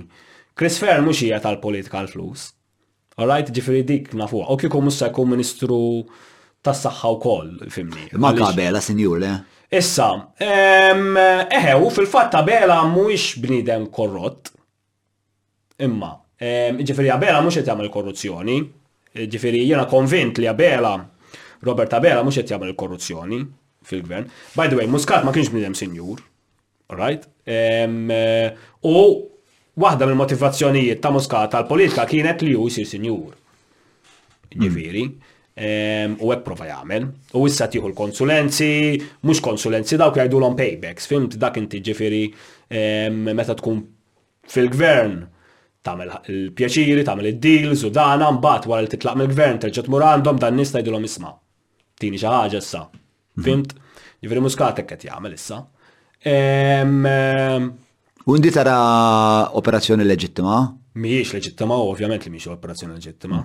Chris Fer mhux hija tal-politika għall-flus. All right, ġifiri dik nafuha. U kieku mhux se jkun Ministru tas-Saħħa wkoll, fimni. Ma kabela, sinjur, le? Issa, eħe, u fil-fatt Abela mhuwiex bniedem korrott. Imma, ġifiri Abela mhux qed jagħmel korruzzjoni. Ġifiri jiena konvint li Abela, Robert Abela mhux qed jagħmel korruzzjoni fil-gvern. By the way, Muscat ma kienx bniedem sinjur. Alright. U waħda mill-motivazzjonijiet ta' Muscat tal-politika kienet li hu jsir sinjur. Ġifieri. U hekk prova jagħmel. U issa tieħu l-konsulenzi, mhux konsulenzi dawk jgħidulhom paybacks, fimt dak inti ġifieri meta tkun fil-gvern tagħmel il-pjaċiri, tagħmel id-deals u dana mbagħad wara li titlaq mill-gvern terġa' tmur għandhom dan nies tgħidulhom isma'. Tini xi ħaġa issa. Fimt? Ġifieri muskatek qed jagħmel issa. U indi tara operazzjoni leġittima? Mhijiex leġittima, ovvjament li mhijiex operazzjoni leġittima.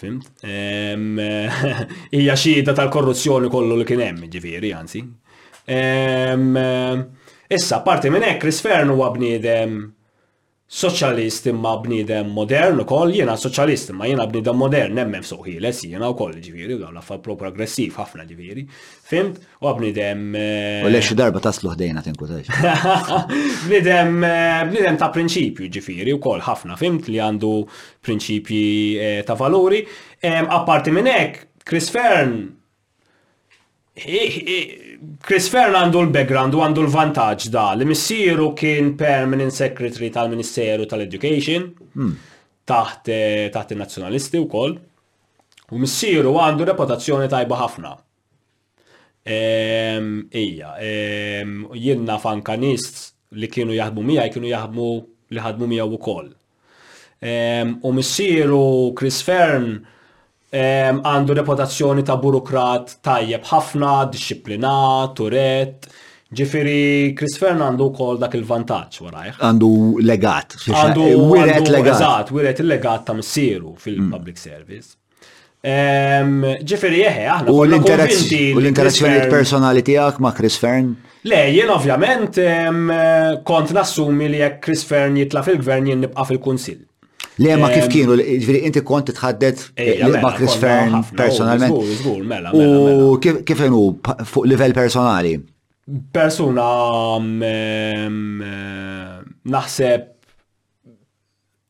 Fimt? Hija xhieda tal-korruzzjoni kollu li kien hemm, ġifieri, anzi. Issa, parti minn hekk, Chris Fern huwa bniedem Soċjalist imma bniedem modern ukoll, jiena soċjalist imma jiena bniedem modern, nemmen f'suq ħieles jiena wkoll ġifieri, u dawn l-affarijiet pro-progressiv ħafna ġifieri, fimt, u bniedem. U le xi darba taslu ħdejna tinkutax. Bniedem bniedem ta' prinċipju ġifieri wkoll ħafna fimt li għandu prinċipji ta' valuri. Apparti minn hekk, Chris Fearne Chris Fearne għandu l-background u għandu l-vantaġġ da li missieru kien permanent secretary tal-Ministeru tal-Education hmm. taħt eh, taħt in-Nazzjonalisti wkoll. U missieru għandu reputazzjoni tajba ħafna. Ehm, ija, ehm, jien naf anka li kienu jaħdmu miegħi kienu jaħdmu li ħadmu miegħu wkoll. u missieru Chris Fearn għandu reputazzjoni ta' burukrat tajjeb ħafna, dixxiplinat, turett, ġifiri Chris Fearn għandu kol dak il-vantaġġ warajh. Għandu legat, għandu wiret legat. Eżatt, wiret il-legat ta' missieru fil-public mm. service. Ġifiri eħe, aħna. U l-interazzjoniet personali tijak ma' Chris Fern? Le, jien ovvjament kont nassumi li jekk Chris Fern jitla fil-gvern jien nibqa fil-kunsil. Le, ma kif kienu, ġifiri inti kont tħaddet eh, mela, ma' Chris Fern oh, personalment. Mela, mela, u kif jenu fuq livell personali? Persuna naħseb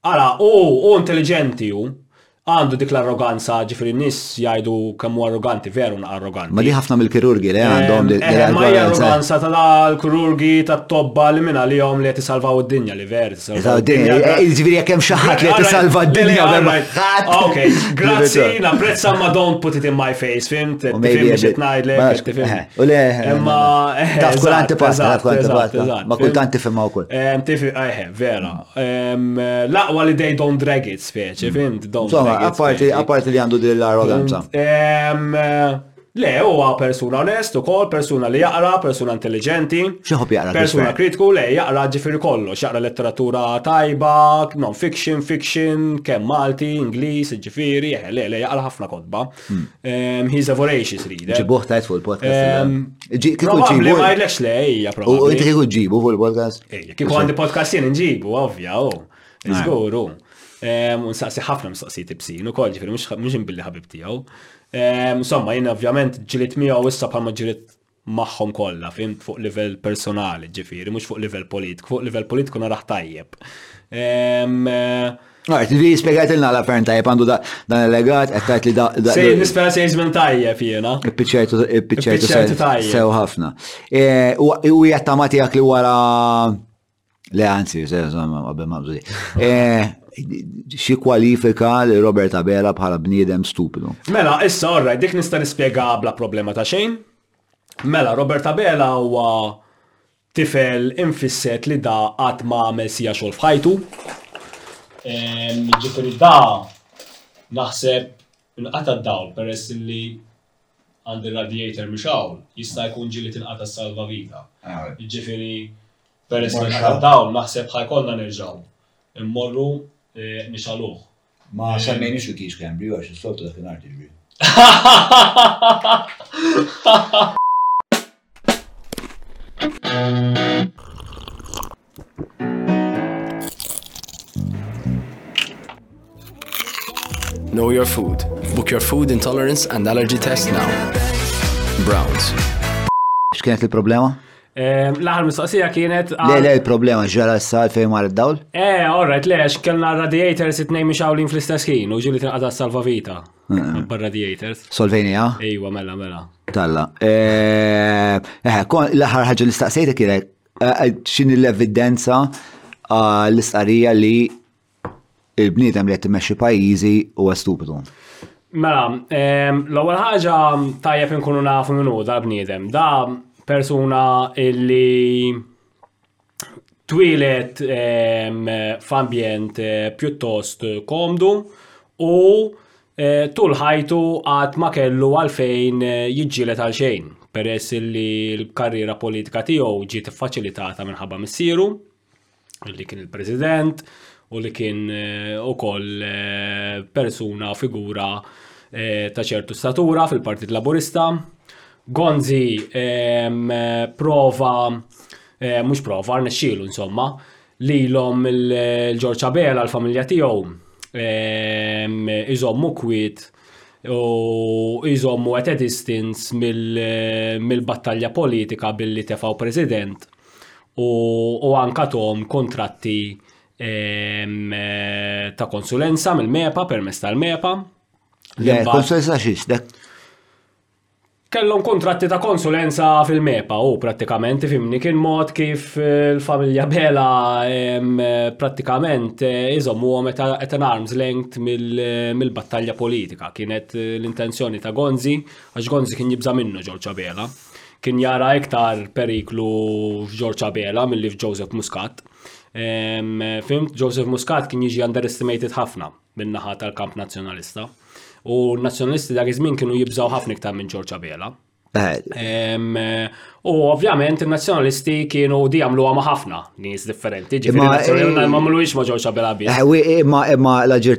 Ara, hu, hu intelliġenti, hu. Għandu dik l-arroganza, ġifieri n-nies jgħidu kemm hu arroganti, veru na arroganti. Ma di ħafna mill-kirurgi li għandhom di Eh, ma hija arroganza ta' l-kirurgi tat-tobba li minn għalihom li qed isalvaw id-dinja, li veru qed isalvaw id-dinja. Ġifieri jekk hemm xi ħadd li qed isalva d-dinja veru ma ħadd. Ok, grazzi, napprezza ma don't put it in my face, fimt? U maybe Tifhimni x'qed ngħidlek, qed tifhimni. Eh, u le, Imma eh, taf kull eżatt, antipatt, taf eżatt, kull eżatt, antipatt. eżatt, Ma fimt? kultant tifhimha wkoll. Eh, tifi, eh, vera, L-aqwa li they don't drag it, speċi, fint? Insomma, apparti, apparti li għandu din l-arroganza. Le, huwa persuna onest u kol, persuna li jaqra, persuna intelligenti. Xieħob jaqra? Persuna kritiku, le, jaqra ġifiri kollu, jaqra letteratura tajba, non-fiction, fiction, kem Malti, Inglis, ġifiri, eh, le, le, jaqra ħafna kodba. Hmm. He's a voracious reader. Ġibuħ tajt fuq il-podcast. Probabli ma jgħidlekx le, ija, probabli. U inti kieku ġibu fuq il-podcast? Ija, kieku għandi podcast jien nġibu, ovvja, u. Zguru. Unsaqsi ħafna msaqsi tibsin, u kol ġifiri, mux imbilli ħabib tijaw. Insomma, jien ovvjament ġilit miegħu issa bħalma ġilit magħhom kollha, fimt, fuq livell personali, ġifieri, mhux fuq livell politiku, fuq livell politiku naraħ tajjeb. Ehm, Għart, li spiegħat il la fern tajjeb għandu dan il-legat, għattajt li da. Sej, nispera sej zmin tajjeb jena. Ippiċertu, ippiċertu sew ħafna. E, u jgħattamatijak li wara Le anzi, għabbe maqbżi. Eh, xi kwalifika li Robert Abela bħala bniedem stupidu. Mela, issa, orra, dik nista nispjega bla problema ta' xejn. Mela, Robert Abela huwa tifel infisset li da qatt ma għamel sija xogħol f'ħajtu. Ġifieri da naħseb inqata' d-dawl peress li għandi radiator mhux hawn, jista' jkun ġieli tinqata' salvavita. Ġifieri Peress li Marxa. għadha dawl naħseb ħa jkollna nerġgħu immorru eh, nixgħaluh. Ma semmejniex il-kis Cambry għax is-soltu dak il-nar tiġri. Know your food. Book your food intolerance and allergy test now. Browns. X'kienet il-problema? Ehm, l-aħħar mistoqsija kienet. Le, le, il-problema ġara s-sal fejn mar id-dawl? Eh, alright, le, kellna radiators it-nej mixawlin fl-istess ħin u ġili tinqata salva vita. Bar radiators. Solvenija? Ejwa, mela, mela. Talla. Eh, eh l-aħħar ħagġa li staqsejta kienet eh, eh, xin l-evidenza ah, l-istqarija li il-bniedem li qed imexxi pajjiżi huwa stupidu. Mela, ehm, l-ewwel ħaġa tajjeb inkunu nafu min hu dal-bniedem. Da persuna illi twilet ehm, f'ambjent eh, pjuttost komdu u eh, tul ħajtu għad ma kellu għalfejn eh, jiġġielet għal xejn peress illi l-karriera politika tiegħu ġiet iffaċilitata minħabba missieru. li kien il-President u li kien eh, ukoll eh, persuna figura eh, ta' ċertu statura fil-Partit Laburista. Gonzi ehm, prova, mhux prova, rnexxielu insomma, li l-om il-Ġorġ Abela l-familja tiegħu ehm, iżommu kwit u jżommu at a distance mill-battalja politika billi tefaw president u, u anka tom kontratti ehm, eh, ta' konsulenza mill-MEPA, permess tal-MEPA. li Le, mbagħad- konsensa xiex, dak. Kellhom kontratti ta' konsulenza fil-MEPA u prattikament fimni kien mod kif eh, l-familja Bela em, eh, prattikament eh, iżommuhom at at an arm's length mill- eh, mill-battalja politika. Kienet eh, l-intenzjoni ta' Gonzi għax Gonzi kien jibża' minnu Ġorġa Bela. kien jara iktar periklu f'Ġorġ Abela milli f'Joseph Muscat. Fimt, Joseph Muscat kien jiġi underestimated ħafna min-naħa tal-kamp nazzjonalista. U n-nazzjonalisti dak iż-żmien kienu jibżaw ħafna iktar minn Ġorġ Abela. U ovvjament il-nazjonalisti kienu di għamlu għama ħafna nis differenti, ġifiri eh, ma mlu ix maġor xabela bi. Eh, imma imma l-ġir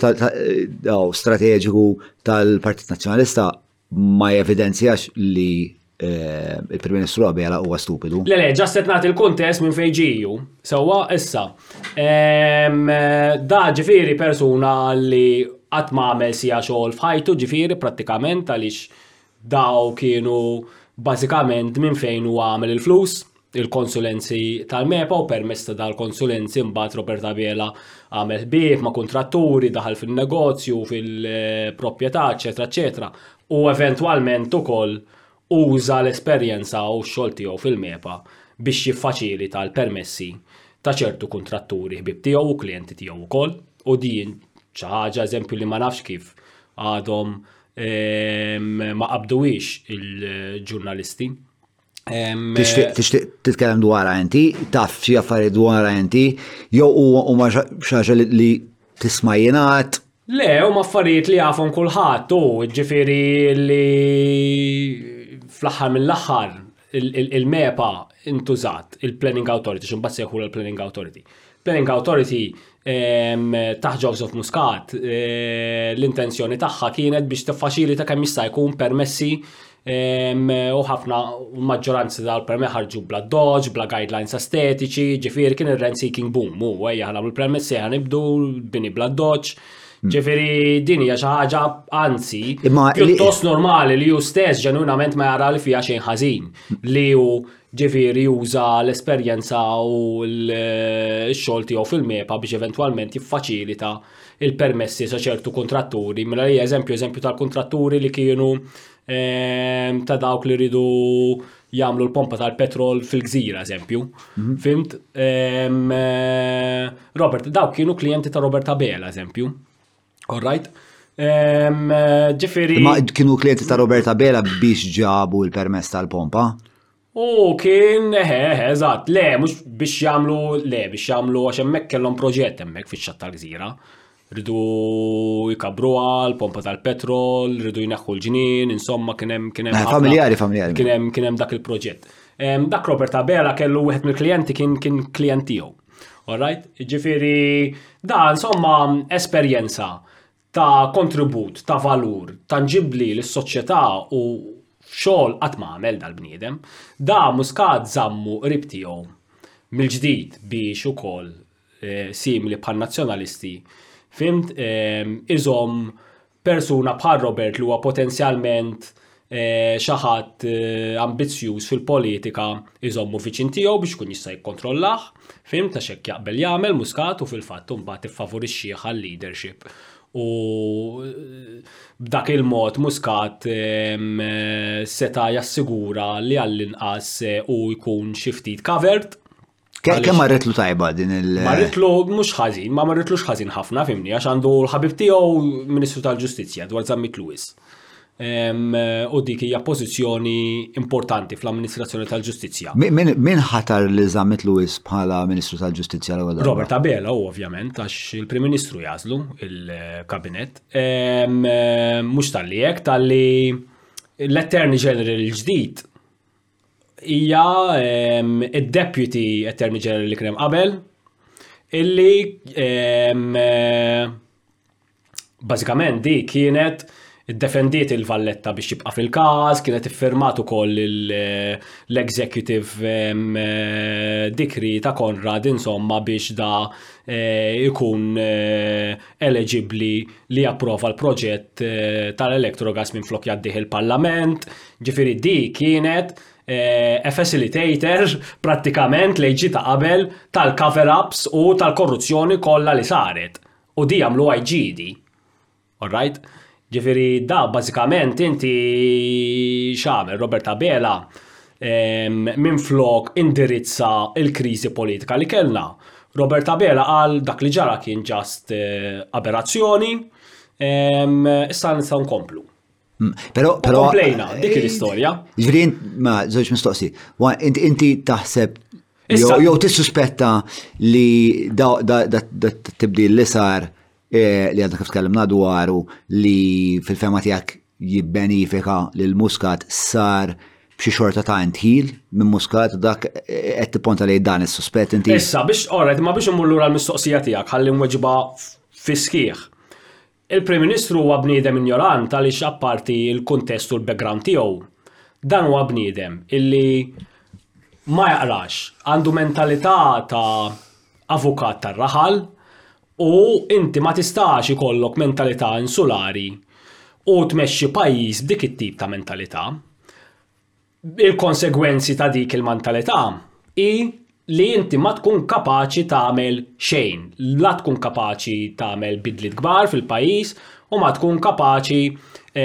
strategiku tal-Partit Nazjonalista ma jevidenzjax li eh, il-Prim Ministru Abela huwa stupidu. Le, le, ġasset nagħti il-kuntest minn fejn ġiju. Sewwa issa. Ehm, Da ġifieri persuna li qatt ma għamel sija xogħol f'ħajtu ġifieri prattikament għaliex daw kienu bażikament minn fejn huwa għamel il-flus. il-konsulenzi tal-MEPA u permezz ta' dal-konsulenzi mbagħad Robert Abela għamel ħbieb ma' kuntratturi, daħal fin-negozju, fil-proprjetà, eċetera, eċetera. U eventwalment ukoll uża l-esperjenza u x-xogħol tiegħu fil-MEPA biex jiffaċilita l-permessi ta' ċertu kuntratturi ħbieb tiegħu u klijenti tiegħu wkoll. U din xi ħaġa eżempju li ma nafx kif għadhom ehm, ma qabduwiex il-ġurnalisti. Tixtieq titkellem dwarha inti, taf xi affarijiet dwarha inti, jew huwa huma xaġa li tisma' jingħad? Le, huma affarijiet li jafhom kulħadd u ġifieri li fl-aħħar mill-aħħar il-MEPA intużat il-Planning Authority, x'imbagħad sejħu l-Planning Authority. Planning Authority taħt Joseph Muscat l-intenzjoni tagħha kienet biex tiffaċilita kemm jista' jkun permessi u ħafna maġġoranzi tal-permessi ħarġu bla doġ, bla guidelines estetiċi, ġifieri kien ir-rent seeking boom u ejja ħanagħmlu l-permessi ejja nibdu bini bla doġ. Ġifieri din hija xi ħaġa anzi pjuttost normali li hu stess ġenwinament ma jara li fiha xejn ħażin li hu ġifieri juża l-esperjenza u x-xogħol tiegħu fil-MEPA biex eventwalment jiffaċilita il-permessi sa ċertu kuntratturi, mela li eżempju eżempju tal-kuntratturi li kienu ehm, ta' dawk li ridu jagħmlu l-pompa tal-petrol fil-gżira eżempju. Mhm. Fimt? Ehm, eh, Robert, dawk kienu klijenti ta' Robert Abela eżempju. All right. Ġifiri. Ma kienu klienti ta' Roberta Bela biex ġabu il-permess tal-pompa? U kien, eħe, eħe, eżat, le, mux biex jamlu, le, biex jamlu, għax emmek kellhom proġett emmek fi xat tal-gżira. Ridu jkabru għal, pompa tal-petrol, ridu jneħħu l-ġnien, insomma, kienem, kienem. Eh, familjari, familjari. Kienem, kienem dak il-proġett. Dak Robert Abela kellu wieħed mill-klienti kien kien klienti Alright? Ġifiri, da insomma esperjenza ta' kontribut, ta' valur, tangibli l-soċjetà u xogħol qatt ma għamel dal-bniedem, da Muscat zammu qrib tiegħu mill-ġdid biex ukoll eh, simili bħal nazzjonalisti, fimt, eh, iżom persuna bħal Robert li huwa potenzjalment eh, xi ħadd eh, ambizzjuż fil-politika iżommu viċin tiegħu biex kun jista' jikkontrollah, fim ta' xekk jaqbel jagħmel muskat u fil-fatt imbagħad iffavorixxih għal leadership. U eh, b'dak il-mod muskat seta' jassigura li għall-inqas u jkun xi ftit covered Kemm marritlu tajba din il- Marritlu mhux ħażin, ma marritlux ħażin ħafna fimni għax għandu l-ħabib tiegħu Ministru tal-Ġustizzja dwar Zammit Lewis. U dik hija pożizzjoni importanti fl-amministrazzjoni tal-ġustizzja. Min ħatar li Zammit Lewis bħala Ministru tal-Ġustizzja l ewwel Robert Abela u ovvjament għax il-Prim Ministru jażlu il-Kabinet. Mhux tal-li hekk tal-li l-Attorney General il-ġdid hija ehm, id-Deputy Attorney General li kien hemm qabel illi ehm, eh, bażikament di kienet defendiet il-Valletta biex jibqa' fil-każ, kienet iffirmat ukoll eh, l-executive ehm, eh, dikri ta' Konrad insomma biex da eh, ikun eleġibbli li japprova l-proġett tal-Electrogas minn flok jaddih il-Parlament, Ġifiri di kienet eh, a facilitator prattikament li ġi ta' qabel tal-cover-ups u tal-korruzzjoni kollha li saret. U di għamlu għajġidi. Alright? Ġifiri da bażikament inti xamel Robert Abela minn flok indirizza il-kriżi politika li kellna. Robert Abela qal dak li ġara kien ġast eh, aberazzjoni, issa nistgħu nkomplu. Mm, pero, pero. Komplejna, dik l-istorja. Ġviri, ma, zoċ mistoqsi. Inti taħseb Jow tissuspetta li da tibdi li sar eh, li għadna kif tkellimna dwaru li fil-fema tijak jibbenifika li l-muskat sar b'xi xorta ta' intħil minn muskat dak eh, qed tipponta li dan is-suspett inti. Issa biex orret ma biex imur lura l-mistoqsija tiegħek ħalli mweġba fiskieħ. Il-Prim Ministru huwa bniedem injorant għaliex apparti l-kuntest u l-background tiegħu, dan huwa bniedem illi ma jaqrax, għandu mentalità ta' avukat tar-raħal u inti ma tistax ikollok mentalità insulari u tmexxi pajjiż b'dik it-tip ta' mentalità. il-konsegwenzi ta' dik il-mentalità hi li inti ma tkun kapaċi tagħmel xejn, la tkun kapaċi tagħmel bidliet kbar fil-pajjiż u ma tkun kapaċi e,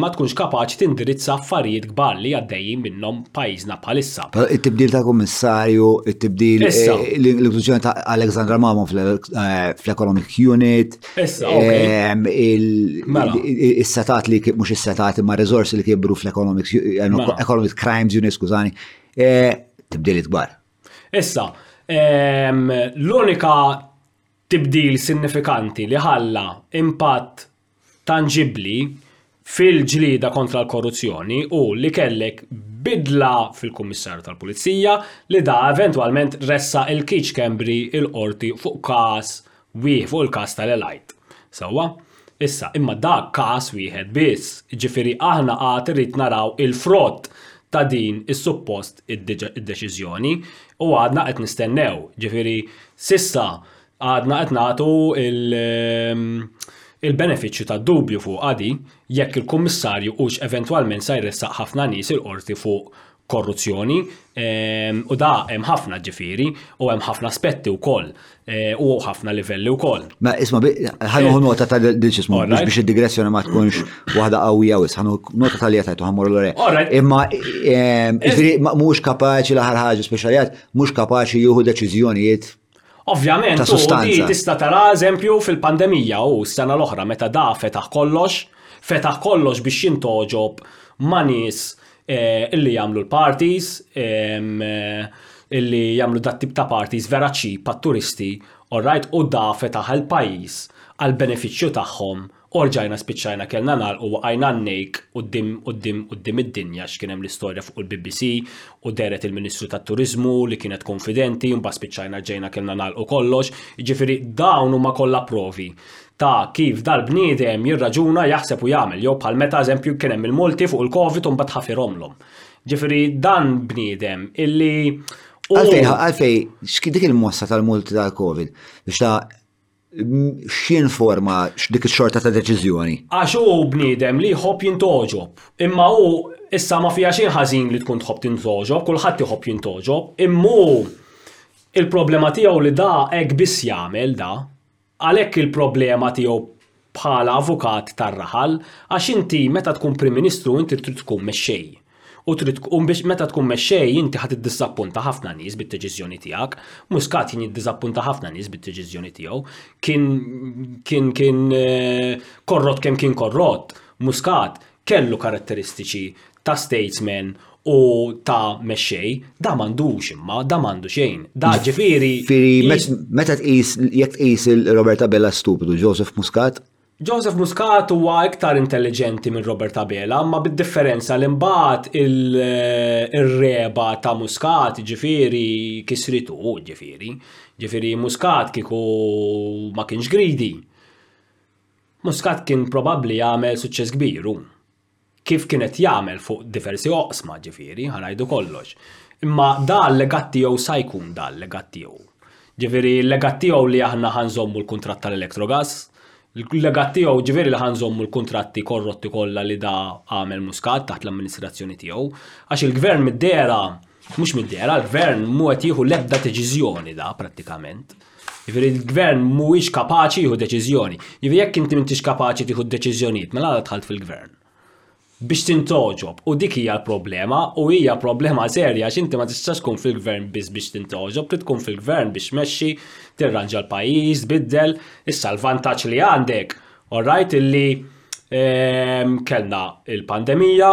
ma tkunx kapaċi tindirizza affarijiet kbar li għaddejjin minnhom pajjiżna bħalissa. It-tibdil ta' kummissarju, it-tibdil eh, l-inklużjoni ta' Alexandra Mamo eh, fl-Economic Unit, Issa, ehm, mela. Is-setat li mhux is-setat imma riżorsi li kibru fl-economics, eh, mela. economic crimes unit, skużani, eh, tibdil kbar. Issa, ehm, l-unika tibdil sinifikanti li ħalla impatt tangibli fil-ġlieda kontra l-korruzzjoni hu li kellek bidla fil-Kummissarju tal-Pulizija li da eventwalment ressa il-Kiċ Kembri il-qorti fuq każ wieħed fuq il-każ tal-Elite. Sewwa? Issa, imma dak każ wieħed biss, ġifieri aħna għad irrid naraw il-frott ta' din is-suppost id-deċiżjoni u għadna qed nistennew. Ġifieri, s'issa Għadna qed nagħtu il-benefiċċju tad-dubju fuq għadi jekk il-Kummissarju hux eventwalment sa jressaq ħafna nies il-Qorti fuq korruzzjoni ehm, u da hemm ħafna ġifieri u hemm ħafna aspetti wkoll eh, u ħafna livelli wkoll. Ma isma' ħanuħu eh, nota ta' deċismu biex biex id-digressjoni ma tkunx waħda qawwija wis, ħanu nota tal-li tajtu ħammur l-ore. Imma ehm, eh. mhux kapaċi l-aħħar ħaġa speċjalist mhux kapaċi jieħu deċiżjonijiet Ovvjament, u di tista' tara eżempju fil-pandemija u s-sena l-oħra meta da fetaħ kollox, fetaħ kollox biex jintoġob ma' nies eh, illi jagħmlu l-parties, ehm, eh, illi jagħmlu dat tip ta' parties vera ċip għat-turisti, all right, u da fetaħ il-pajjiż għal benefiċċju tagħhom Orġajna spiċċajna kellna nagħlqu waqajna n-nejk quddiem quddiem quddiem id-dinja x'kien hemm l-istorja fuq il-BBC u dehret il-Ministru tat-Turiżmu li kienet kunfidenti mbagħad spiċċajna rġejna kellna nagħlqu kollox. Jiġifieri dawn huma kollha provi ta' kif dal-bniedem jirraġuna, jaħseb u jagħmel jew bħal meta eżempju kien hemm il-multi fuq il-Covid u mbagħad ħafirhomlhom. Jiġifieri dan bniedem illi Għalfej, għalfej, dik il-mossa tal-multi tal-Covid, biex ta' X'in forma x'dik is-xorta ta' deċiżjoni? Għax hu bniedem li jħobb jintgħoġob. Imma hu, issa ma fiha xejn ħażin li tkun tħobb tintgħoġob, kulħadd iħobb jintgħoġob, imma hu il-problema tiegħu li da hekk biss jagħmel da. Għalhekk il-problema tiegħu bħala avukat tar-raħal, għax inti meta tkun Prim Ministru inti trid tkun mexxej. U trid tkun biex meta tkun mexxej inti ħadd iddisappunta ħafna nies bid-deċiżjoni tiegħek. Muscat kien jiddiżappunta ħafna nies bid-deċiżjoni tiegħu. Kien kien kien eh, korrott kemm kien korrott. Muscat kellu karatteristiċi ta' statesman u ta' mexxej, da m'għandux imma, da m'għandu xejn. Da ġifieri. Firi, meta tqis, jekk tqis il-Roberta Bella stupidu, Joseph Muscat, Joseph Muscat huwa iktar intelliġenti minn Robert Abela imma bid-differenza li mbagħad ir-regħba ta' Muscat ġifieri kisritu hu ġifieri. Ġifieri Muscat kieku ma kienx greedy, Muscat kien probabbli għamel suċċess kbir hu. kif kien qed jagħmel fuq diversi oqsma ġifieri, ħa ngħidu kollox. Imma da l-legat tiegħu sa jkun da l-legat tiegħu. Ġifieri l-legat tiegħu li aħna ħanżommu l-kuntratt tal-Electrogas, l-legat tiegħu ġifieri li ħanżommu l-kuntratti korrotti kollha li da għamel Muscat taħt l-amministrazzjoni tiegħu, għax il-Gvern mid-dehra, mhux mid-dehra, l-Gvern mhu qed jieħu l-ebda deċiżjoni da prattikament. Jiġifieri l-gvern mhuwiex kapaċi jieħu deċiżjoni. Jiġifieri jekk inti m'intix kapaċi tieħu d-deċiżjonijiet, mela għala dħalt fil-gvern? Biex tintgħoġob, u dik hija l-problema, u hija problema serja għax inti ma tistax tkun fil-gvern biss biex tintgħoġob, trid tkun fil-gvern biex tmexxi, tirranġa l-pajjiż, tbiddel. Issa l-vantaġġ li għandek, orajt illi ehm, kellna l-pandemija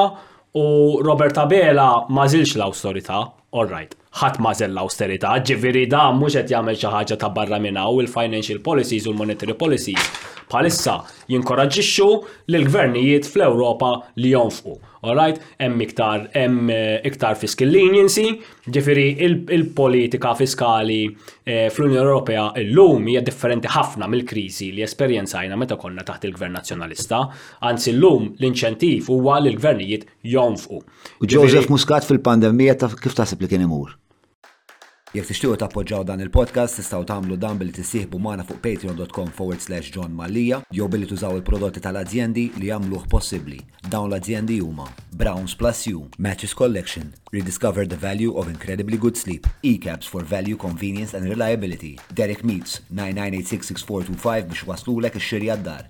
u Robert Abela ma żilx l-awtorità, All right, ħadd m'għażel l-awsterità, ġifieri dan mhux qed jagħmel xi ħaġa ta' barra minn hawn, il-financial policies u l-monetary policies bħalissa jinkoraġġixxu lill-gvernijiet fl-Ewropa li jonfqu. All right, hemm iktar hemm eh, iktar fiscal leniency, ġifieri il-politika fiskali eh, fl-Unjoni Ewropea llum hija differenti ħafna mill-kriżi li esperjenzajna meta konna taħt il-Gvern Nazzjonalista, anzi llum l-inċentiv huwa li l-gvernijiet jonfqu. U Joseph Muscat fil-pandemija ta' kif taħseb li kien imur? Jekk tixtiequ tappoġġaw dan il-podcast tistgħu tagħmlu dan billi tissieħbu magħna fuq patreon.com forward slash John Mallia jew billi tużaw il-prodotti tal-azjendi li jagħmluh possibbli. Dawn l-azjendi huma Browns Plus You, Mattress Collection, Rediscover the Value of Incredibly Good Sleep, Ecaps for Value, Convenience and Reliability, Derek Meats, 9986-6425 biex iwasslulek ix-xiri għad-dar.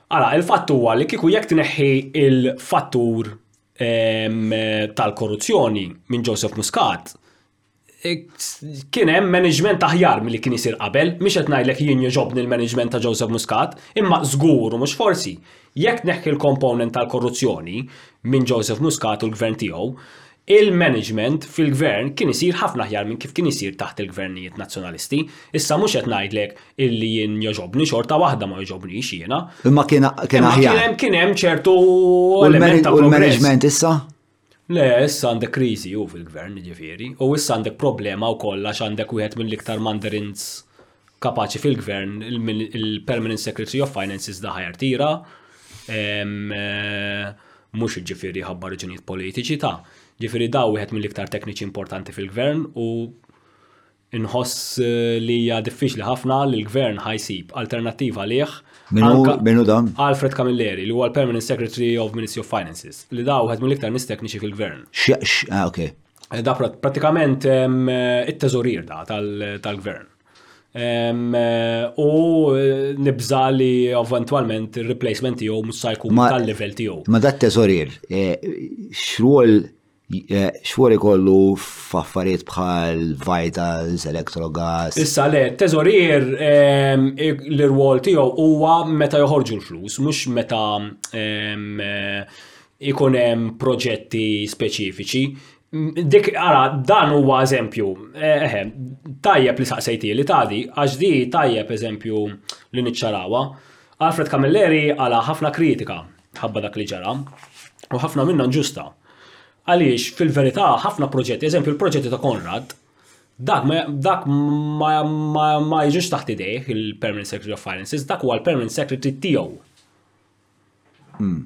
Ara, il-fatt huwa li kieku jekk tneħħi il-fattur ehm, tal-korruzzjoni minn Joseph Muscat, eh, kien hemm management aħjar milli kien isir qabel, mhix qed ngħidlek jien joġobni l-management ta' Joseph Muscat, imma żgur u mhux forsi, jekk tneħħi l-komponent tal-korruzzjoni minn Joseph Muscat u l-gvern tiegħu, Il-management fil-Gvern kien isir ħafna aħjar minn kif kien isir taħt il-Gvernijiet Nazzjonalisti. Issa mhux qed ngħidlek illi jien jogħġobni, xorta waħda ma jogħġobnix jiena. Imma kien kien aħjar. Kien hemm ċertu element ta' management issa? Le, issa għandek kriżi hu fil-Gvern, ġifieri, u issa għandek problema wkoll għax għandek wieħed mill-iktar mandarins kapaċi fil-gvern, il-Permanent Secretary of Finance iżda ħajar tira, eh, mux ġifiri ħabba reġunijiet politiċi ta' ġifiri daw wieħed mill-iktar tekniċi importanti fil-gvern u nħoss eh, li hija diffiċli ħafna li l-gvern ħajsib alternattiva liħ. Minu dan? Alfred Camilleri, li huwa l-Permanent Secretary of Ministry of Finances, li daw wieħed mill-iktar nis tekniċi fil-gvern. Ah, ok. da pratikament it-teżorir da tal-gvern. U nibża li eventualment il-replacement tiegħu mhux se jkun tal-level tiegħu. Ma dat teżorir, e, xwol e, xwol ikollu f'affarijiet bħal vitals, electrogas. Issa le, teżorir l-rwol tiegħu huwa meta joħorġu l-flus, mhux meta e, ikun hemm proġetti speċifiċi. Dik, ara, dan huwa eżempju, eh, eh, tajjeb li saqsejti li tadi, għax di tajjeb eżempju li niċċarawa. Alfred Camilleri għala ħafna kritika ħabba dak li ġara, u ħafna minna ġusta. Għaliex, fil-verità, ħafna proġetti, eżempju, il-proġetti ta' Konrad, dak ma, dak ma, ma, ma jġux taħt idejh il-Permanent Secretary of Finances, dak huwa l-Permanent Secretary tiegħu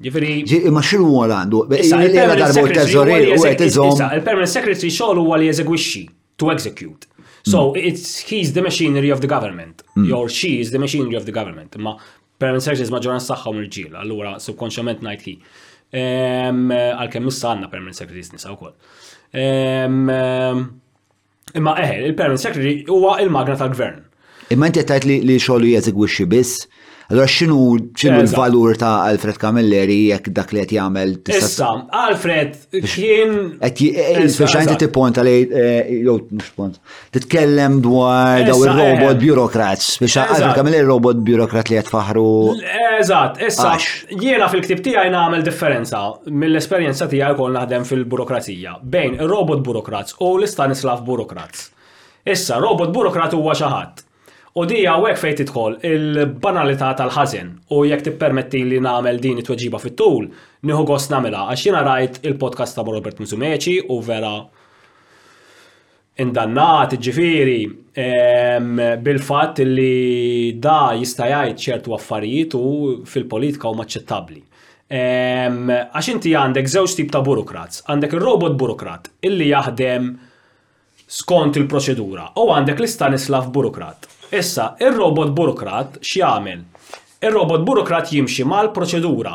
Ġifieri. Ma xinu huwa għandu? Il-permanent secretary xogħol huwa li eżegwixxi, to execute. So hmm. it's he's the machinery of the government, hmm. or she is the machinery of the government. Ma permanent secretary maġġoranza tagħha u rġiel, allura subkonxjament ngħid hi. Għalkemm issa għandna permanent secretary nisa wkoll. Imma eħe, eh, il-Permanent Secretary huwa il-magna tal-gvern. Imma inti tajt li, li xogħol jeżegwixxi biss. Allora x'inhu x'inhu l-valur ta' Alfred Camilleri jekk dak li qed jagħmel Issa, Alfred kien qed eh, speċjalment inti tipponta li eh, jew mhux pont. Titkellem dwar daw ir-robot bureaucrats, speċjalment Alfred Camilleri robot bureaucrat li qed faħru. Eżatt, issa jiena fil-ktieb tiegħi nagħmel differenza mill-esperjenza tiegħi wkoll naħdem fil-burokrazija. bejn ir-robot burokratz u l-Istanislav burokratz. Issa, robot burokrat huwa xi ħadd. U di hawnhekk fejn tidħol il-banalità tal-ħażen u jekk tippermettili nagħmel din it-tweġiba fit-tul, nieħu gost nagħmilha għax jiena rajt il-podcast ta' Robert Musumeci u vera indannat, ġifiri, bil-fatt li da jista' jgħid ċertu affarijiet u fil-politika huma aċċettabbli. Għax inti għandek żewġ tip ta' burokrats, għandek ir-robot burokrat illi jaħdem skont il-proċedura u għandek l-Stanislav burokrat. Issa, ir-robot burokrat x'jagħmel? Ir-robot burokrat jimxi mal-proċedura.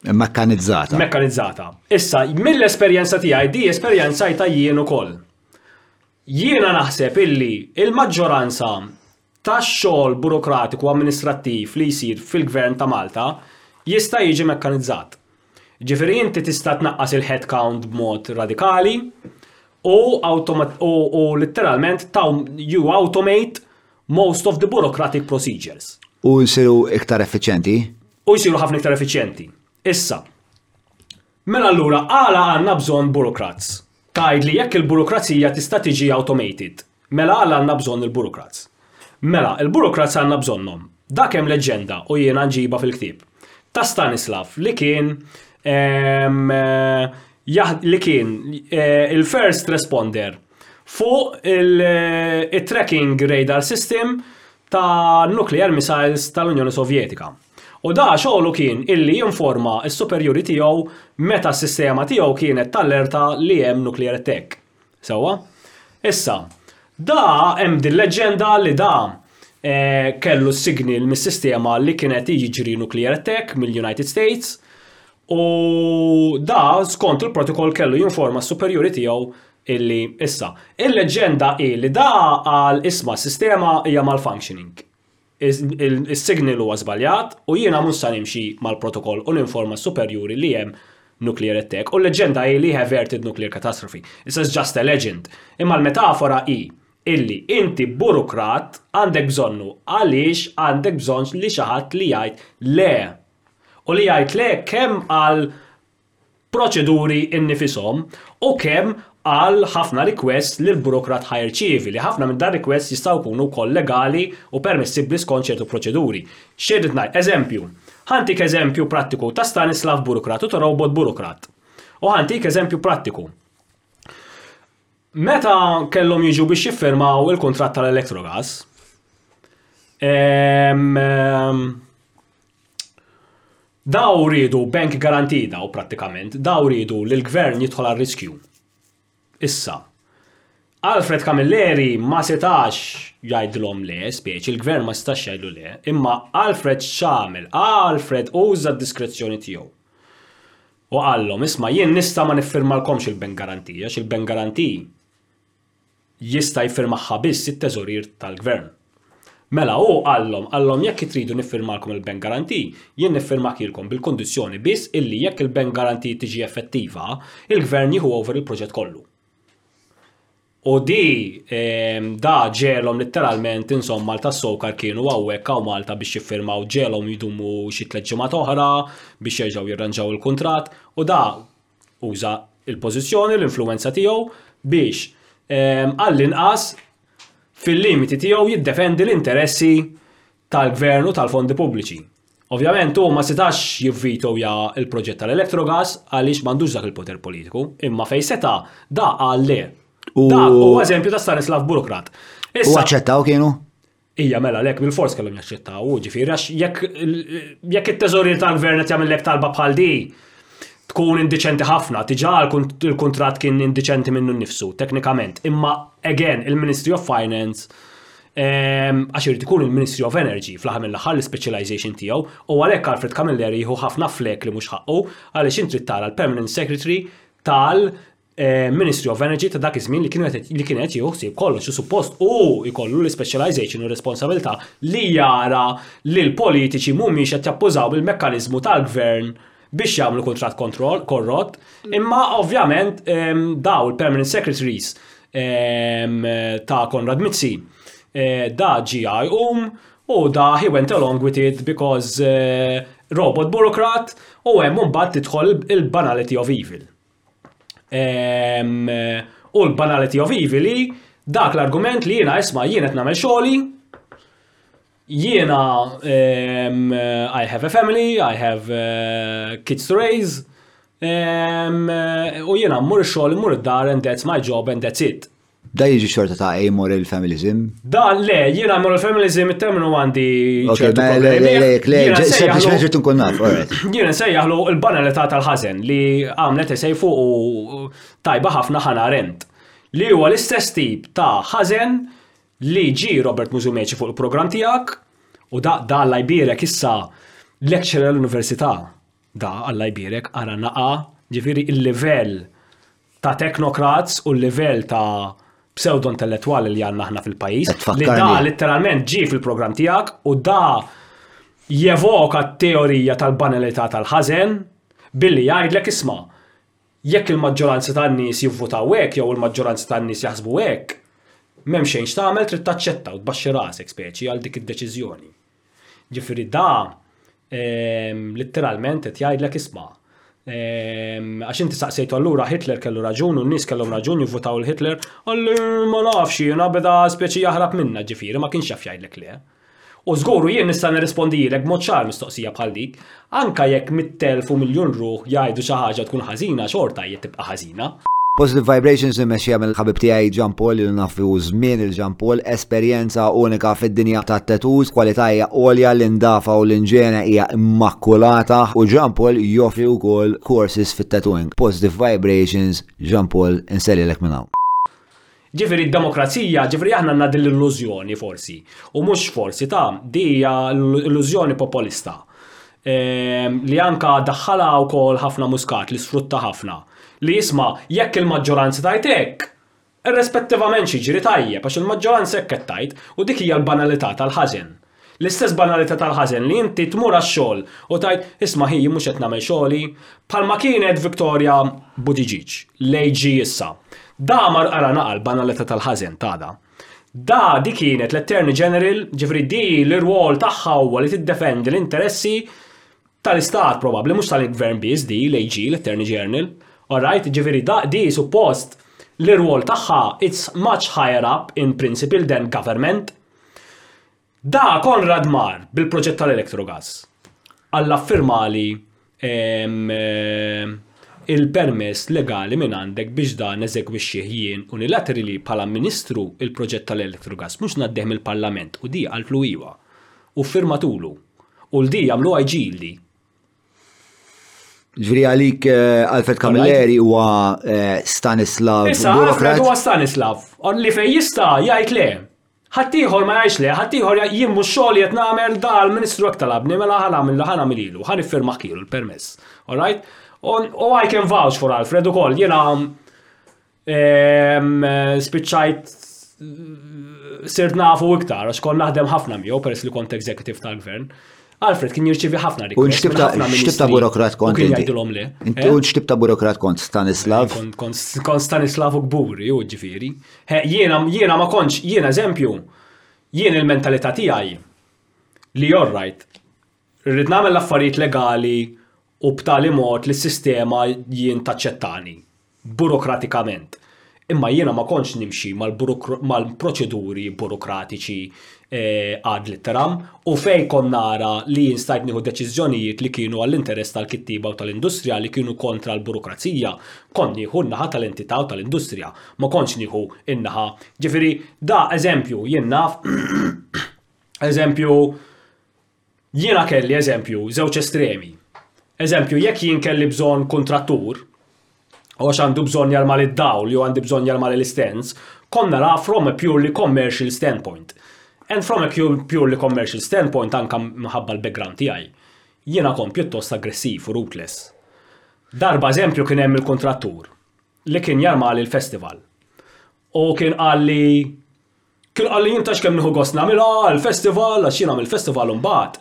Mekkanizzata. Mekkanizzata. Issa, mill-esperjenza tiegħi di esperjenzajta jien ukoll. Jiena naħseb illi il-maġġoranza tax-xogħol burokratiku amministrattiv li jsir fil-Gvern ta' Malta jista' jiġi mekkanizzat. Ġifieri inti tista' tnaqqas il-headcount b'mod radikali u, u, u litteralment you automate most of the bureaucratic procedures. U jsiru iktar effiċjenti. U jsiru ħafna iktar effiċjenti. Issa, mela allura għala għandna bżonn burokrats. Tgħid li jekk il-burokrazija tista' tiġi automated. Mela għala għandna bżonn il-burokrats. Mela, il-burokrats għandna bżonnhom. Dak hemm leġġenda u jiena nġiba fil-ktieb. Ta' Stanislav li kien ehm, eh, li kien eh, il-first responder fuq it-Tracking Radar System ta' Nuclear Missiles tal-Unjoni Sovjetika. U da xogħlu kien illi jinforma s-superjuri tiegħu meta s-sistema tiegħu kienet tallerta li hemm nuclear attack. Sewwa? Issa, da hemm din leġġenda li da kellu s-signal mis-sistema li kien qed jiġri nuclear attack mill-United States u da skont il-protocol kellu jinforma s-superjuri tiegħu illi issa. Il-leġġenda hi li da qal isma' s-sistema hija malfunctioning. Is-signal huwa żbaljat u jiena mhux sa nimxi mal-protokoll u ninforma s-superjuri li hemm nuclear attack u l-leġġenda hi li averted nuclear catastrophe. Issa it's just a legend. Imma l-metafora hi illi inti burukrat għandek bżonnu għaliex għandek bżonn li xi ħadd li jgħid le. U li jgħid le kemm għal proċeduri nnifishom u kemm għal ħafna rikwests li l-burokrat ħa jirċievi, li ħafna minn dan rikwests jistgħu jkunu wkoll legali u permessibbli skont ċertu proċeduri. Xi rrid ngħid? Eżempju, ħa ntik eżempju prattiku ta' Stanislav burokrat u ta' Robot burokrat. U ħa ntik eżempju prattiku. Meta kellhom jiġu biex jiffirmaw il-kuntratt tal-Electrogas, ehm, ehm, Daw riedu bank guarantee daw prattikament, daw riedu li l-Gvern jidħol għar-riskju. Issa, Alfred Camilleri ma setax jgħidilhom le, specie, il-Gvern ma setax jgħidlu le, imma Alfred x'għamel? Alfred uża d-diskrezzjoni tiegħu u qallhom, isma' jien nista' ma niffirmalkomx il-bank guarantee għax il-bank guarantee jista' jiffirmagħha biss it-Teżorier tal-Gvern. Mela hu qallhom, qallhom jekk tridu niffirmalkom il-bank guarantee, jien niffirmakhilkom bil-kundizzjoni biss illi jekk il-bank guarantee tiġi effettiva, il-Gvern jieħu over il-proġett kollu. U di da ġegħelhom litteralment insomma għal tas-sokar kienu hawnhekk hawn Malta biex jiffirmaw ġegħelhom jdumu xi tliet ġimgħat oħra biex jerġgħu jirranġaw il-kuntratt u da Uża l-pożizzjoni, l-influwenza tiegħu biex, għall-inqas, fil-limiti tiegħu jiddefendi l-interessi tal-Gvern u tal-fondi pubbliċi. Ovvjament hu ma setax jivvitowja l-proġett tal-Electrogas għaliex m'għandux dak il-poter politiku, imma fejn seta' da qal le. Dak huwa eżempju ta' Stanislav Burokrat. U aċċettaw kienu? Ija mela lek bil-fors kellhom jaċċettaw, ġifieri għax jekk it-teżorier tal-gvern qed jagħmellek talba bħal di tkun indiċenti ħafna, tiġà l-kuntratt kien indiċenti minnu nnifsu teknikament. Imma again il-Ministry of Finance ehm, għax irid ikun il-Ministry of Energy fl-aħħar mill-aħħar l-specialization tiegħu u għalhekk Alfred Camilleri jieħu ħafna flek li mhux ħaqqu għaliex int tara l-Permanent Secretary tal eh, Ministry of Energy ta' dak iż-żmien li kienet li kienet jew ħsieb kollox u suppost u jkollu l-specialization u responsabilità li jara li l-politiċi mhumiex qed jappużaw bil-mekkaniżmu tal-gvern biex jagħmlu kuntratt kontroll korrott, imma ovvjament ehm, daw il-permanent secretaries ehm, ta' Konrad Mizzi eh, da ġi għajqum u da he went along with it because eh, robot burokrat u hemm mbagħad tidħol il-banality of evil. u l-banality of evil li dak l-argument li jiena isma' jien qed nagħmel xogħli jiena I have a family, I have uh, kids to raise u jiena mmur ix-xogħol, mmur id-dar and that's my job and that's it. Da jiġi xorta ta' amoral feminism? Da, le, jien amoral feminism il-terminu għandi. Ok, ma le, le, le, le, sempliċement rritu nkun naf, Jien nsejjaħlu l-banalità tal-ħazen li għamlet esej fuq u tajba ħafna ħana rent. Li huwa l-istess tip ta' ħazen li ġi Robert Muzumeċi fuq il-program tijak u da, da għalla jbirek issa lecturer l-università. Da għalla jbirek għara naqa ġifiri il-level ta' technocrats u l-livell ta' pseudo intellettuali li għanna ħna fil-pajis. Li da letteralment ġi fil-program tijak u da jevoka t-teorija tal-banalità tal-ħazen billi jgħidlek isma' jekk il-maġġoranza tan-nies jivvutaw hekk jew il-maġġoranza tan-nies jaħsbu hekk, m'hemm xejn x'tagħmel trid taċċetta u tbaxxi rasek speċi għal dik id-deċiżjoni. Ġifieri da ehm, litteralment qed jgħidlek isma' ehm, għax inti saqsejtu allura Hitler kellu raġun u n-nies kellhom raġun jivvutaw l Hitler, għalli ma nafx jiena beda speċi jaħrab minna ġifieri ma kienx jaf jgħidlek le. U żgur u jien nista' nirrispondilek b'mod ċar mistoqsija bħal dik, Anke jekk mitt elf u miljun ruħ jgħidu xi ħaġa tkun ħażina, xorta hi tibqa' ħażina. Positive Vibrations immexxija mill-ħabib tiegħi Jean Paul li naf li hu żmien il-Jean Paul, esperjenza unika fid-dinja tat-tattoos, kwalità hija għolja, l-indafa u l-inġene hija immakkulata u Jean Paul joffri wkoll courses fit-tattooing. Positive Vibrations, Jean Paul, insellilek minn hawn. Ġifieri d-demokrazija, ġifieri aħna għandna din l-illużjoni forsi, u mhux forsi ta' di hija illużjoni popolista ehm, li anka daħħalha wkoll ħafna Muscat li sfrutta ħafna li isma' jekk il-maġġoranza tgħid hekk, irrispettivament x'jiġri tajjeb għax il-maġġoranza hekk qed tgħid u dik hija l-banalità tal-ħażen L-istess banalità tal-ħażen li inti tmur għax-xogħol u tgħid, isma' ħi jien mhux qed nagħmel xogħli, bħalma kienet Victoria Buttigieg, l-AG issa. Da mar ara naqa' l-banalità tal-ħażen t'għada. Da di kienet l-Attorney General, ġifieri di l-irwol tagħha huwa li tiddefendi l-interessi tal-istat probabbli, mhux tal-gvern biss di l-AG, l-Attorney General. Alright, ġifieri da di suppost l-irwol tagħha it's much higher up in principle than government. Da Konrad mar bil-proġett tal-Electrogas. Alla ffirmali il-permess legali minn għandek biex da neżegwixxih jien unilaterally bħala Ministru il-proġett tal-Electrogas mhux ngħaddih mill-Parlament u di qaltlu iva u ffirmatulu u l-di jagħmluha jġieli Ġviri għalik eh, Alfred Camilleri huwa eh, Stanislav. Issa, Alfred huwa Stanislav, li fej jista jgħid le. Ħaddieħor ma jgħidx le, ħaddieħor jien mhux xogħol qed nagħmel dal ministru hekk talabni mela ħa nagħmel ħa nagħmel ilu, ħa niffirma kielu l-permess. All right? U I can vouch for Alfred ukoll, jiena Spiċċajt sirt nafu iktar, għax kont naħdem ħafna miegħu peress li kont executive tal-gvern. Alfred kien jirċivi ħafna dik. Unx tibta ta' burokrat kont. Kien jgħidilhom le. Inti eh? unx tibta burokrat kont Stanislav. Eh, kont Stanislav u kburi u ġifieri. Eh, jiena ma kontx, jiena eżempju, jien il-mentalità tiegħi li all right, Irrid nagħmel l-affarijiet legali u b'tali mod li s-sistema jien taċċettani, burokratikament. Imma jiena ma kontx nimxi mal-proċeduri burokratiċi ad litteram u fejn kont nara li jien stajt nieħu deċiżjonijiet li kienu għall-interess tal-kittieba u tal-industrija li kienu kontra l-burokrazija, kont nieħu n-naħa tal-entità u tal-industrija. Ma kontx nieħu n-naħa. Ġifieri, da eżempju, jien naf eżempju Jiena kelli eżempju żewġ estremi. Eżempju, jekk jien kelli bżonn kuntrattur, għax għandu bżonn jarmali d-dawl jew għandi bżonn jarmali l-istands, kont naraha from a purely commercial standpoint. And from a purely commercial standpoint anke minħabba l-background tiegħi, jiena kont pjuttost aggressiv u ruthless. Darba eżempju kien hemm il-kuntrattur li kien jarmali l-festival. U kien qalli, kien qalli jien taf x'kemm nieħu gost nagħmilha, il-festival, għax jien nagħmel festival u mbagħad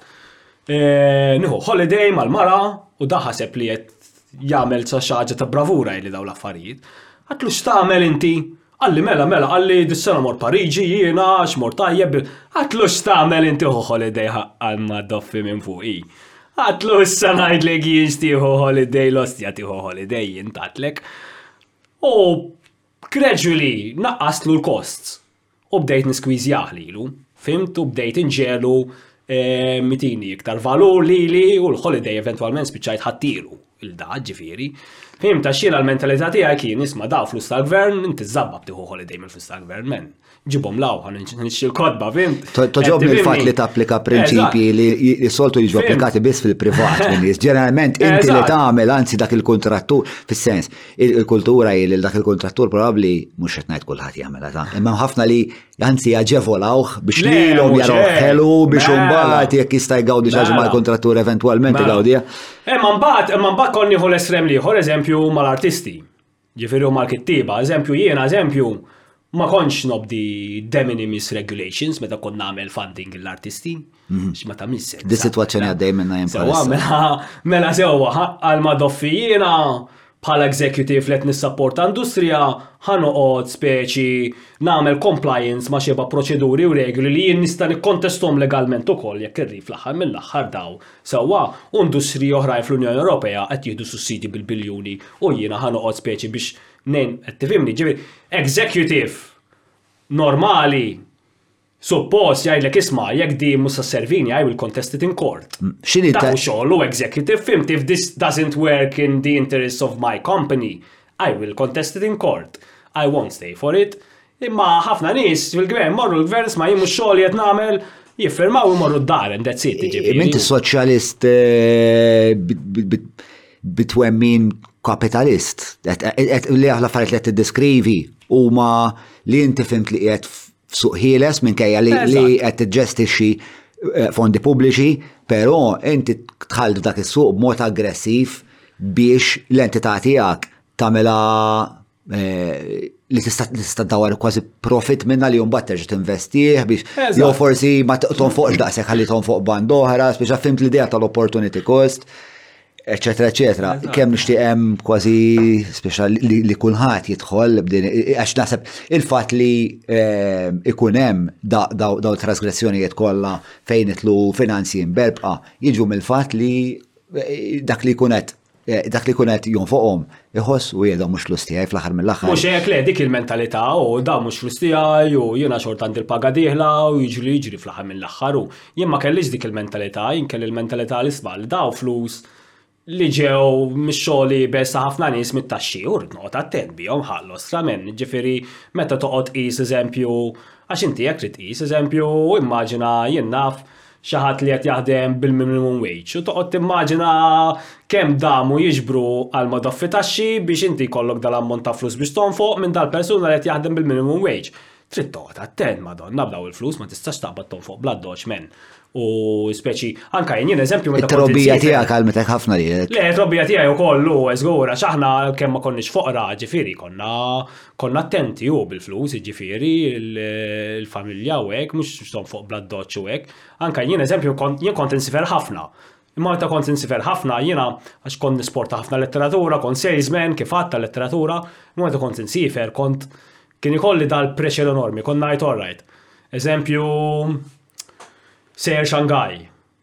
nieħu holiday mal-mara u da ħaseb li qed jagħmel xi ħaġa ta' bravura jgħidli dawn l-affarijiet. Għedtlu x'tagħmel inti? Qalli mela mela, qalli dis-sena mort Pariġi jiena għax mort tajjeb, għedtlu x'tagħmel inti ħu holiday għal doffi minn fuq hi. Għedtlu issa ngħidlek jien x'tieħu holiday l-ostja tieħu holiday jien tgħidlek. U Gradually naqqastlu l-costs u bdejt niskwiżjah lilu, fhimt u bdejt inġegħlu mitini iktar valur lili u l-holiday eventwalment spiċċajt ħadtilu il da ġifieri. Fhimt għax jiena l-mentalità tiegħi kien isma' da flus tal-gvern inti żabbab tieħu holiday mill-flus tal-gvern men. ġibhom law, għan nixxi l-kodba, fim. Toġobni l-fat li tapplika prinċipji li soltu jiġu applikati biss fil-privat, minnis. Ġeneralment, inti li tagħmel, anzi dak il-kontrattur, fis-sens, il-kultura hi li dak il-kontrattur probabli mhux qed ngħid kulħadd jagħmel ta' imma ħafna li anzi jaġevolawh biex lilhom jaraw ħelu biex mela. imbagħad jekk jista' jgawdi xi mela. mal-kontrattur eventwalment mela. igawdiha. Imma mbagħad imma mbagħad konni ħol estrem liħor, eżempju mal-artisti. Ġifieri huma l-kittieba, eżempju jiena eżempju ma kontx nobdi de minimis regulations meta kont nagħmel funding l-artisti. Mhm. X'ma ta' minn Di sitwazzjoni għaddej minna hemm bħalissa. Mela, mela sewwa għal ma doffi jiena bħala executive let nissapporta industrija ħanoqgħod speċi nagħmel compliance ma' xeba proċeduri u regoli li jien nista' nikkontesthom legalment ukoll jekk irrid fl-aħħar mill-aħħar daw Sewwa, u industriji oħrajn fl-Unjoni Ewropea qed jieħdu sussidji bil-biljuni u jiena ħa noqgħod speċi biex ngħin, qed tifhimni? Jiġifieri, executive normali suppost jgħidlek isma' jekk di mhux se sservini I will contest it in court. X'inhi Dak hu xogħlu executive, fhimt? If this doesn't work in the interests of my company, I will contest it in court. I won't stay for it. Imma ħafna nies fil-gvern morru l-gvern sma jimmu xogħol li qed nagħmel jiffirmaw u jmorru d-dar and that's it ġifieri. Minti soċjalist eh, bitwemmin kapitalist li aħla affarijiet li qed tiddeskrivi huma li inti fimt li qiegħed f'suq ħieles minkejja li qed tiġġestixxi eh, fondi pubbliċi, però inti tħalli dak is-suq b'mod aggressiv biex l-entità tiegħek tagħmilha li tista' tista' dawar kważi profit minna li jumbat terġa' tinvestih biex jew forsi ma tonfoqx daqshekk ħalli tonfoq band oħra, speċa fimt l-idea tal-opportunity cost, eċetera, eċetera. Kemm nixtieq hemm kważi speċa li kulħadd jidħol b'din għax naħseb il-fatt li ikun hemm daw trasgressjonijiet kollha fejn itlu finanzji mberbqa jiġu mill-fatt li dak li jkun qed Eh, dak li kunet jonfoqom, iħoss u jedhom mux flus tijaj fl-axar mill-axar. Mux jek le, dik il-mentalità u da mux flus tijaj u jena xort għand il-paga diħla u jġri jġri fl-axar mill-axar u jien ma kellix dik il-mentalità, jien kelli il-mentalità li sbal daw flus li ġew mix-xogħli besa ħafna nies mit-taxxi u rrid noqgħod attent bihom ħall ostra minn, ġifieri meta toqgħod qis eżempju għax inti jekk trid qis eżempju immaġina jien naf xi ħadd li qed jaħdem bil-minimum wage u toqgħod timmaġina kemm damu jiġbru għal madhar fi taxxi biex inti jkollok dal-ammont ta' flus biex tonfoq minn dal-persuna li qed jaħdem bil-minimum wage. Trid toqgħod attent, Madonna, b'daw il-flus ma tistax taqbad tonfoq bl-addoċċ men. U speċi, anka jien eżempju meta It-trobbija tiegħek għalmetek ħafna lilek. Le, trobbija tiegħi wkoll hu żgur għax aħna kemm ma konniex foqra, ġifieri konna Konna attenti u bil-flus, jiġifieri, il-familja u hekk, mhux x'ton fuq bladdoċ u hekk. Anka jien eżempju jien kont insifer ħafna. Imma meta kont insifer ħafna jiena għax kont nisporta ħafna letteratura, kont salesman kif għad ta' letteratura, imma meta kont insifer kont kien ikolli dal-pressure enormi, kont ngħid all right. Eżempju, sejjer Shanghai,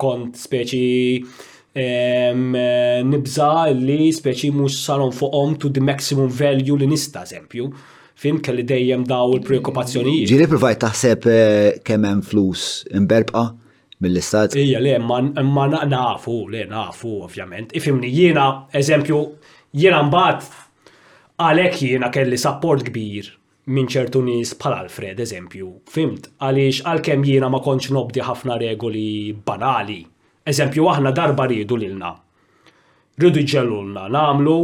kont speċi um, nibza li speċi mux saron fuqom to the maximum value li nista, eżempju. Fim kelli dejjem daw il-preokkupazzjonijiet. Ġili provajt taħseb eh, kemm hemm flus imberbqa mill-istat? Ija, le, ma nafu, le, nafu, ovvjament. Ifimni, jiena, eżempju, jiena mbagħad għalhekk jiena kelli sapport kbir minn ċertu nies bħal Alfred, eżempju, fhimt, għaliex għalkemm jiena ma kontx nobdi ħafna regoli banali, eżempju aħna darba riedu lilna, riedu jġegħlulna nagħmlu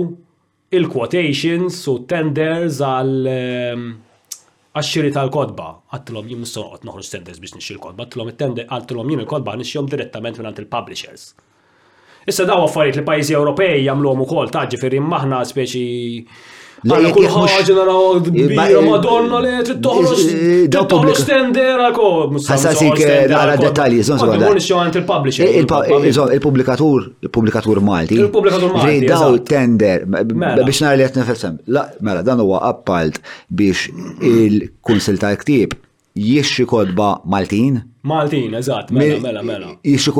il-quotations u t-tenders għal ehm, għax-xiri tal-kotba, għadtilhom jien mhux se noqgħod noħroġ tenders biex nixtri l-kotba, għadtilhom it-tender, għadtilhom jien il-kotba nixtrihom direttament mingħand il-publishers. Issa daw affarijiet li pajjiżi Ewropej jagħmluhom ukoll ta' ġifieri maħna speċi Għana kull ħaġa naraw kbira madonna li trid toħroġ trid toħroġ tender għako. Ħassasik nara dettalji, żonż għadha. il-publisher. Il-publikatur, il-publikatur Malti. Il-publikatur Malti. Daw tender biex nara li qed nifhem. Mela dan huwa appalt biex il-Kunsil tal-Ktieb Jixxi kodba Maltin? Maltin, eżatt, mela, mela, mela. Jixxi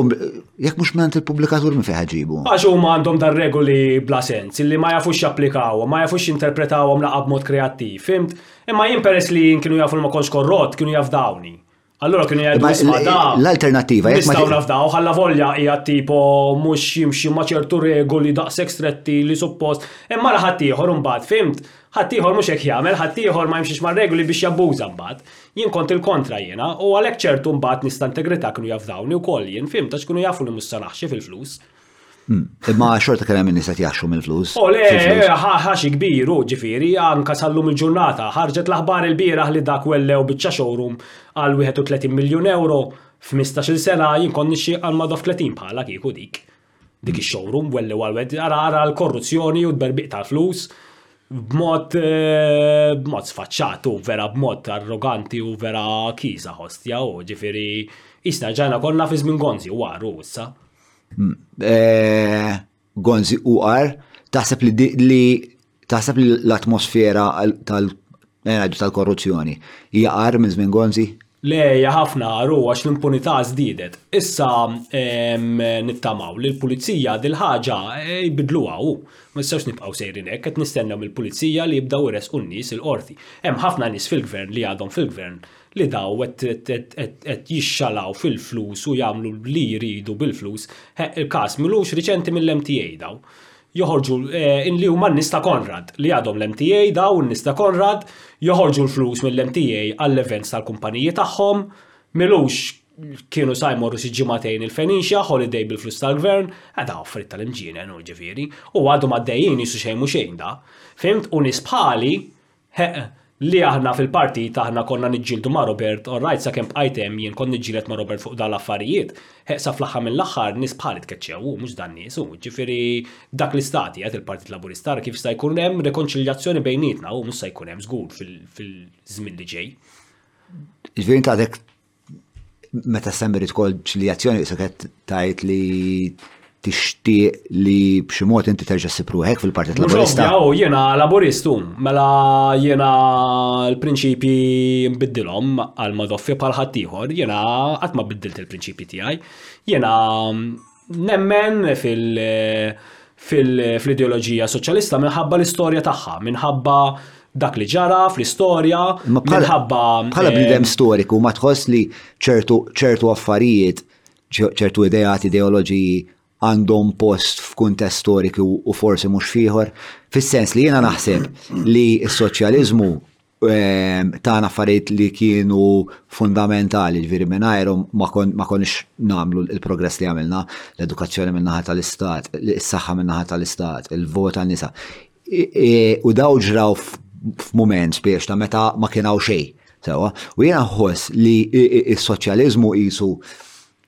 jekk mhux minn il-pubblikatur minn fejn ġibu. Għax huma għandhom dar regoli bla sens li ma jafux japplikawhom, ma jafux jinterpretawhom laqa' b'mod kreattiv, fimt? Imma jien peress li jien kienu jafu ma kontx korrott, kienu jafdawni. Allura kienu jgħidu isma' da. L-alternattiva jekk ma nafdaw ħalla volja hija tipo mhux jimxi ma' ċertu regoli daqshekk stretti li suppost imma raħat ieħor imbagħad fimt Ħaddieħor mhux hekk jagħmel, ħaddieħor ma jimxiex mar-regoli biex jabbuża mbagħad. Jien kont il-kontra jiena, u għalhekk ċertu mbagħad nies ta' integrità kienu jafdawni wkoll jien, fhimt, għax kienu jafu li mhux se naħxi fil-flus. Hmm. Imma xorta kien hemm in-nies qed jaħxu mill-flus. O le, ħaxi kbir u ġifieri anka sallum il-ġurnata ħarġet l-aħbar il-bieraħ li dak wellew biċċa showroom għal 31 miljun euro f'15-il sena jien kont nixxi għal madof 30 bħala kieku dik. dik ix-showroom welli għalwed ara ara l-korruzzjoni u d-berbiq tal-flus b'mod eh, b'mod sfaċċat u vera b'mod arroganti u vera kiża hostja u ġifieri isna ġajna konna fi żmien Gonzi u għaru issa. Mm, eh, Gonzi u għar taħseb li Taħseb li l-atmosfera tal ngħidu tal-korruzzjoni hija qar minn żmien Gonzi? Le, hija ħafna qar u għax l-impunità żdiedet. Issa nittamaw li l-pulizija dil-ħaġa e, jbidluha u ma nistgħux nibqgħu sejrin hekk, qed nistennew mill-pulizija li jibdew iressqu n-nies il-qorti. Hemm ħafna nies fil-gvern li għadhom fil-gvern li daw qed jixxalaw fil-flus u jagħmlu li jridu bil-flus, il-każ milux riċenti mill-MTA daw. joħorġu in li huma n-nies ta' Konrad li għadhom l-MTA daw in-nies ta' Konrad joħorġu l-flus mill-MTA għall-events tal-kumpaniji tagħhom, m'ilux kienu sa jmorru xi ġimagħtejn il-Phoenicia holiday bil-flus tal-gvern, eh daw affarijiet tal-imġienen hu ġifieri, u għadhom għaddejjin qisu xejn mhu xejn da. Fhimt u nies bħali Heq, li aħna fil-partit aħna konna niġġieldu ma' Robert, orrajt sakemm bqajt hemm jien kont niġġieled ma' Robert fuq dawn l-affarijiet. Heq sa fl-aħħar mill-aħħar nies bħali tkeċċew, hu mhux dan nies, hu jiġifieri dak l-istat qiegħed il-Partit Laburista, ara kif jista' jkun hemm rekonċiljazzjoni bejnietna, hu mhux se jkun hemm żgur fil-żmien li ġej. Jiġifieri inti għadek Meta semmerit kol ċiljazzjoni li saket tajt li tixtieq li b'xi mod inti terġa' sipruħek fil-Partit Laburista. Jaw, jiena Laburistu, mela jiena l-prinċipji nbiddilhom għal madoffi bħal ħaddieħor, jiena qatt ma biddilt il-prinċipji tiegħi. Jiena nemmen fil- fil-ideoloġija soċjalista minħabba l-istorja tagħha, minħabba dak li ġara fl-istorja, minħabba. Bħala eh, bnidem storiku ma tħoss li ċertu affarijiet, ċertu idejat, ideoloġiji għandhom post f'kuntest storiku u forsi mhux fieħor, fis-sens li jiena naħseb li s-soċjaliżmu tagħna affarijiet li kienu fundamentali, ġviri minn għajrum ma konix namlu il-progress li għamilna, l-edukazzjoni minn naħa tal-istat, l-saxħa minn naħa tal-istat, il-vota nisa. U daw ġraw f'moment spiex ta' meta ma kienaw xej. Sewa, u jena ħoss li il-soċjalizmu jisu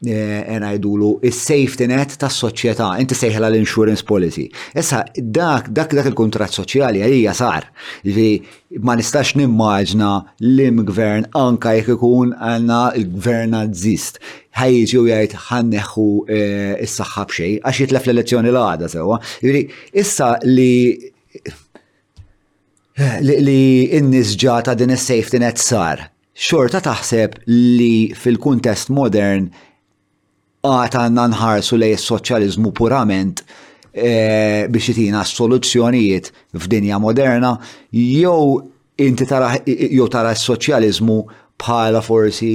Eh, ngħidulu is-safety net tas-soċjetà, inti sejħela l-insurance policy. Issa dak dak dak il-kuntratt soċjali għalija sar. Li ma nistax nimmaġna lim gvern anka jekk ikun għandna l-gvern nazzist ħajġi u jgħid ħanneħu eh, is-saħħa b'xej għax jitlef l-elezzjoni l-għada sewwa. Jiġri issa li li n-nies ġata din is-safety net sar xorta taħseb li fil-kuntest modern għad għandna nħarsu lej is-soċjaliżmu purament eh, biex itina soluzzjonijiet f'dinja moderna jew inti tara jew tara s-soċjaliżmu bħala forsi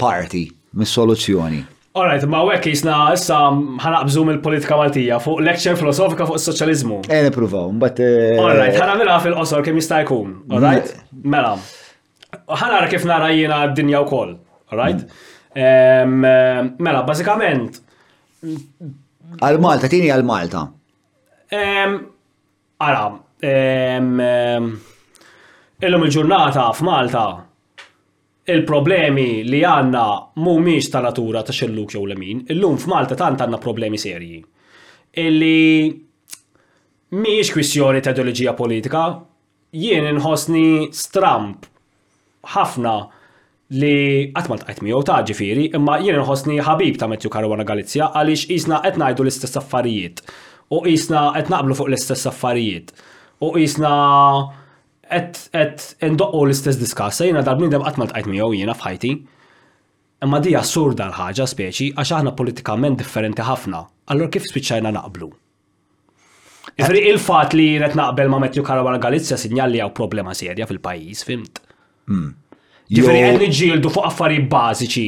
parti mis-soluzzjoni. Alright, ma għek jisna issa ħanaqbżu mill-politika Maltija fuq lecture filosofika fuq s-soċjaliżmu. Eh, nipruvaw, but... Eh, alright, ħanamilha fil-qosor kemm jista' jkun. Alright, mela. Ħanara kif nara jiena d-dinja wkoll, right? Ehm, mela, bażikament. Għal Malta, tieni għal Malta. Ehm, ara, ehm, illum il-ġurnata f'Malta il-problemi li għanna mumiex ta' natura ta' xelluk jew lemin, illum f'Malta tant għanna problemi serji. Illi miex kwistjoni ta' ideoloġija politika, Jien inħossni stramb ħafna li qatt ma ltqajt miegħu ta' ġifieri, imma jien inħossni ħabib ta' Matthew Caruana Galizia għaliex qisna qed ngħidu l-istess affarijiet u qisna qed naqblu fuq l-istess affarijiet u qisna qed qed indoqqu l-istess diskassa, jiena dal-bniedem qatt ma ltqajt miegħu jiena f'ħajti. Imma di assurda l-ħaġa speċi għax aħna politikament differenti ħafna, allura kif spiċċajna naqblu? Ġifieri il-fatt li jien qed naqbel ma' Matthew Carawal Galizja sinjal li hawn problema serja fil-pajjiż, fimt? Hmm. Ġifieri qed niġġieldu fuq affarijiet bażiċi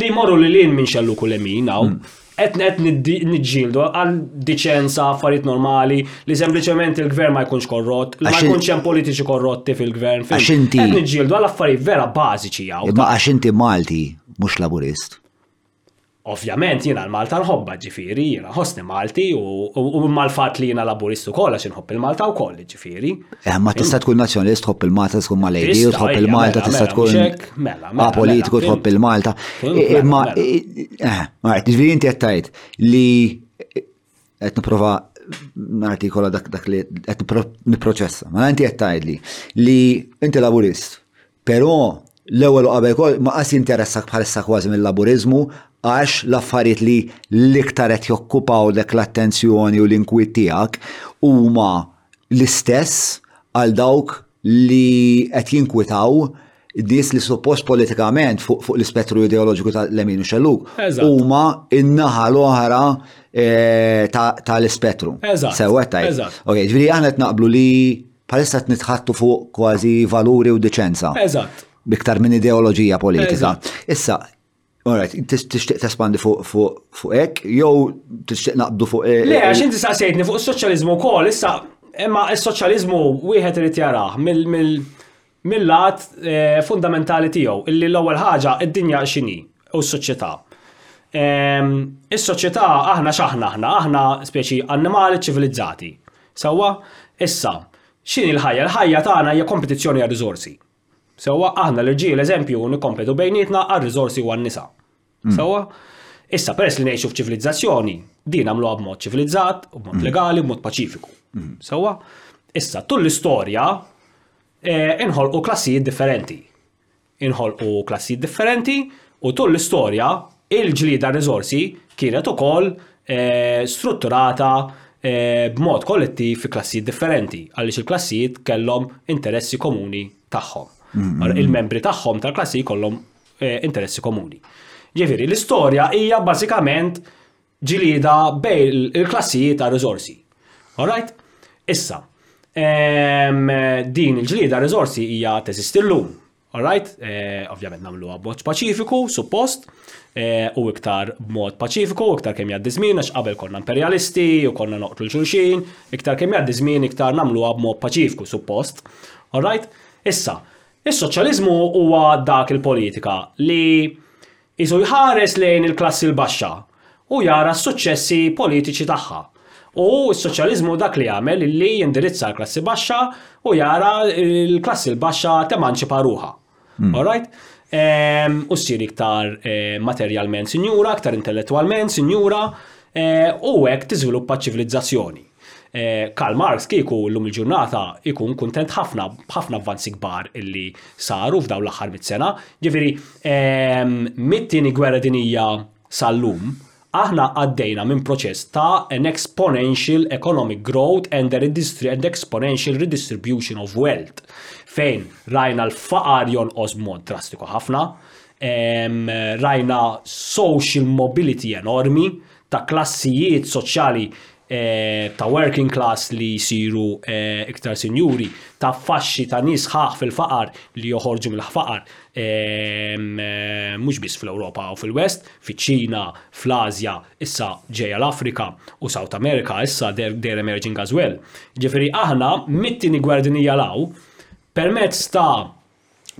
li jmorru lil hinn minn xellu kull emin hawn. Hmm. Qed qed niġġieldu għal diċenza affarijiet normali li sempliċement il-gvern ma jkunx korrott, ma jkunx hemm politiċi korrotti fil-gvern. Għax inti. Qed niġġieldu għal affarijiet vera bażiċi hawn. Ma għax inti Malti mhux laburist. Ovvjament jiena l-Malta nħobbha ġifieri, jiena nħossni Malti u mal-fatt li jiena Laburist ukoll għax inħobb il-Malta wkoll ġifieri. Eh, ma tista' tkun nazzjonalist tħobb il-Malta tkun Malajdi u tħobb il-Malta tista' tkun mela, mela, politiku mela, tħobb il-Malta. Imma eh, eh, ġifieri inti qed tgħid li qed nipprova nartikola dak dak li qed nipproċessa. Ma inti qed tgħidli li inti laburist, però l-ewwel u qabel kol ma qas jinteressak bħalissa kważi mill-laburiżmu għax l-affarijiet li l-iktar qed jokkupaw dek l-attenzjoni u l-inkwit tiegħek huma l-istess għal dawk li qed jinkwitaw Id-nies li suppost politikament fuq fu l-ispettru ideoloġiku tal-lemin u xelluk huma in-naħa l-oħra eh, tal-ispettru. Eżatt. Sewwet tajt. Ok, ġviri aħna qed naqblu li palissa qed nitħattu fuq kważi valuri u deċenza. Eżatt. Biktar minn ideoloġija politika. Issa, Alright, tixtieq tespandi fuq hekk jew tixtieq naqbdu fuq hekk? Le, għax inti saqsejtni fuq is-soċjaliżmu wkoll, issa imma s-soċjaliżmu wieħed irid jarah mill-lat eh, fundamentali tiegħu, illi l-ewwel ħaġa id-dinja x'inhi u s-soċjetà. Ehm, is-soċjetà aħna x'aħna aħna, aħna speċi annimali ċivilizzati. Sewwa, issa, x'inhi l-ħajja? L-ħajja tagħna hija kompetizzjoni għal riżorsi. Sewwa, aħna l-irġiel eżempju u nikkompetu bejnietna għar-riżorsi u għan-nisa. Sewwa? Issa, peress li ngħixu f'ċivilizzazzjoni, din għamluha b'mod ċivilizzat, b'mod legali, b'mod paċifiku. Sewwa? Issa, tul l-istorja, eh, inħolqu klassijiet differenti. Inħolqu klassijiet differenti u tul l-istorja Il-ġlieda għar-riżorsi kienet ukoll strutturata b'mod kollettiv fi klassijiet differenti għaliex il-klassijiet kellhom interessi komuni tagħhom. Il-membri tagħhom tal-klassi jkollhom interessi komuni. Ġifieri, l-istorja hija bażikament ġlieda bejn il-klassijiet għar-riżorsi. All right? Issa, din il-ġlieda għar-riżorsi hija teżisti llum, Alright, eh, ovvjament namlu għabbot paċifiku, suppost, eh, u iktar b'mod paċifiku, iktar kemm jgħaddi żmien, għax qabel konna imperialisti u konna noqtlu l-xulxin, iktar kemm jgħaddi żmien, iktar namlu b'mod paċifiku, suppost. Alright, issa, is-soċjaliżmu huwa dak il-politika li Qisu jħares lejn il-klassi l-baxxa u jara s-suċċessi politiċi tagħha. U s-soċjaliżmu dak li jagħmel illi jindirizza l-klassi baxxa u jara l-klassi l-baxxa temanċipa ruħha. Alright? Ehm, u ssir iktar eh, materjalment sinjura, iktar intellettwalment sinjura, eh, u hekk tiżviluppa ċ-ċivilizzazzjoni. Karl Marx kieku llum il-ġurnata jkun kuntent ħafna b'ħafna avvanzi kbar illi saru f'dawn l-aħħar mitt sena. Ġifieri, ehm, mit-Tieni Gwerra Dinjija sal-lum, aħna għaddejna minn proċess ta' an exponential economic growth and, and exponential redistribution of wealth fejn rajna l-faqar jonqos b'mod drastiku ħafna, rajna social mobility enormi, ta' klassijiet soċjali ta' working class li jsiru iktar sinjuri, ta' faxxi ta' nies sħaħ fil-faqar li joħorġu mill-ħfaqar mhux biss fl-Ewropa u fil-West, fiċ-Ċina, fl-Ażja, issa ġejja l-Afrika u South America issa they're emerging as well. Jiġifieri aħna mit-Tieni Gwerra Dinjija 'l hawn permezz ta'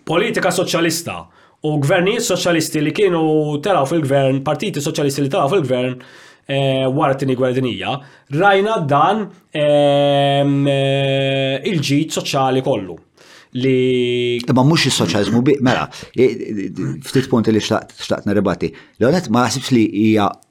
politika soċjalista u gvernijiet soċjalisti li kienu telgħu fil-gvern, partiti soċjalisti li telgħu fil-gvern eh, wara t-tieni gwerra dinija, rajna dan ehm, eh, il-ġid soċjali kollu li. Imma mhux is-soċjaliżmu bi, mela, ftit punti li xtaqt nirribati. L-għonet ma naħsibx li hija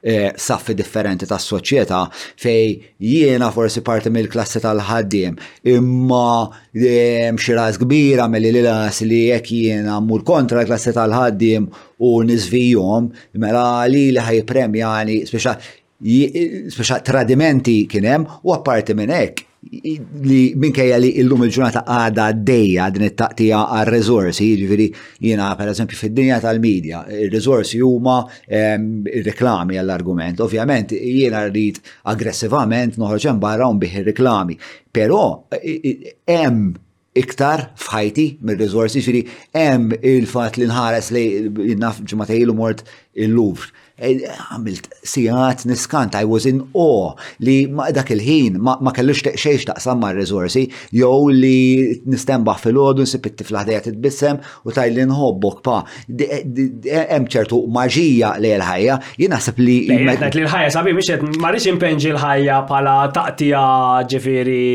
Eh, saffi differenti tas soċjetà fej jiena forsi parti mill-klassi tal-ħaddiem imma eh, xi ras kbira mill li ras li jekk jiena mmur kontra l-klassi tal-ħaddiem u niżvijhom mela li li ħajpremjani speċa tradimenti kien hemm u apparti minn hekk li minkejja li illum il-ġurnata għada għaddejja din it-taqtija għal resorsi, ġifiri jina per eżempju fid-dinja tal-medja, il-resorsi huma ehm, reklami għall-argument. Ovvjament jiena rrid aggressivament noħroġ hemm barra un bih reklami Però hemm iktar f'ħajti mir-riżorsi, ġiri hemm il-fatt li nħares li naf ġimgħa ilu mort il-Louvre. E, għamilt sigħat niskant, I was in awe li dak il-ħin ma kellux xejn taqsam ma' riżorsi jew li nistembaħ fil-ħodu nsib it-tifla ħdejja titbissem u taj li nħobbok pa hemm ċertu maġija li l-ħajja jien naħseb li qed li l-ħajja sabi biex qed ma rridx impenġi l-ħajja bħala taqtija ġifieri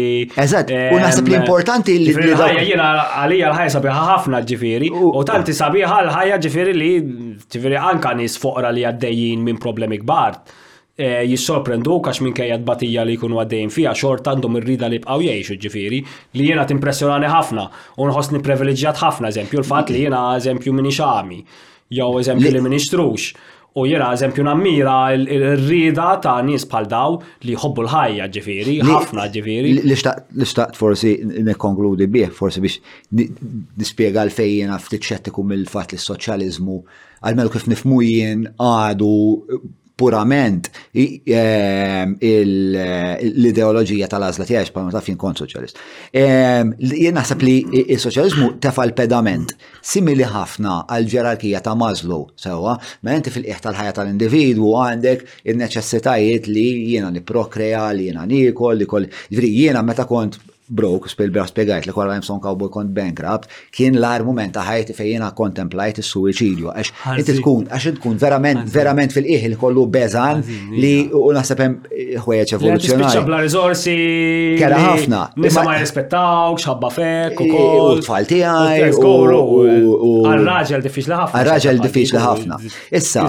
Eżatt, u naħseb li importanti li l-ħajja jiena għalija l-ħajja sabiħa ħafna ġifieri u tanti sabiħa l-ħajja ġifieri li ġifieri anka nies foqra li għaddejjin minn problemi kbar jissorprenduk għax minkejja t-tbatija li jkunu għaddejjin fiha xorta għandhom ir-rieda li jibqgħu jgħixu, jiġifieri, li jiena timpressjonani ħafna u nħossni privileġġjat ħafna, eżempju l-fatt li jiena eżempju m'iniex agħmi, jew eżempju li m'iniex trux. U jiena eżempju nammira r-rieda ta' nies bħal daw li jħobbu l-ħajja, ġifieri, ħafna ġifieri. Li xtaqt forsi nikkonkludi bih, forsi biex nispjega l fejjena ftit xettiku mill-fatt li s-soċjaliżmu għalmelu kif nifmu jien għadu purament ehm, l-ideoloġija tal-għażla tiegħi bħalma taf jien kont soċjalist. Ehm, jien naħseb li s-soċjaliżmu tefa' l-pedament simili ħafna għal ġerarkija ta' Maslow sewwa, ma inti fil-qiegħ tal-ħajja tal-individwu għandek in-neċessitajiet li jiena nipprokrea, li jiena nikol, li kol. Jiena meta kont Broke, Spielberg spjegat li kollha Nifsom Cowboy kont bankrupt, kien l-agħar mument ta' ħajti fejn jiena kkontemplajt is-suwiċidju għax inti tkun għax int tkun verament verament fil-qiegħ li kollu beżan li u naħseb hemm ħwejjeġ evoluzzjonali. bla riżorsi. Kera ħafna. Nisa ma jirrispettawk, xabba fek, u kol. Tfal tiegħi. Għal-raġel diffiċli ħafna. Għal-raġel diffiċli ħafna. Issa,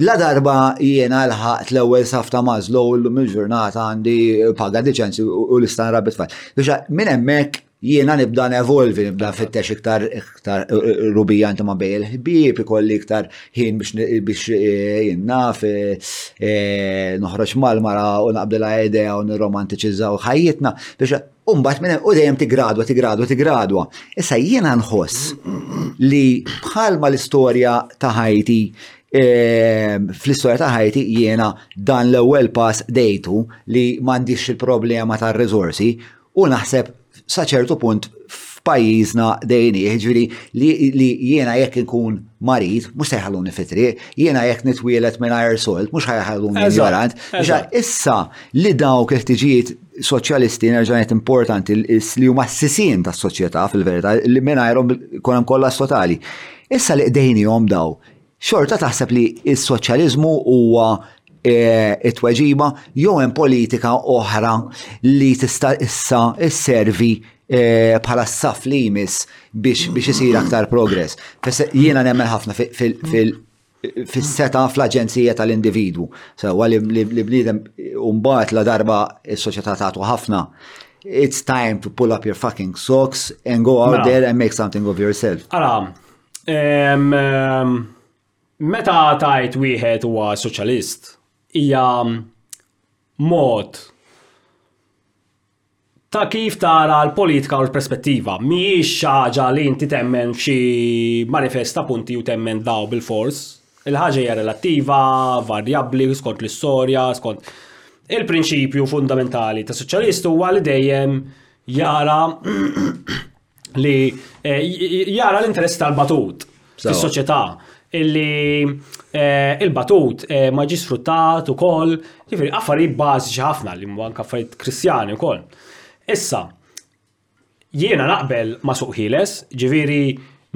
Ladarba jiena l-ħaqt l-ewwel saf ta' Maslow illum il-ġurnata għandi paga diċenzi u l-istan rabbi tfal. Biex minn hemmhekk jiena nibda nevolvi, nibda fittex iktar iktar eh, eh, rubija inti ma' bej il-ħbieb, ikolli iktar ħin biex eh, jiena noħroġ mal-mara u naqbdilha idea u nirromantiċizzaw ħajjitna biex U mbagħad minn u dejjem tigradwa, tigradwa, tigradwa. Issa jiena nħoss li bħalma l-istorja ta' ħajti ehm, fl-istorja ta' ħajti jiena dan l-ewwel pass dejtu li m'għandix il-problema tar-riżorsi u naħseb sa ċertu punt f'pajjiżna dejni, ġviri li jiena jekk nkun marid, mhux se jħalluni fitri, jiena jekk nitwielet minn għajr solt, mhux ħajħalluni ignorant. Issa li dawk il-ħtiġijiet soċjalisti nerġa' ngħid importanti li huma s-sisien tas-soċjetà fil-verità li mingħajrhom ikun hemm kollha totali. Issa li qdejnihom daw, xorta taħseb li s-soċjaliżmu huwa e, it-tweġiba jew hemm politika oħra li tista' issa sservi e, bħala s-saf li jmiss biex biex isir aktar progress. Jiena nemmen ħafna fil fis-seta fl-aġenzija tal-individwu. Sewa li bniedem mbagħad la darba is-soċjetà tagħtu ħafna. It's time to pull up your fucking socks and go out mela. there and make something of yourself. Ara, meta tajt wieħed huwa soċjalist, hija mod ta' kif tara l-politika u l-perspettiva. Mhijiex xi ħaġa li inti temmen f'xi manifest ta' punti u temmen daw bilfors. Il-ħaġa hija relattiva, varjabbli skont l-istorja, skont il-prinċipju fundamentali tas-soċjalist huwa li dejjem jara li eh, jara l-interess tal-batut fis-soċjetà illi eh, il-batut eh, ma ġi sfruttat ukoll, jiġifieri affarijiet bażiċi ħafna li anke affarijiet kristjani wkoll. Issa, jiena naqbel ma' suq ħieles, ġifieri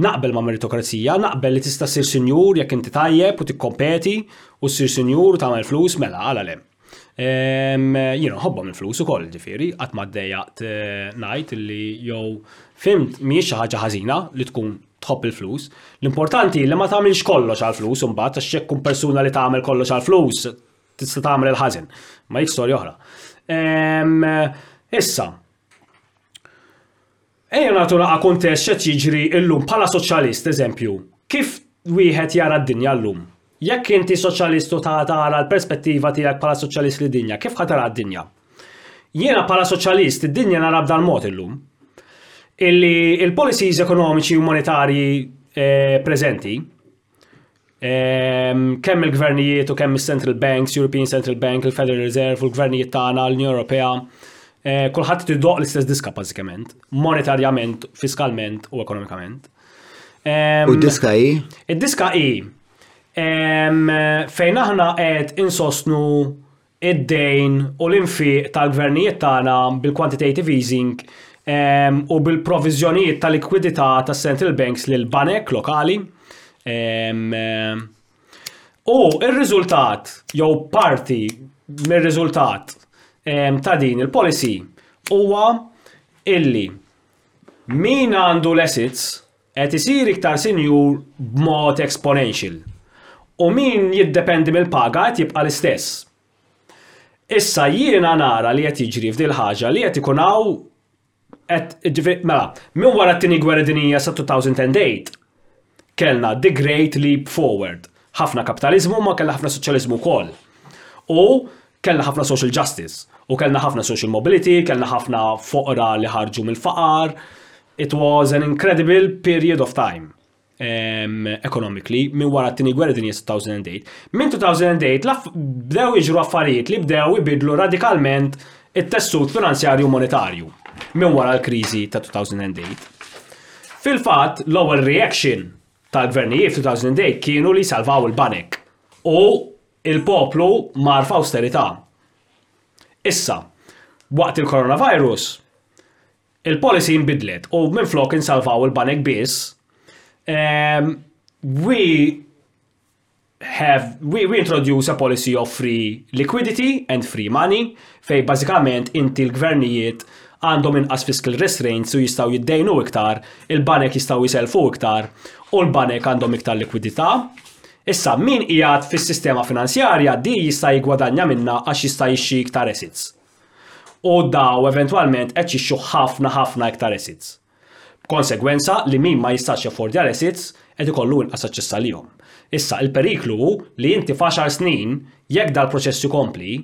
naqbel ma' meritokrazija, naqbel li tista' ssir sinjur jekk inti tajjeb u tikkompeti u ssir sinjur u tagħmel flus mela għala le. Jina nħobbhom il-flus ukoll ġifieri, qatt ma ddejjaqt eh, ngħid li jew fimt mhijiex xi ħaġa ħażina li tkun tħobb il-flus. L-importanti li ma tagħmilx kollox għall-flus imbagħad għax jekk persuna li tagħmel kollox għall-flus tista' tagħmel il-ħażin. Ma jik storja oħra. Issa, Ejja nagħtu naqgħa kuntest x'qed jiġri llum bħala soċjalist, eżempju, kif wieħed jara d-dinja llum? Jekk inti soċjalist u tara l-perspettiva tiegħek bħala soċjalist li dinja, kif ħa tara d-dinja? Jiena bħala soċjalist id-dinja nara b'dan mod illum. Illi l-policies ekonomiċi u monetarji preżenti, kemm il-gvernijiet u kemm il-Central Banks, European Central Bank, il-Federal Reserve u l-gvernijiet tagħna l-Unjoni Ewropea, eh, kulħadd tidoq l-istess diska bażikament, monetarjament, fiskalment u ekonomikament. U d-diska hi? Id-diska hi fejn aħna qed insostnu id-dejn u l-infiq tal-gvernijiet tagħna bil-quantitative easing u bil-proviżjonijiet ta' likwidità tas-central banks lill-banek lokali. U r-riżultat jew parti mir-riżultat ta' din il-policy huwa illi min għandu l-assets qed isir iktar sinjur b'mod exponential u min jiddependi mill-paga qed jibqa' l-istess. Issa jiena nara li qed jiġri f'dil ħaġa li qed ikun hawn qed ġifieri mela minn wara t-Tieni Gwerra Dinjija sa 2008 kellna the great leap forward. Ħafna kapitaliżmu imma kellna ħafna soċjaliżmu wkoll. U Kellna ħafna social justice u kellna ħafna social mobility, kellna ħafna foqra li ħarġu mill-faqar. It was an incredible period of time um, economically minn wara t-tini gwerra dinja 2008. Minn 2008 bdew iġru affarijiet li bdew ibidlu radikalment it-tessut finanzjarju monetarju minn wara l-kriżi ta' 2008. Fil-fatt, l-ewwel reaction tal-gvernijiet 2008 kienu li salvaw il-banek u Il-poplu mar f'awsterità. Issa, waqt il-coronavirus, il-policy nbidlet u minflok insalvaw il-banek biss, ehm, we have, we, we introduce a policy of free liquidity and free money fejn bażikament inti l-gvernijiet għandhom inqas fiscal restraints u jistgħu jiddejnu iktar, il-banek jistgħu jsellfu iktar u l-banek għandhom iktar likwidità. Issa, min qiegħed fis-sistema finanzjarja di jista' jiggwadanja minnha għax jista' jixxi iktar assets. U daw eventwalment qed jixxu ħafna ħafna iktar assets. B'konsegwenza li min ma jistax jaffordja l-assets qed ikollu inqas aċċess għalihom. Issa, il-periklu hu li inti f'għaxar snin, jekk dal-proċess ikompli,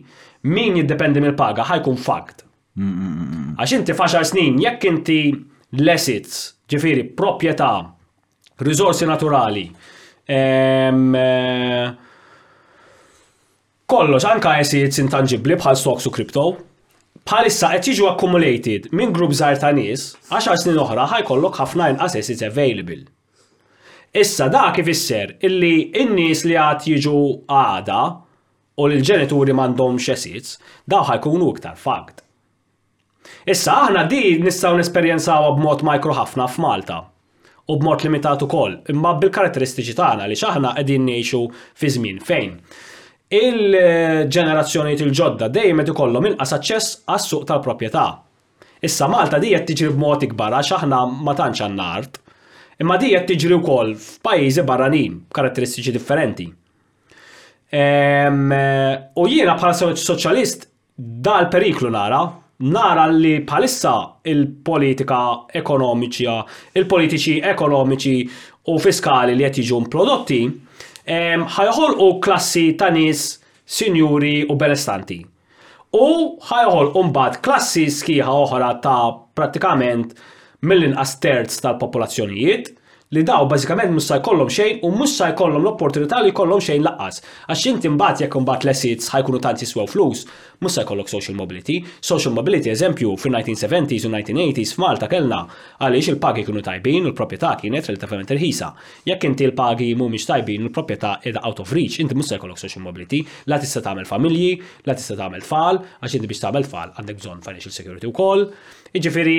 min jiddependi mill-paga ħa jkun fucked. Għax inti f'għaxar snin jekk inti l-assets, ġifieri proprjetà Riżorsi naturali. Ehm, eh, kollox, anka assets intangibbli bħal stocks u kripto, bħalissa qed jiġu accumulated minn grupp żgħar ta' nies, 10 snin oħra ħajkollok ħafna inqas assets available. Issa da kif isser illi n-nies li għad jiġu għada u l-ġenituri m'għandhomx assets, daw ħajkunu iktar fakt. Issa, aħna din nistgħu nesperjenzawha b'mod mikro ħafna f'Malta, u b'mod limitat ukoll, imma bil-karatteristiċi tagħna għaliex aħna qegħdin ngħixu fi żmien fejn il-ġenerazzjonijiet il-ġodda dejjem qed ikollhom inqas aċċess għas-suq tal-proprjetà. Issa, Malta din qed tiġri b'mod ikbar għax aħna ma tantx għandna art. Imma din qed tiġri wkoll f'pajjiżi barranin b'karatteristiċi differenti. U jiena bħala Soċjalist Dal periklu nara, nara li bħalissa il-politika ekonomiċja, il-politiċi ekonomiċi u fiskali li qed jiġu improdotti ħajoħolqu klassi ta' nies sinjuri u benestanti. U ħajoħolqu mbagħad klassi sħiħa oħra ta' prattikament mill-inqas terz tal-popolazzjonijiet, li dawn bażikament mhux sa jkollhom xejn u mhux sa jkollhom l-opportunità li jkollhom xejn lanqas. Għax inti imbagħad jekk imbagħad l-assets ħa jkunu tant jiswew flus, mhux sa jkollok social mobility. Social mobility, eżempju, fin-1970s u 1980s f'Malta kellna għaliex il-pagi kienu tajbin u l-proprjetà kienet relativament irħisa. Jekk inti l-pagi mhumiex tajbin u l-proprjetà qiegħda out of reach, inti mhux sa jkollok social mobility, la tista' tagħmel familji, la tista' tagħmel tfal, għax inti biex tagħmel tfal għandek bżonn financial security wkoll. Jiġifieri,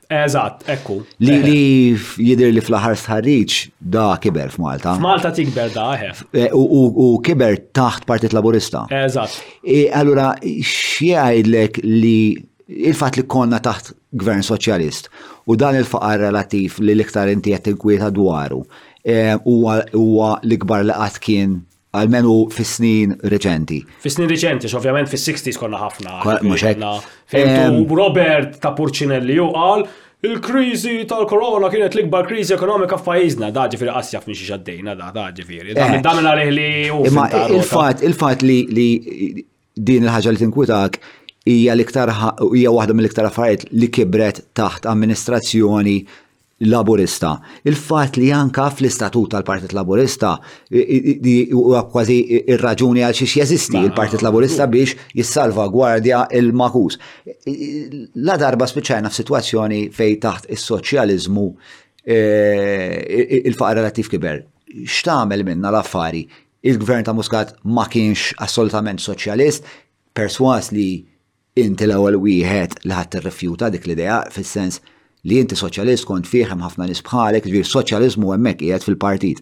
Eżatt, ekku. Li li jidir li fl-aħħar stħarriġ da kiber f'Malta. F'Malta tikber da, ħef. Eh. Eh, u kiber taħt Partit Laburista. Eżatt. Eh, allura, xieħajdlek li il-fat li konna taħt gvern soċjalist u dan il-faqar relativ li l-iktar inti qed tinkwieta dwaru huwa l-ikbar li qatt kien Almenu fis-snin reċenti. Fis-snin reċenti, x'ovvjament fis-60s konna ħafna. Mhux hekk. Robert ta' Purċinelli u qal il-kriżi tal-korona kienet l-ikbar kriżi ekonomika f'pajjiżna, da ġifieri qasja f'min xi xaddejna da, da ġifieri. Dan għalih li Imma il-fatt il-fatt li Din il-ħaġa li tinkwitak hija l-iktar hija waħda mill-iktar affarijiet li kibret taħt amministrazzjoni Laburista. Il-fatt li anka fl-istatut tal-Partit Laburista huwa kważi ir-raġuni għal xiex jeżisti il-Partit Laburista biex jissalva gwardja il-makus. La darba spiċċajna f'sitwazzjoni fej taħt is-soċjaliżmu eh, il-faqar relattiv kiber. X'tagħmel minna l-affari Il-Gvern ta' Muscat ma kienx assolutament soċjalist, persważ li inti l-ewwel wieħed li ħadd tirrifjuta dik l-idea fis-sens li inti soċjalist kont fih hemm ħafna nies bħalek, jiġifieri s-soċjaliżmu hemmhekk qiegħed fil-partit.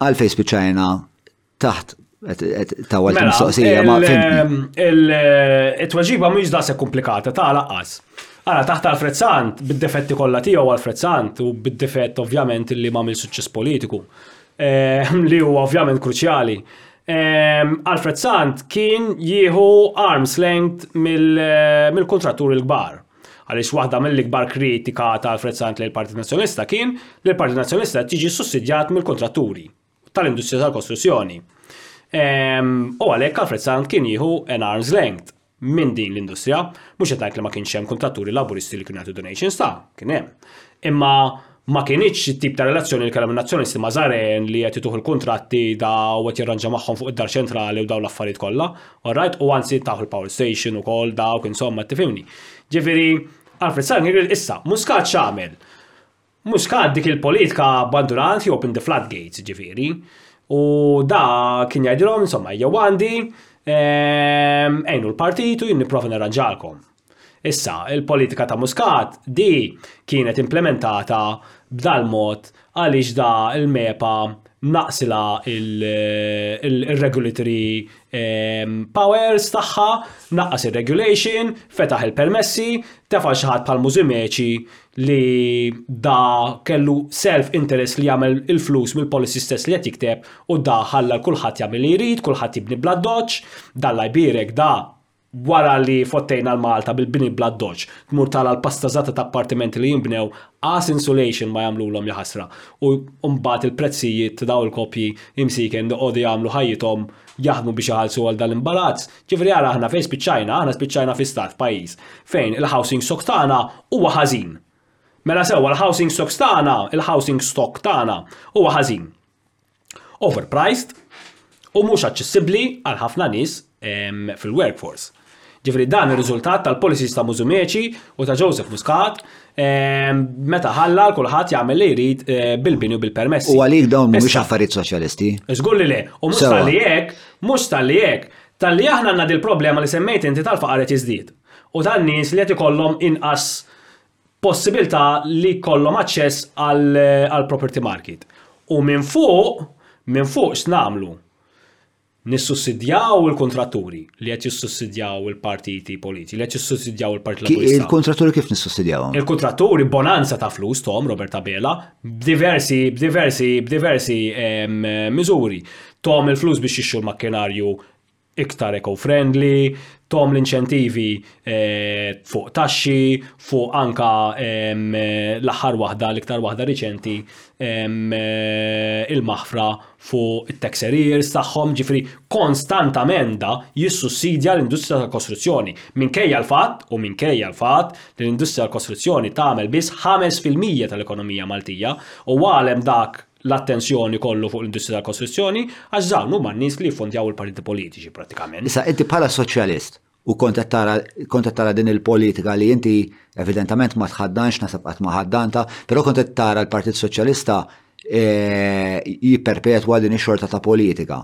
Għalfejn spiċċajna taħt tawal mela, mistoqsija ma fimtni. Il-tweġiba mhux daqshekk komplikata ta' laqqas. Ara, taħt Alfred Sant, bid-defetti kollha tiegħu Alfred Sant u bid-defett ovvjament li ma mill suċċess politiku. li huwa ovvjament kruċjali. Alfred Sant kien jieħu arm's length mill-kuntratturi l-kbar. Għaliex waħda mill-ikbar kritika ta' Alfred Sant lejn Partit Nazzjonista kien li l-Partit Nazzjonista tiġi sussidjat mill-kuntratturi tal-industrija tal-kostruzzjoni. U għalhekk Alfred Sant kien jieħu an arm's length. minn din l-industrija, mhux qed ngħid li ma kienx hemm kuntratturi laburisti li kienu jagħtu donations ta' kien hemm. Imma ma kienitx it-tip ta' relazzjoni li kellhom in-nazzjonisti ma' Zaren li qed ituh il-kuntratti da u qed jirranġa magħhom fuq id-dar ċentrali u dawn l-affarijiet kollha. All right, u anzi taħu l-power station ukoll dawk insomma tifhimni. Ġifieri, Alfred Saran kien issa, Muscat x'għamel? Muscat dik il-politika abbandunat he opened the floodgates jiġifieri u da kien jgħidilhom insomma ejjew għandi ehm, għinu l-partit u jien nipprova nirranġalkom. Issa, il-politika ta' Muscat di kienet implementata b'dal-mod għaliex da l-MEPA naqsila il-regulatory ehm, powers tagħha, naqqas ir-regulation, fetaħ il-permessi, tefa' xi ħadd bħal Mużumeċi li da kellu self interest li jagħmel il-flus mill-policy stess li qed jikteb u da ħalla 'l kulħadd jagħmel li jrid, kulħadd jibni bl-addoċċ, da Alla jbierek da wara li fottejna 'l Malta bil-bini bl-addoċċ tmur tara l-pastazata ta' appartimenti li jinbnew qas insulation ma jagħmlulhom jaħasra u mbagħad il-prezzijiet ta' dawn il-koppji imsiken li jqogħdu jagħmlu ħajjithom jaħdmu biex iħallsu għal dan l-imbarazz Ġifieri ara aħna fejn spiċċajna, aħna spiċċajna fi stat, pajjiż, fejn il-housing stock tagħna huwa ħażin. Mela sewwa l-housing stocks tagħna, il-housing stock tagħna huwa ħażin. Overpriced u mhux aċċessibbli għal ħafna nies fil-workforce. Ġifri dan ir-riżultat tal-policies ta' Muzumeċi u ta' Joseph Muscat Ehm, meta ħalla kulħadd jagħmel li jrid eh, bil-bini u bil-permessi. U għalik dawn mhumiex affarijiet soċjalisti. Żgur li le, u mhux tal-li hekk, mhux tal-li hekk, tal-li aħna għandna dil-problema li semmejt inti tal-faqar qed jiżdied. U tan-nies li qed ikollhom inqas possibilità li jkollhom aċċess għall-property market. U minn fuq, minn fuq x'namlu? Nissussidjaw il-kuntratturi li qed jissussidjaw il-partiti politiċi, li qed jissussidjaw il-Partit Laburista. Il-kuntratturi kif nissussidjawhom? Il-kuntratturi bonanza ta' flus tom Robert Abela b'diversi b'diversi b'diversi ehm, miżuri. Tom il-flus biex jixxu l-makkinarju iktar eco-friendly, tom l-inċentivi eh, fuq taxxi, fuq anka ehm, l-aħħar waħda, l-iktar waħda riċenti ehm, eh, il-maħfra fuq it-tax arrears tagħhom, jiġifieri konstantamenda jissussidja l-industrija tal-kostruzzjoni, minkejja l-fatt, u minkejja l-fatt, li l-industrija tal-kostruzzjoni tagħmel biss ħames fil-mija tal-ekonomija Maltija, u għalhemm dak l-attenzjoni kollu fuq l-industrija tal-kostruzzjoni, għax dawn huma n-nies li jiffundjaw il-partiti politiċi, prattikament. Issa, inti bħala soċjalist, U kont qed tara din il-politika li inti evidentament ma tħaddanx nasab qatt ma ħaddanta, però kont qed tara l-Partit Soċjalista e, jipperpetwa din ix-xorta ta' politika.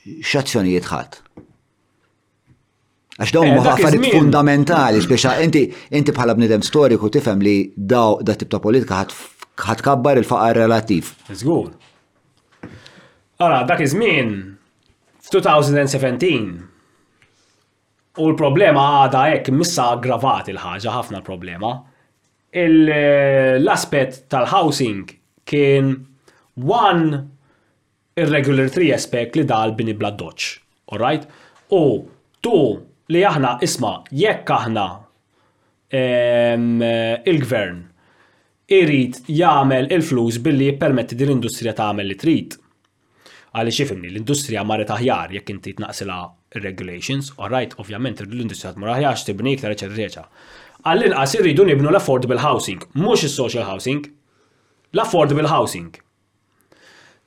X'azzjonijiet ħadd? Għax dawn eh, ma affarijiet fundamentali, speċa inti inti bħala bnidem storiku tifhem li daw da tip ta' politika ħadd kabbar il-faqar relattiv. Żgur. Ara, dak iż-żmien, f'2017, u l-problema għadha hekk missa aggravat il-ħaġa ħafna l-problema, l-aspett tal-housing kien one irregulartory aspect li dal bini bla doċċ, all right? U two li aħna isma' jekk aħna ehm il-Gvern irid jagħmel il-flus billi jippermetti din l-industrija tagħmel li trid. Għaliex ifhimni, l-industrija marret aħjar jekk inti tnaqqsilha r-regulations, orajt, ovvjament irridu l-industrija tmur aħjar, tibni iktar, eċetera, eċetera. Għall-inqas irridu nibnu l-affordable housing, mhux is-social housing, l-affordable housing.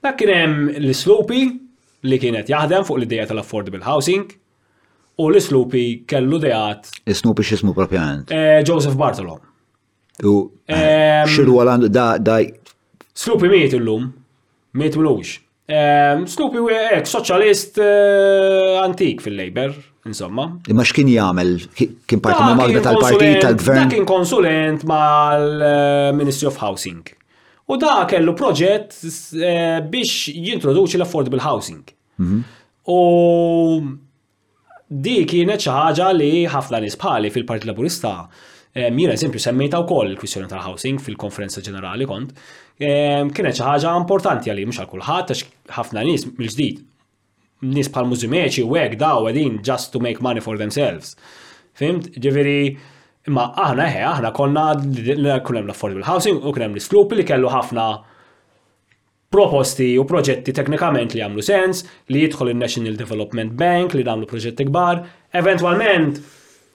Dak kien hemm l-islupi li kienet jaħdem fuq l-ideja tal-affordable housing u l-islupi kellu dejat. Isnupi x'ismu propjament? Eh, Joseph Bartolo. U eh, xirru għalandu da da. Snoopy miet illum, miet mlux. Snoopy u ek, soċjalist eh, antik fil-Labor, insomma. Imma x'kien jagħmel? Kien parti ma' magna tal-partit tal-gvern? Kien konsulent mal-Ministry of Housing. U da kellu proġett eh, biex jintroduċi l-affordable housing. Mhm. U Di kienet xi ħaġa li ħafna nies bħali fil-Partit Laburista, jiena eżempju semmejtha wkoll il-kwistjoni tal-housing fil-konferenza ġenerali kont, kienet xi ħaġa importanti għalija mhux għal kulħadd għax ħafna nies mill-ġdid nies bħal Musumeci u hekk daw qegħdin just to make money for themselves. Fhimt? Ġifieri imma aħna eħe aħna konna kien hemm l-affordable housing u kien hemm l-iskrupi li kellu ħafna proposti u proġetti teknikament li jagħmlu sens, li jidħol in-National Development Bank, li nagħmlu proġetti kbar. Eventwalment,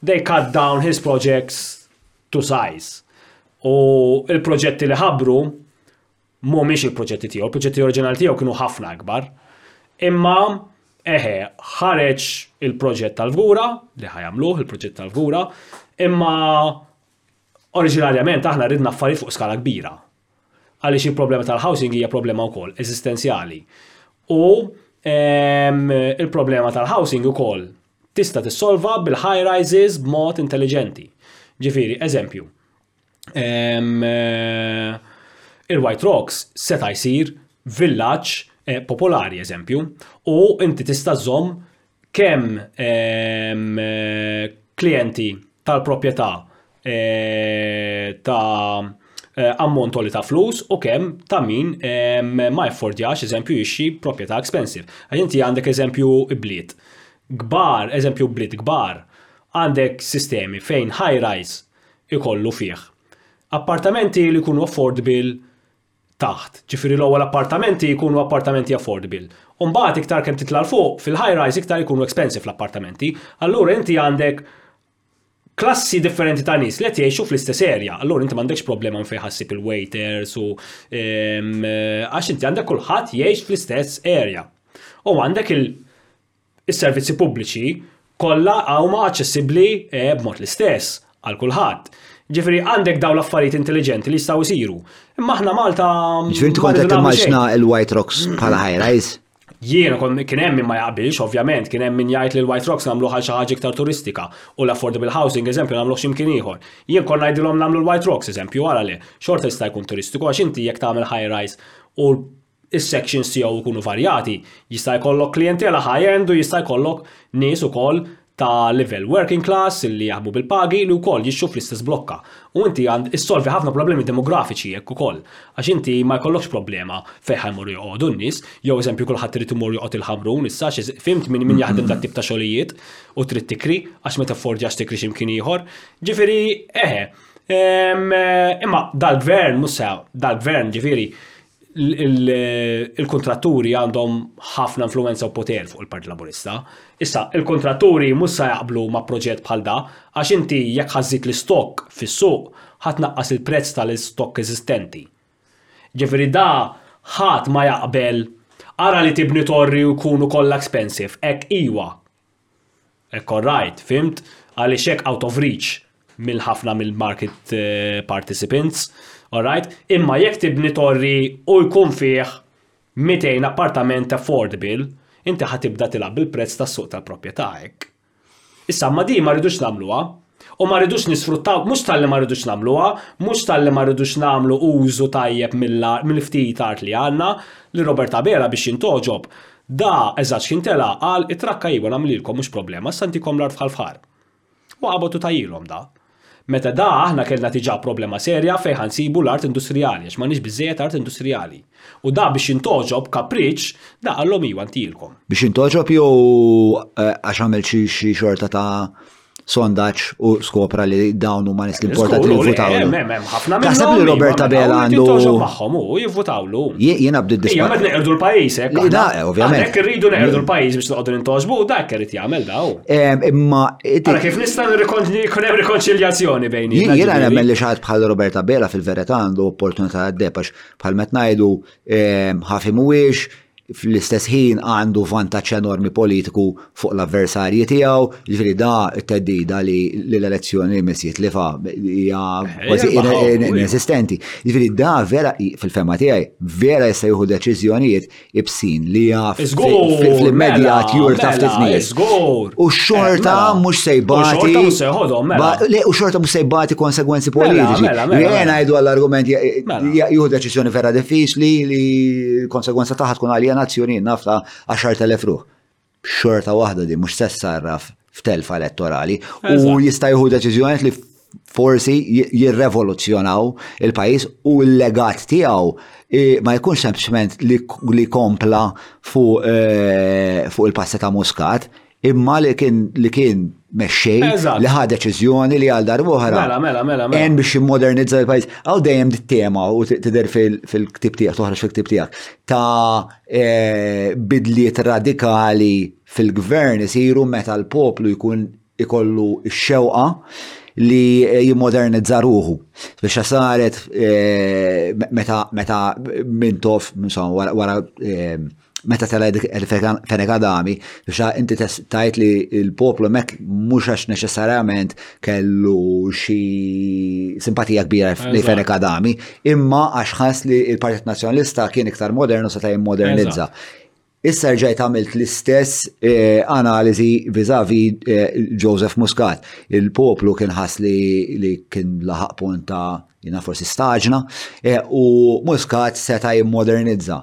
they cut down his projects to size. U l-proġetti li ħabbru mhumiex il-proġetti tiegħu, il-proġetti oriġinali tiegħu kienu ħafna akbar. Imma eħe, ħareġ il-proġett tal-fgura, li ħajamluh il-proġett tal-fgura, imma oriġinarjament aħna ridna affarijiet fuq skala kbira. għaliex il-problema tal-housing hija problema wkoll eżistenzjali. U il-problema tal-housing ukoll tista' tissolva bil-high rises b'mod intelligenti. Ġifieri, eżempju, eh, il-White Rocks seta' jsir villaġġ eh, popolari, eżempju, u inti tista' żomm kemm klijenti tal-proprjetà ta' ammont għoli ta' flus u kemm ta' min ma jaffordjax eżempju jixtri proprjetà expensive. Għax inti għandek eżempju bliet kbar, eżempju bliet kbar għandek sistemi fejn high rise ikollu fih appartamenti li jkunu affordable taħt, ġifieri l-ewwel appartamenti jkunu appartamenti affordable. U mbagħad iktar kemm titla' 'l fuq, fil-high rise iktar jkunu expensive l-appartamenti. Allura inti għandek klassi differenti ta' nies li qed jgħixu fl-istess area. Allura inti m'għandekx problema minn fejn ħassib il-waiters u ehm, għax inti għandek kulħadd jgħix fl-istess area. U għandek il- Is-servizzi pubbliċi kollha huma aċċessibbli b'mod l-istess għal kulħadd. Ġifieri għandek dawn l-affarijiet intelliġenti li jistgħu jsiru. Imma aħna Malta. Ġifieri inti kont qed timmaġna l-White Rocks bħala high rise? Jiena kon kien hemm ma jaqbilx, ovvjament, kien hemm min jgħid li l-White Rocks nagħmlu għal xi ħaġa iktar turistika u l-affordable housing eżempju nagħmlu x'imkien ieħor. Jien kon ngħidilhom nagħmlu l-White Rocks eżempju għala le, xorta jista' jkun turistiku għax inti jekk tagħmel high rise u is-sections tiegħu jkunu varjati. Jista' jkollok klientela high-end u jista' jkollok nies ukoll ta' livell working class li jaħdmu bil-pagi li wkoll jixtru fl-istess blokka. U inti għand issolvi ħafna problemi demografiċi hekk ukoll. Għax inti ma jkollokx problema fejn ħa jmorru joqogħdu n-nies. Jew eżempju kulħadd irid imur joqgħod il-Ħamrun issa għax fimt min min jaħdem dat-tip ta' xogħlijiet u trid tikri għax ma taffordjax tikri xi mkien ieħor. Ġifieri eħe. Imma dal-gvern mhux se dal-gvern ġifieri il-kuntratturi għandhom ħafna influenza u poter fuq il-Partit Laburista. Issa, il-kuntratturi mhux sa jaqblu ma' proġett bħal da, għax inti jekk ħażżid l-istokk fis-suq, ħa tnaqqas il-prezz tal-istokk eżistenti. Ġifieri da ħadd ma jaqbel ara li tibni torri u jkunu kollha expensive, hekk iwa, Hekk orrajt, fhimt għaliex hekk out of reach mill-ħafna mill-market eh, participants. Orrajt, imma jekk tibni torri u jkun fih 200 appartament affordable, inti ħatibda tilgħab bil-prezz tas-suq tal-proprjetà hekk. Issa ma din ma rridux nagħmluha, U ma rridux nisfruttaw, mhux talli ma rridux nagħmluha, mhux talli ma rridux nagħmlu użu tajjeb mill-ftit art li għandna, li Robert Abela biex jintoġob, da eżatt x'kien tela' qal it-trakka iva nagħmlilkom mhux problema, issa ntikom l-art bħal fħar. U qabad u tajjilhom da. Meta da aħna kellna tiġà problema serja fejn ħansibu l-art industrijali għax m'għandniex biżżejjed art industrijali. U da biex jintoġob kapriċċ da qallhom iva ntijilkom. Biex jintoġob jew eh, għax għamel xi xorta ta' sondaġġ u skopra li dawn huma nies importanti li jivvutawlu. Taħseb li Robert Abela għandu. magħhom u jivvutawlu. Jiena bdiet dispa. Jemmet neqerdu l-pajjiż hekk. Da, ovvjament. Jekk irridu neqerdu l-pajjiż biex noqogħdu nintoġbu, dak irid jagħmel daw. Imma. Ara kif nista' jkun hemm rikonċiljazzjoni bejn. Jiena nemmen li xaħat bħal Robert Abela fil-verità għandu opportunità għaddej għax bħal met ngħidu ħafi mhuwiex, fl-istess ħin għandu vantaġġ enormi politiku fuq l-avversarji tiegħu, ġifieri da t-teddida li l-elezzjoni li mis jitlifa hija kważi inesistenti. Ġifieri da vera fil-fema tiegħi vera jista' jieħu deċiżjonijiet ibsin li jaf fl-immedjat jur taf titnies. U xorta mhux sejbati. U xorta mhux sejbati konsegwenzi politiċi. Jena jgħidu għall-argument Jieħu deċiżjoni vera diffiċli li l-konsegwenza tagħha tkun aljenazzjoni naf ta' 10,000 ruħ. Xorta waħda di mhux se sarraf f'telfa elettorali u jista' jieħu deċiżjoni li forsi jirrevoluzzjonaw il-pajis u l-legat tiegħu eh, ma jkunx sempliċement li kompla fuq eh, il-passa ta' Muscat, imma li kien li kien mexxej li ħa deċiżjoni li għal darbohra. Mela, mela, mela. mela. En biex jimmodernizza l-pajjiż. Għaw dejjem dit-tema u tidher fil-ktib tiegħek, toħroġ fil-ktib tiegħek ta' eh, bidliet radikali fil-gvern isiru meta l-poplu jkun ikollu x-xewqa li eh, jimmodernizza ruħu. Biex saret eh, meta minn tof, wara meta tela il-Fenegadami, xa inti tajt li il-poplu mek mux għax neċessarjament kellu xi simpatija kbira li Fenegadami, imma għax ħas li il-Partit Nazjonalista kien iktar modernu seta' jimmodernizza. Issa rġajt għamilt l-istess eh, analizi vizavi eh, Joseph Muscat. Il-poplu kien ħas li kien laħaq punta jina forsi staġna eh, u Muscat seta' jimmodernizza.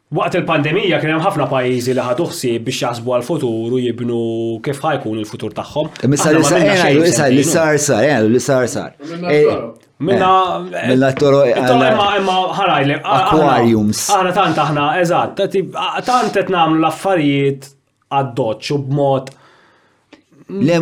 Waqt il-pandemija kien hemm ħafna pajjiżi li ħadu ħsieb biex jaħsbu għall-futur u jibnu kif ħa jkun il-futur tagħhom. Missa li sar sar, li sar sar, eh, li sar sar. Minna. Eh, Minna eh, toro. Imma imma ħarajli. Aquariums. Aħna tant aħna, eżatt, tant qed nagħmlu l-affarijiet għaddoċ u b'mod Le,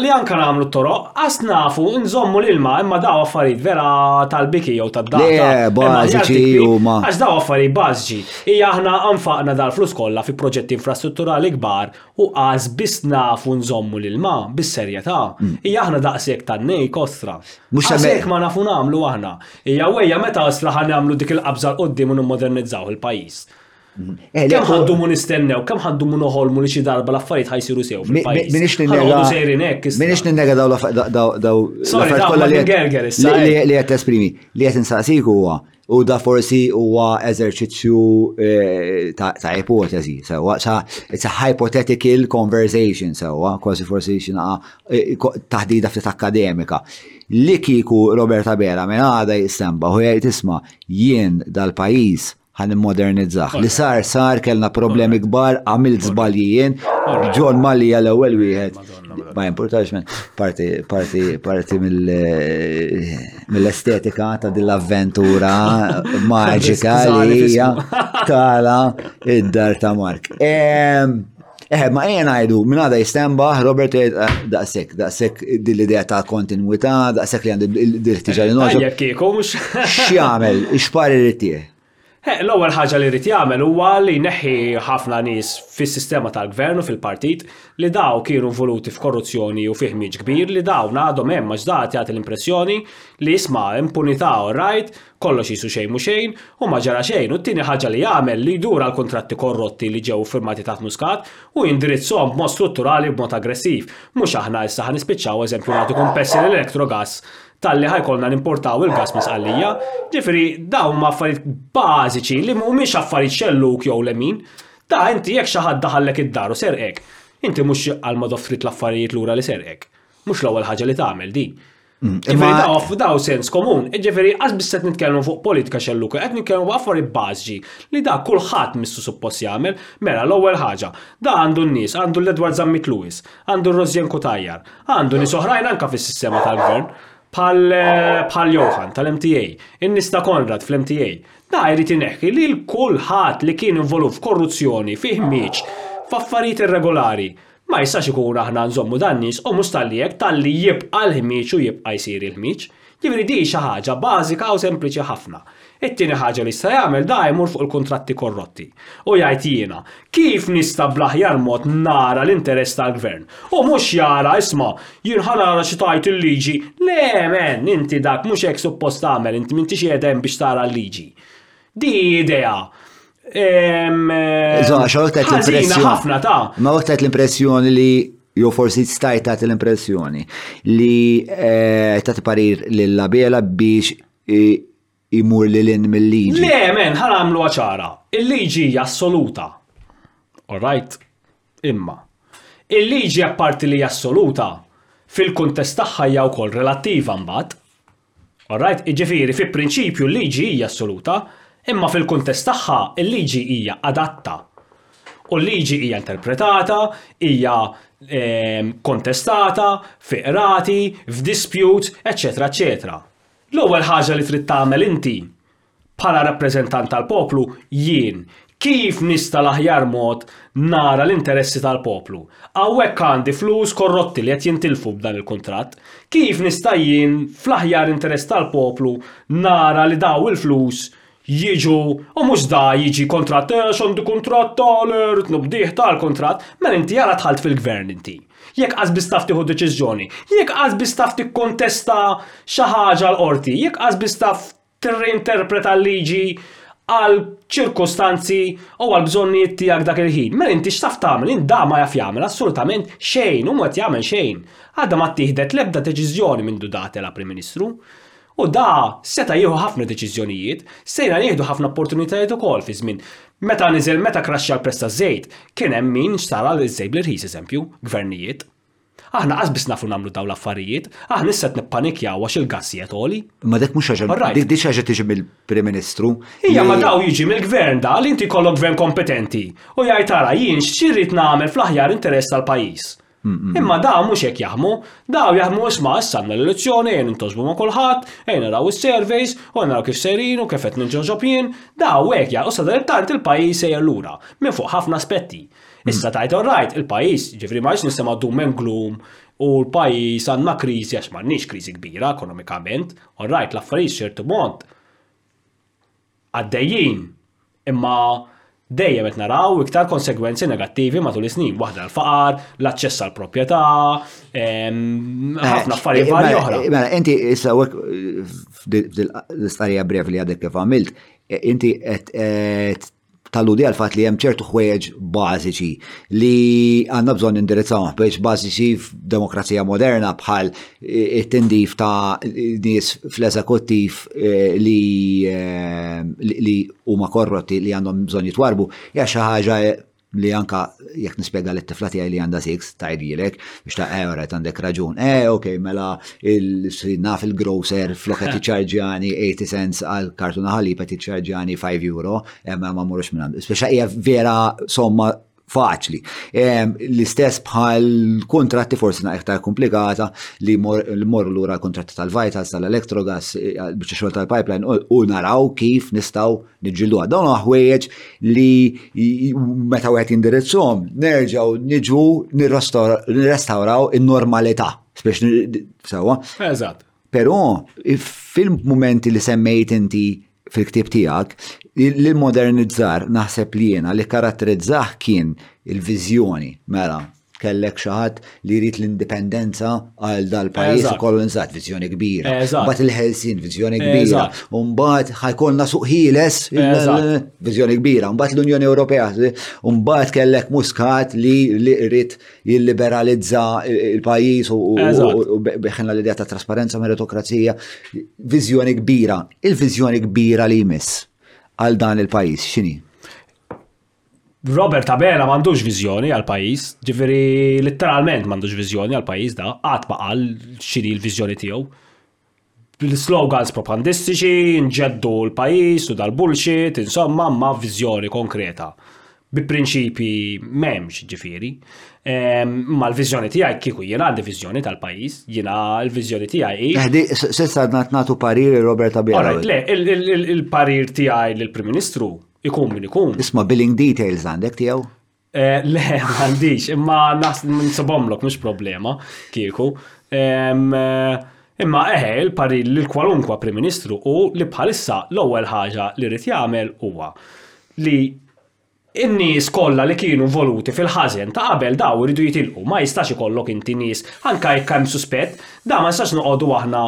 li anka namlu t-toroq, għas nafu nżommu l-ilma imma daw affarijiet vera tal-biki jew tad-data. Le, bażiċi huma. Għax daw affarijiet bażiċi. Ija aħna għanfaqna dal-flus kollha fi proġetti infrastrutturali kbar u għas biss nafu nżommu l-ilma bis-serjetà. Mm. Ija aħna daqshekk tan-nej kostra. Mhux hekk ma nafu nagħmlu aħna. Ija wejja meta għasla ħan nagħmlu dik il-qabża l-qoddim u nimmodernizzaw il-pajjiż. Eh, kemm ħaddu mu nistennew, kemm ħaddu mu noħolmu li xi darba l-affarijiet ħajsiru sew fil-pajjiż. Minix ninnega sejrin hekk. Minix ninnega daw daw l-affarijiet kollha li qed eh. tesprimi. Li qed insaqsik huwa u da forsi huwa eżerċizzju eh, ta' ipotezi, sewwa, it's a hypothetical conversation, sewwa, kważi forsi xina taħdida ftit akademika. Li kiku Roberta Bera minn għada jissemba, u jgħid isma' jien dal-pajjiż ħan immodernizzaħ. Li sar, sar, kellna problemi kbar, għamilt zbalji jien, John Mali għal ewwel wieħed. Ma jimpurtax minn parti, parti, parti mill-estetika ta' din l-avventura maġika li hija tala id-dar ta' Mark. Eh, ma ejja ngħidu, minn għada jistembaħ, Robert eh, daqshekk, daqshekk din l-idea ta' kontinwità, daqshekk li għandi d-ħtiġa li noġgħod. Jekk kieku mhux. X'jagħmel, x'par irid tiegħi? Eh, l-ewwel ħaġa li rrid jagħmel huwa li jneħħi ħafna nies fis-sistema tal-gvern u fil-partit li daw kienu voluti f'korruzzjoni u fih miġ kbir li dawn għadhom hemm għax dat jagħti l-impressjoni li isma' impunità u rajt Kollox qisu xejn mhu xejn u ma ġara xejn u t-tieni ħaġa li jagħmel li jdur għall-kuntratti korrotti li ġew iffirmati taħt Muscat u jindirizzhom b'mod strutturali u b'mod aggressiv. Mhux aħna issa ħa nispiċċaw eżempju nagħtu kumpessi lil Electrogas talli ħa jkollna nimpurtaw il-gass minn Sqallija. Ġifieri dawn huma affarijiet bażiċi li mhumiex affarijiet xellug jew lemin. Ta' inti jekk xi ħadd daħallek id-dar u serqek, inti mhux għal modof trid l-affarijiet lura li serqek. Mhux l-ewwel ħaġa li tagħmel din. Mm, imma daw f'daw sens komun, ġifiri għaz bisset nitkellmu fuq politika xelluka, qed nitkellmu fuq affari bażġi li da kulħadd missu suppost jagħmel, mela l-ewwel ħaġa, da għandu n-nies, għandu l-Edward Zammit Lewis, għandu r-Rosjen Kutajjar, għandu nies oħrajn anka fis-sistema tal-gvern, bħal Johan tal-MTA, in-nies ta' Konrad fl-MTA. Da jrid ineħħi li l-kulħadd li kien involut f'korruzzjoni, fih mieċ, f'affarijiet irregolari, Ma jistax ikun aħna nżommu dan nies u mhux talli hekk talli jibqa' l-ħmieġ u jibqa' jsir il-ħmieġ. Jiġifieri din hi xi ħaġa bażika u sempliċi ħafna. It-tieni ħaġa li jista' jagħmel da jmur fuq il-kuntratti korrotti u jgħid jiena kif nista' bl-aħjar mod nara l-interess tal-Gvern u mhux jara isma' jien ħa nara xi tgħid il-liġi, le man inti dak mhux hekk suppost tagħmel int m'intix qiegħed hemm biex tara l-liġi. Di idea. Zona, xorta l-impressjoni. ħafna ta'. Ma waqtet l-impressjoni li jew forsi stajt ta' l-impressjoni li eh, ta' parir l-labela biex imur li l-in mill-liġi. Le, men, ħal għamlu għaċara. Il-liġi assoluta. All right? Imma. Il-liġi apparti li assoluta fil-kuntest tagħha hija wkoll relattiva mbagħad. All right, jiġifieri fi prinċipju l-liġi hija assoluta, imma fil-kuntest tagħha l-liġi hija adatta. U l-liġi hija interpretata, hija ehm, kontestata, fi qrati, f'dispjut, eċċetera eċċetera. L-ewwel ħaġa li trid tagħmel inti Bħala rappreżentant tal-poplu, jien, kif nista' l-aħjar mod nara l-interessi tal-poplu? Hawnhekk għandi flus korrotti li qed jintilfu b'dan il-kuntratt. Kif nista' jien, fl-aħjar interess tal-poplu, nara li dawn il-flus jiġu, u mhux da jiġi kuntratt, eh għax għandi kuntratt ta' l-er, tnubdih ta' l-kuntratt, mela inti għala dħalt fil-gvern inti? Jekk qas biss taf tieħu deċiżjoni, jekk qas biss taf tikkontesta xi ħaġa l-qorti, jekk qas biss taf tirreinterpreta l-liġi għal ċirkustanzi u għal bżonnijiet tiegħek dak il-ħin. Mela inti x'taf tagħmel? Int da ma jaf jagħmel assolutament xejn, hu qed jagħmel xejn. Għadha ma ttieħdet l-ebda deċiżjoni mindu da tela' Prim Ministru. U da seta' jieħu ħafna deċiżjonijiet, sejna nieħdu ħafna opportunitajiet ukoll fi żmien. Meta niżel meta kraxxa l-prezz taż-żejt, kien hemm min xtara l-żejt bl-irħis eżempju, gvernijiet. Aħna qas biss nafu nagħmlu dawn l-affarijiet, aħna issa qed nippanikjaw għax il-gass qiegħed għoli. Imma dik mhux ħaġa, dik ħaġa tiġi mill-Prim Ministru. Hija ma daw jiġi mill-gvern da li inti jkollok gvern kompetenti u jgħid ara jien xi rrid nagħmel fl-aħjar interess tal-pajjiż. Imma daw mhux hekk jaħmu, daw jaħmu isma' issa għandna l-elezzjoni, ejja nintosbu ma' kulħadd, ejja naraw is-surveys, u naraw kif sejrin u kif qed ninġoġob jien, daw hekk ja, u sadanittant il-pajjiż sejjer lura minn fuq ħafna aspetti. Issa tajt all right, il-pajis, ġifri ma nisema dum and gloom u l-pajis għanna krizi għax ma nix krizi kbira ekonomikament, all right, l-affarijiet xertu mont għaddejjin, imma dejjem qed naraw iktar konsegwenzi negattivi matul is-snin, waħda l-faqar, l-aċċess għal proprjetà, ehm, ħafna eh, affarijiet varji mela, oħra. Mela, inti issa l-istarija brev li għadek kif għamilt, eh, inti qed eh, talludi għal fatt li hemm ċertu ħwejjeġ bażiċi li għandna bżonn indirizzaw ħwejjeġ bażiċi f'demokrazija moderna bħal eh, it-tindif ta' nies fl-eżekuttiv eh, eh, li huma korrotti li għandhom bżonn jitwarbu hija xi ħaġa li anka jekk nispjega li t-tifla tiegħi li għandha six tgħidilek biex ta' eh right għandek raġun. Eh ok, mela il-sidna fil-grocer flok qed iċarġjani 80 cents għal kartuna ħalib qed iċarġjani 5 euro, eh, ma ma morux minn għandu. Speċa hija vera somma faċli. L-istess bħal kontratti forsi na iktar komplikata li morru lura kontratti tal-Vitals, tal-Electrogas, eh, biex xogħol tal-pipeline u naraw kif nistgħu niġġilduha. Dawn huwa ħwejjeġ li meta wieħed jindirizzhom nerġgħu niġu nirrestawraw in-normalità. Spiex sewwa. Eżatt. Però fil-momenti li semmejt inti fil-ktib tiegħek, l-modernizzar naħseb li jiena li karatterizzah kien il-viżjoni mela kellek xi ħadd li jrid l-indipendenza għal dal-pajjiż Eżatt. ukoll insat viżjoni kbira. Eżatt. Mbagħad il-ħelsien viżjoni kbira. Eżatt. U mbagħad ħajkollna suq ħieles Eżatt. il- viżjoni kbira. Mbagħad l-Unjoni Ewropea u mbagħad kellek muskat li li jrid jilliberalizza il- il-pajjiż u- u- Eżatt. u- u be- beħna l-idea ta' trasparenza, meritokrazija, viżjoni kbira. Il-viżjoni kbira li jmiss għal dan il-pajjiż x'inhi? Robert Abela m'għandux viżjoni għal pajjiż, ġifieri litteralment m'għandux viżjoni għal pajjiż da, qatt ma qal x'inhi l-viżjoni tiegħu. Bil-slogans propandistiċi, nġeddu l-pajjiż u dal-bullshit, insomma, ma viżjoni konkreta. Bi prinċipji m'hemmx, ġifieri. Ehm, ma l-viżjoni tiegħi kieku jien għandi viżjoni tal-pajjiż, jiena l-viżjoni tiegħi hi. Eħdi, eh, s'issa nagħtu parir Robert Abela. Le, il-parir tiegħi lill-Prim Ministru Ikun min ikun. Isma billing details għandek tiegħu? Eh, le, għandix, imma nas ninsibomlok, mux problema, kieku. Eh, imma eħe, eh, il-pari li kwalunkwa Prim Ministru u li bħalissa l-ewwel ħaġa li rrit jagħmel huwa li in-nies kollha li kienu voluti fil-ħażen ta' qabel daw iridu jitilqu, ma jistax ikollok inti nies anke jekk hemm suspett, da ma jistax noqogħdu aħna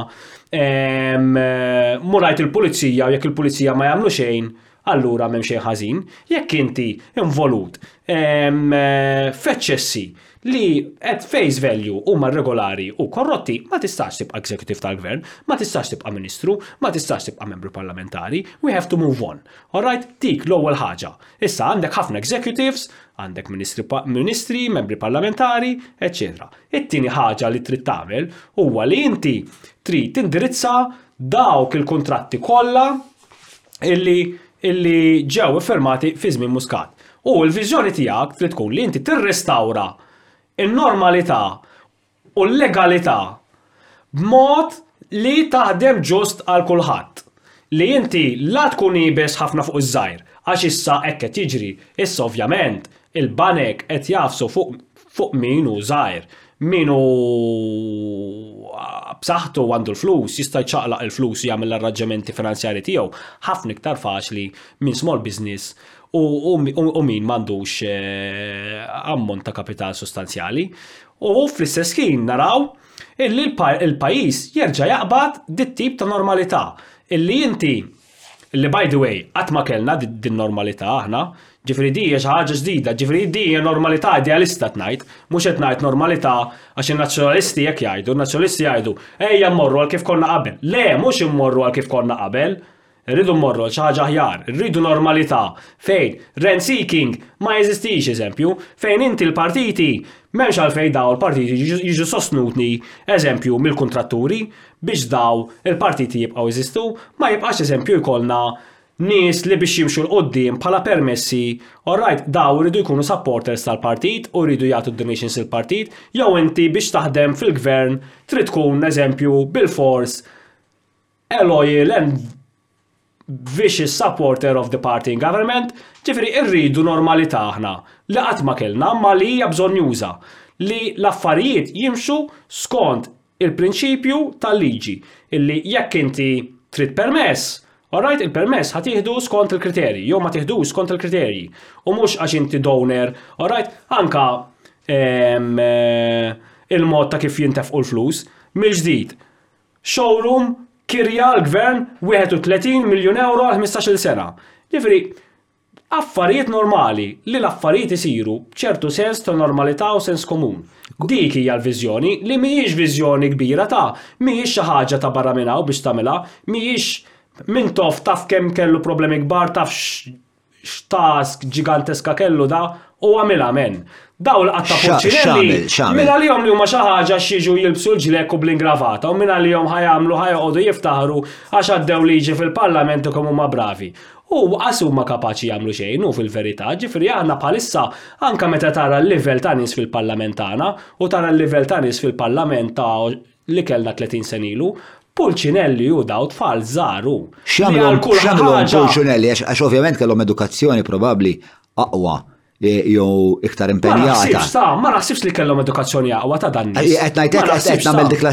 murajt il-pulizija u jekk il-pulizija ma jagħmlu xejn, allura m'hemm xejn ħażin. Jekk inti involut f'eċċessi li at face value huma regolari u korrotti, ma tistax tibqa' executive tal-gvern, ma tistax tibqa' ministru, ma tistax tibqa' membru parlamentari, we have to move on. Alright, dik l-ewwel ħaġa. Issa għandek ħafna executives, għandek ministri, ministri, membri parlamentari, eċċetera. It-tieni ħaġa li trid tagħmel huwa li inti trid tindirizza dawk il-kuntratti kollha illi illi ġew iffirmati fi żmien Muscat. U l-viżjoni tiegħek trid tkun li inti tirrestawra n-normalità u l-legalità b'mod li taħdem ġust għal kulħadd, li inti la tkun iebes ħafna fuq iż-żgħir, għax issa hekk qed jiġri, issa ovvjament il-banek qed jagħfsu fuq fuq min hu żgħir, min hu b'saħħtu u għandu l-flus jista' jċaqlaq il-flus u jagħmel l-arraġġamenti finanzjarji tiegħu ħafna iktar faċli minn small business u min m'għandux ammont ta' kapital sostanzjali. u fl-istess ħin naraw illi l-pajjiż jerġa' jaqbad dit-tip ta' normalità illi inti illi by the way qatt ma kellna din-normalità aħna, ġifieri din hija xi ħaġa ġdida, ġifieri din hija normalità idealista qed ngħid, mhux qed ngħid normalità għax in-Nazzjonalisti hekk jgħidu, in-Nazzjonalisti jgħidu ejja mmorru għal kif konna qabel. Le, mhux immorru għal kif konna qabel, Irridu mmorru għal xi ħaġa aħjar, irridu normalità fejn rent seeking ma jeżistix eżempju, fejn inti l-partiti m'hemmx għalfejn daw il-partiti jiġu sostnutni eżempju mill-kuntratturi biex daw il-partiti jibqgħu jeżistu, ma jibqax eżempju jkollna nies li biex jimxu 'l quddiem bħala permessi orrajt daw iridu jkunu supporters tal-partit u jridu jagħtu d-donations lill-partit jew inti biex taħdem fil-gvern trid tkun eżempju bilfors Eloy Elan vicious supporter of the party in government, ġifiri irridu normalita aħna li qatt ma kellna ma li hija bżonjuża li l-affarijiet jimxu skont il-prinċipju tal-liġi illi jekk inti trid permess alright il-permess ħa tieħdu skont il-kriterji jew ma tiħdux skont il-kriterji u mhux għax inti donor alright anka il-mod ta' kif jintefqu l-flus mill-ġdid Showroom, kirja għall-Gvern, 31 miljun ewro għal ħmistax-il sena. Jiġifieri, affarijiet normali, li l-affarijiet isiru b'ċertu sens ta' normalità u sens komun. Dik hija l-viżjoni, li mhijiex viżjoni kbira ta', mhijiex xi ħaġa ta' barra minn hawn biex tagħmilha, mhijiex, Mintoff taf kemm kellu problemi kbar, taf x', x'task ġiganteska kellu da, u għamilha men. Daw il-qatt ta' pulċinelli, minn għalihom li huma xi ħaġa x'jiġu jilbsu l-ġlekk u bl-ingravata u minn għalihom ħa jagħmlu ħa joqogħdu jiftaħru għax għaddew liġi fil-Parlament u kemm huma bravi. U qas huma kapaċi jagħmlu xejn hu fil-verità, ġifieri aħna bħalissa anke meta tara l-livell ta' nies fil-Parlament tagħna u tara l-livell ta' nies fil-Parlament ta' li kellna 30 sen ilu, Pulcinelli hu daw tfal żgħar hu. X'jagħmlhom x'jagħmlhom Pulcinelli għax ovvjament kellhom edukazzjoni probabbli aqwa jew iktar impenjata. Ma naħsibx li kellhom edukazzjoni aqwa ta' dan. Qed ngħidlek qed nagħmel dik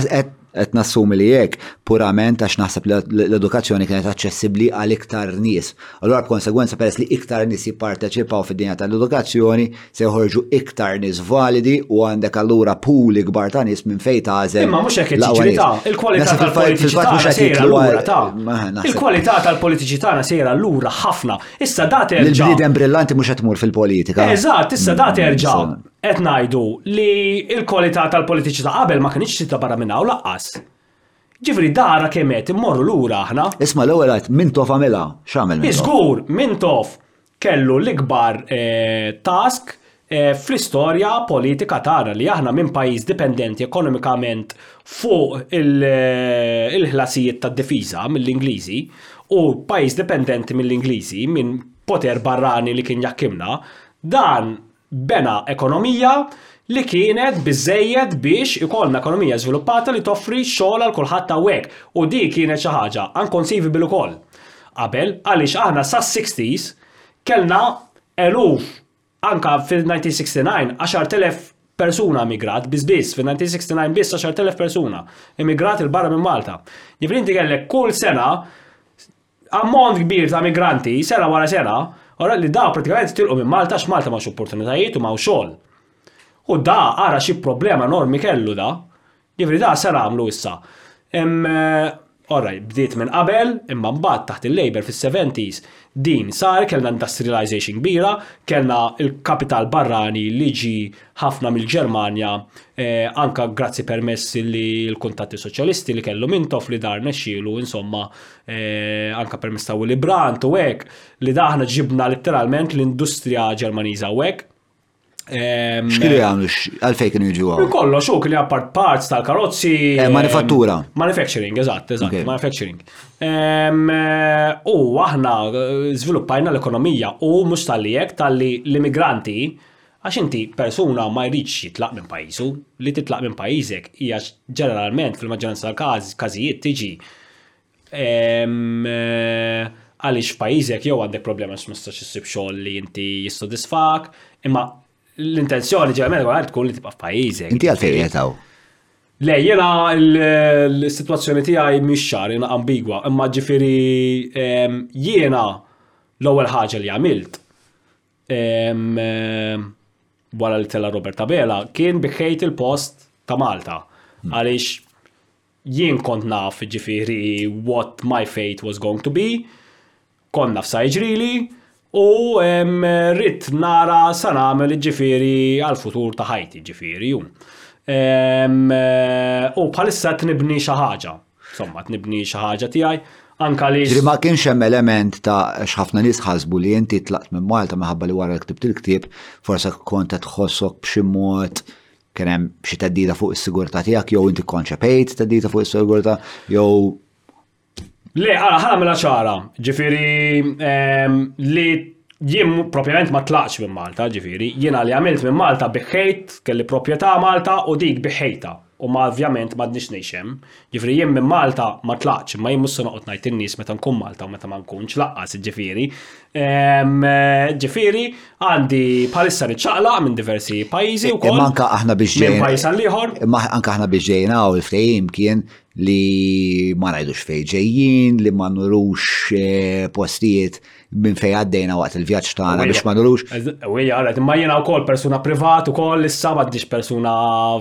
qed nassumi li hekk purament għax naħseb li l-edukazzjoni kienet aċċessibbli għal iktar nies. Allura b'konsegwenza peress li iktar nies jipparteċipaw fid-dinja tal-edukazzjoni, se joħorġu iktar nies validi u għandek allura pool ikbar ta' nies minn fejn tagħżel. Imma mhux hekk jiġri ta' il-kwalità tal-politiċi tagħna sejra lura ta' il-kwalità tal-politiċi tagħna sejra lura ħafna. Issa da terġa'. Il-bniedem brillanti mhux qed tmur fil-politika. Eżatt, issa da mm, terġa' qed ngħidu li l-kwalità tal-politiċi ta' qabel ma kienx tibda barra minn hawn laqqas. Ġifri dara kemm qed immorru lura aħna. Isma' l-ewwel qed Mintof għamilha, x'għamel Mintof? Iżgur, Mintof kellu l-ikbar task fl-istorja politika tagħna li aħna minn pajjiż dipendenti ekonomikament fuq il-ħlasijiet tad-difiża mill-Ingliżi u pajjiż dipendenti mill-Ingliżi minn poter barrani li kien jaħkimna, dan bena ekonomija li kienet biżżejjed biex ikollna ekonomija żviluppata li toffri xogħol għal kulħadd hawnhekk u din kienet xi ħaġa unconceivable ukoll qabel għaliex aħna sas-sixties kellna eluf anke fil-1969 għaxart elef persuna emigrat biss biss fin-1969 biss għaxart elef persuna emigrat 'il barra minn Malta. Jiġifieri inti kellek kull sena Ammont kbir ta' migranti, sena wara sena, ora li daw pratikament tilqu minn Malta għax Malta m'hawnx opportunitajiet u m'hawn xogħol. U da ara xi problema enormi kellu da. Jiġifieri da se nagħmlu issa? Hemm orajt, bdiet minn qabel, imma mbagħad taħt il-Labour fis-seventies din sar, kellna industrialisation kbira, kellna l-kapital barrani li ġie ħafna mill-Ġermanja anke grazzi permezz li l-kuntatti soċjalisti li kellu Mintoff li dar nexxielu insomma anke permezz ta' Willy Brandt u hekk, li da aħna ġibna letteralment l-industrija Ġermaniża u hekk. Ehm, X'kienu jagħmlu għalfejn kienu jiġu għaw? Kollox hu kien appart parts tal-karozzi. Eh, ehm, manifattura. Manufacturing, eżatt, eżatt, manufacturing. Ehm, eh, u aħna eh, żviluppajna l-ekonomija u mhux tal-li hekk tal-li l-immigranti Għax inti, persuna ma jridx jitlaq minn pajjiżu. Li titlaq minn pajjiżek hija ġeneralment, fil-maġġoranza tal-każijiet, tiġi għaliex f'pajjiżek jew għandek problema għax ma tistax issib xogħol li inti jissodisfak, imma l-intenzjoni ġeneralment wara tkun li tibqa' f'pajjiżek. Inti għalfejn qiegħed hawn? Le, jiena l-sitwazzjoni tiegħi mhix ċara, jiena ambigwa, imma ġifieri jiena l-ewwel ħaġa li għamilt, wara li tella Robert Abela, kien biħejt il-post ta' Malta. Hmm. Għaliex jien kont naf ġifiri what my fate was going to be, kont naf sa' iġrili, u rrit nara sa' namel ġifiri għal-futur ta' ħajti ġifiri. U bħalissa t-nibni xaħġa. Somma, tnibni xi ħaġa tiegħi, anka li. Ġri ma kienx hemm element ta' x'ħafna nies ħasbu li inti tlaqt minn Malta minħabba li wara ktibt il-ktieb, forsa kont qed tħossok b'xi mod kien hemm xi teddida fuq is-sigurtà tiegħek jew inti konċepejt teddida fuq is-sigurtà jew Le, għala, ħana mela ċara, ġifiri ehm, li jim propjament ma tlaqx minn Malta, ġifiri, jina li għamilt minn Malta biħħejt, kelli proprjetà Malta u dik biħħejta. u ma ovvjament m'għadniex ngħix hemm. Ġifieri jien minn Malta ma tlaqtx, imma jien mhux se noqgħod ngħid in-nies meta nkun Malta u meta ma nkunx laqqas, ġifieri. Ehm, ġifieri għandi bħalissa niċċaqlaq minn diversi pajjiżi wkoll. Imma anke aħna biex ġejjin. Minn pajjiż għal ieħor. Imma anke aħna biex ġejjin hawn il-ftehim kien li ma ngħidux fejn ġejjin, li ma nurux eh, postijiet minn fej għaddejna waqt il-vjaġġ tagħna biex ma nurux. Ewwija, għalet, imma jiena wkoll persuna privat ukoll issa m'għaddix persuna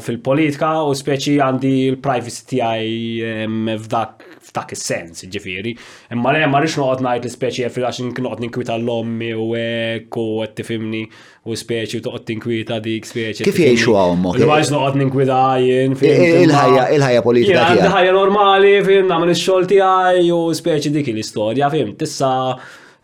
fil-politika u speċi għandi l-privacy tiegħi f'dak f'dak is-sens, ġifieri. Imma le ma rridx noqgħod ngħid l-ispeċi għax noqgħod ninkwita l-ommi u hekk u qed tifhimni. u speċi u toqgħod tinkwieta dik speċi. Kif jgħixu hawn mok? Ma għax noqgħod ninkwita jien Il-ħajja il-ħajja politika. Jien għandi ħajja normali, fim, nagħmel ix-xogħol tiegħi u speċi dik l-istorja, fim, tissa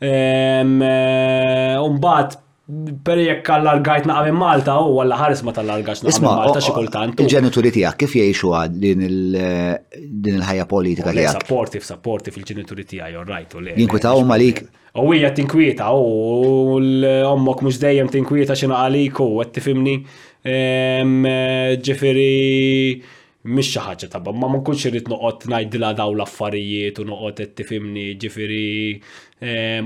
ehm, eh, mbagħad Per jekk allargajt naqam in Malta u għalla ħares ma tal-largax naqam in Malta xi kultant. Il-ġenituri tiegħek kif jgħixu din il-ħajja politika tiegħek? Supportive, supportive il-ġenituri tiegħi, all right, u le. Jinkwitaw malik? U hija tinkwieta u l-ommok mhux dejjem tinkwieta x'inhu għalik u qed tifimni. Ġifieri mhix xi ħaġa ta' ma ma nkunx irid noqgħod ngħidilha daw l-affarijiet u noqgħod qed tifimni, ġifieri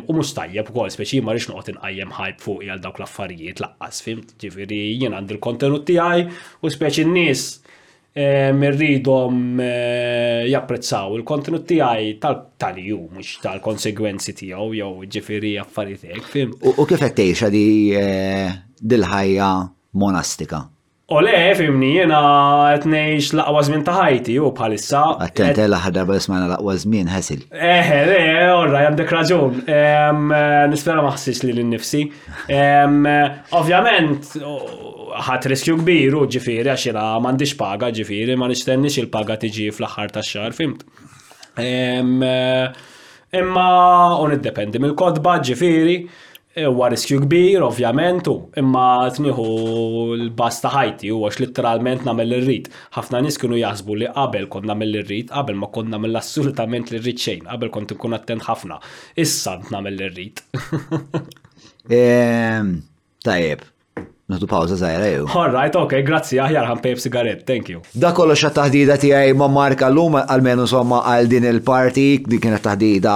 u mhux tajjeb ukoll speċi ma rridx noqgħod inqajjem ħajb fuqi għal dawk l-affarijiet laqqas, fimt? Ġifieri jien għandi l-kontenut tiegħi u speċi n-nies Irridhom japprezzaw il-kontenut tiegħi tal-jum, mhux tal-konsegwenzi tiegħu jew ġifieri affarijiet hekk, fim. U kif qed tgħixha di eh, dil-ħajja monastika? U le, fimni, jena qed ngħix l-aqwa żmien ta' ħajti u bħalissa. Attent, eh, l-aħħar darba ismajna l-aqwa żmien ħesil. Eh, le, orra, għandek raġun. Nispera ma li l-nifsi. Ovvjament, ħat riskju kbir u ġifiri għax jena mandiġ paga ġifiri, ma nistennix il-paga tiġi fl-axħar ta' xar, fimt. Imma un id-dependi mill-kodba ġifiri, huwa riskju kbir, ovvjament, u imma tniħu l-bas ta' ħajti u għax litteralment namel l-rit. ħafna nis kienu jaħsbu li qabel konna mill-rit, qabel ma konna mill-assolutament l-rit xejn, qabel kont nkun attent ħafna. Is-sant nagħmel li rrid. Ehm, tajjeb. Nħdu pawza zaħira ju. All right, ok, grazzi, aħjar għan pejb sigaret, thank you. Da kollo xa taħdida tijaj ma marka l-lum, għalmenu somma għal din il-parti, din kienet taħdida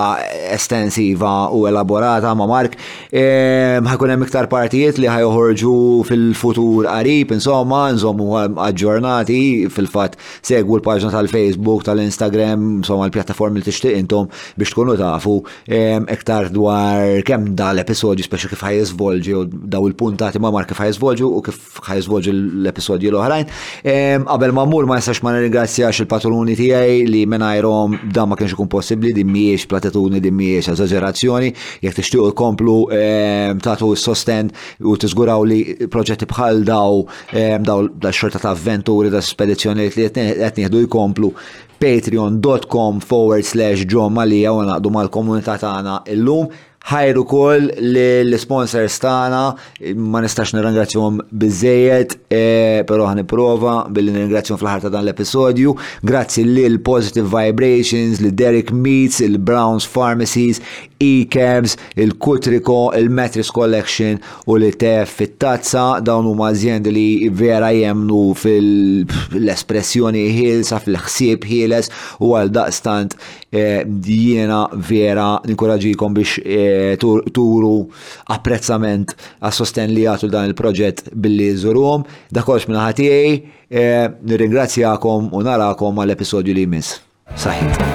estensiva u elaborata ma mark. Ehm, ħakun hemm iktar partijiet li ħajoħorġu fil-futur qarib, insomma, nżommu aġġornati fil-fat Segwu l-paġna tal-Facebook, tal-Instagram, insomma l-pjattaformi li tixtieq intom biex tkunu tafu ehm, iktar dwar kemm da l-episodju speċi kif ħajżvolġi u daw il-puntati ma' mar kif ħajżvolġu u kif ħajżvolġu l-episodji l-oħrajn. Ehm, qabel ma mmur ma jistax ma nirringrazzjax il-patruni tiegħi li mingħajrhom da ma kienx ikun possibbli din mhijiex platetuni din mhijiex eżaġerazzjoni jekk tixtiequ jkomplu ehm, tagħtu s-sosten u tiżguraw li proġetti bħal daw daw da xorta ta' avventuri ta' spedizzjoniet li qed nieħdu jkomplu patreon.com forward slash John Malija u naqdu mal-komunità tagħna illum. Ħajru kol l-sponsors tagħna ma nistax nirringrazzjahom biżejjed, e, però ħan prova billi nirringrazzjahom fl-ħar ta' dan l-episodju. Grazzi lil Positive Vibrations, li Derek Meets, il-Browns Pharmacies, Ecams, il-Kutriko, il-Mattress Collection u li tef fit-tazza dawn huma azjendi li vera jemnu fil-espressjoni ħielsa fil-ħsieb ħieles u għal daqstant eh, jiena vera ninkuraġikom biex eh, turu apprezzament għas sosten li jagħtu dan il-proġett billi żuruhom. Dakolx minn ħatijaj, eh, nirringrazzjakom u narakom għall-episodju li jmiss. Saħħit.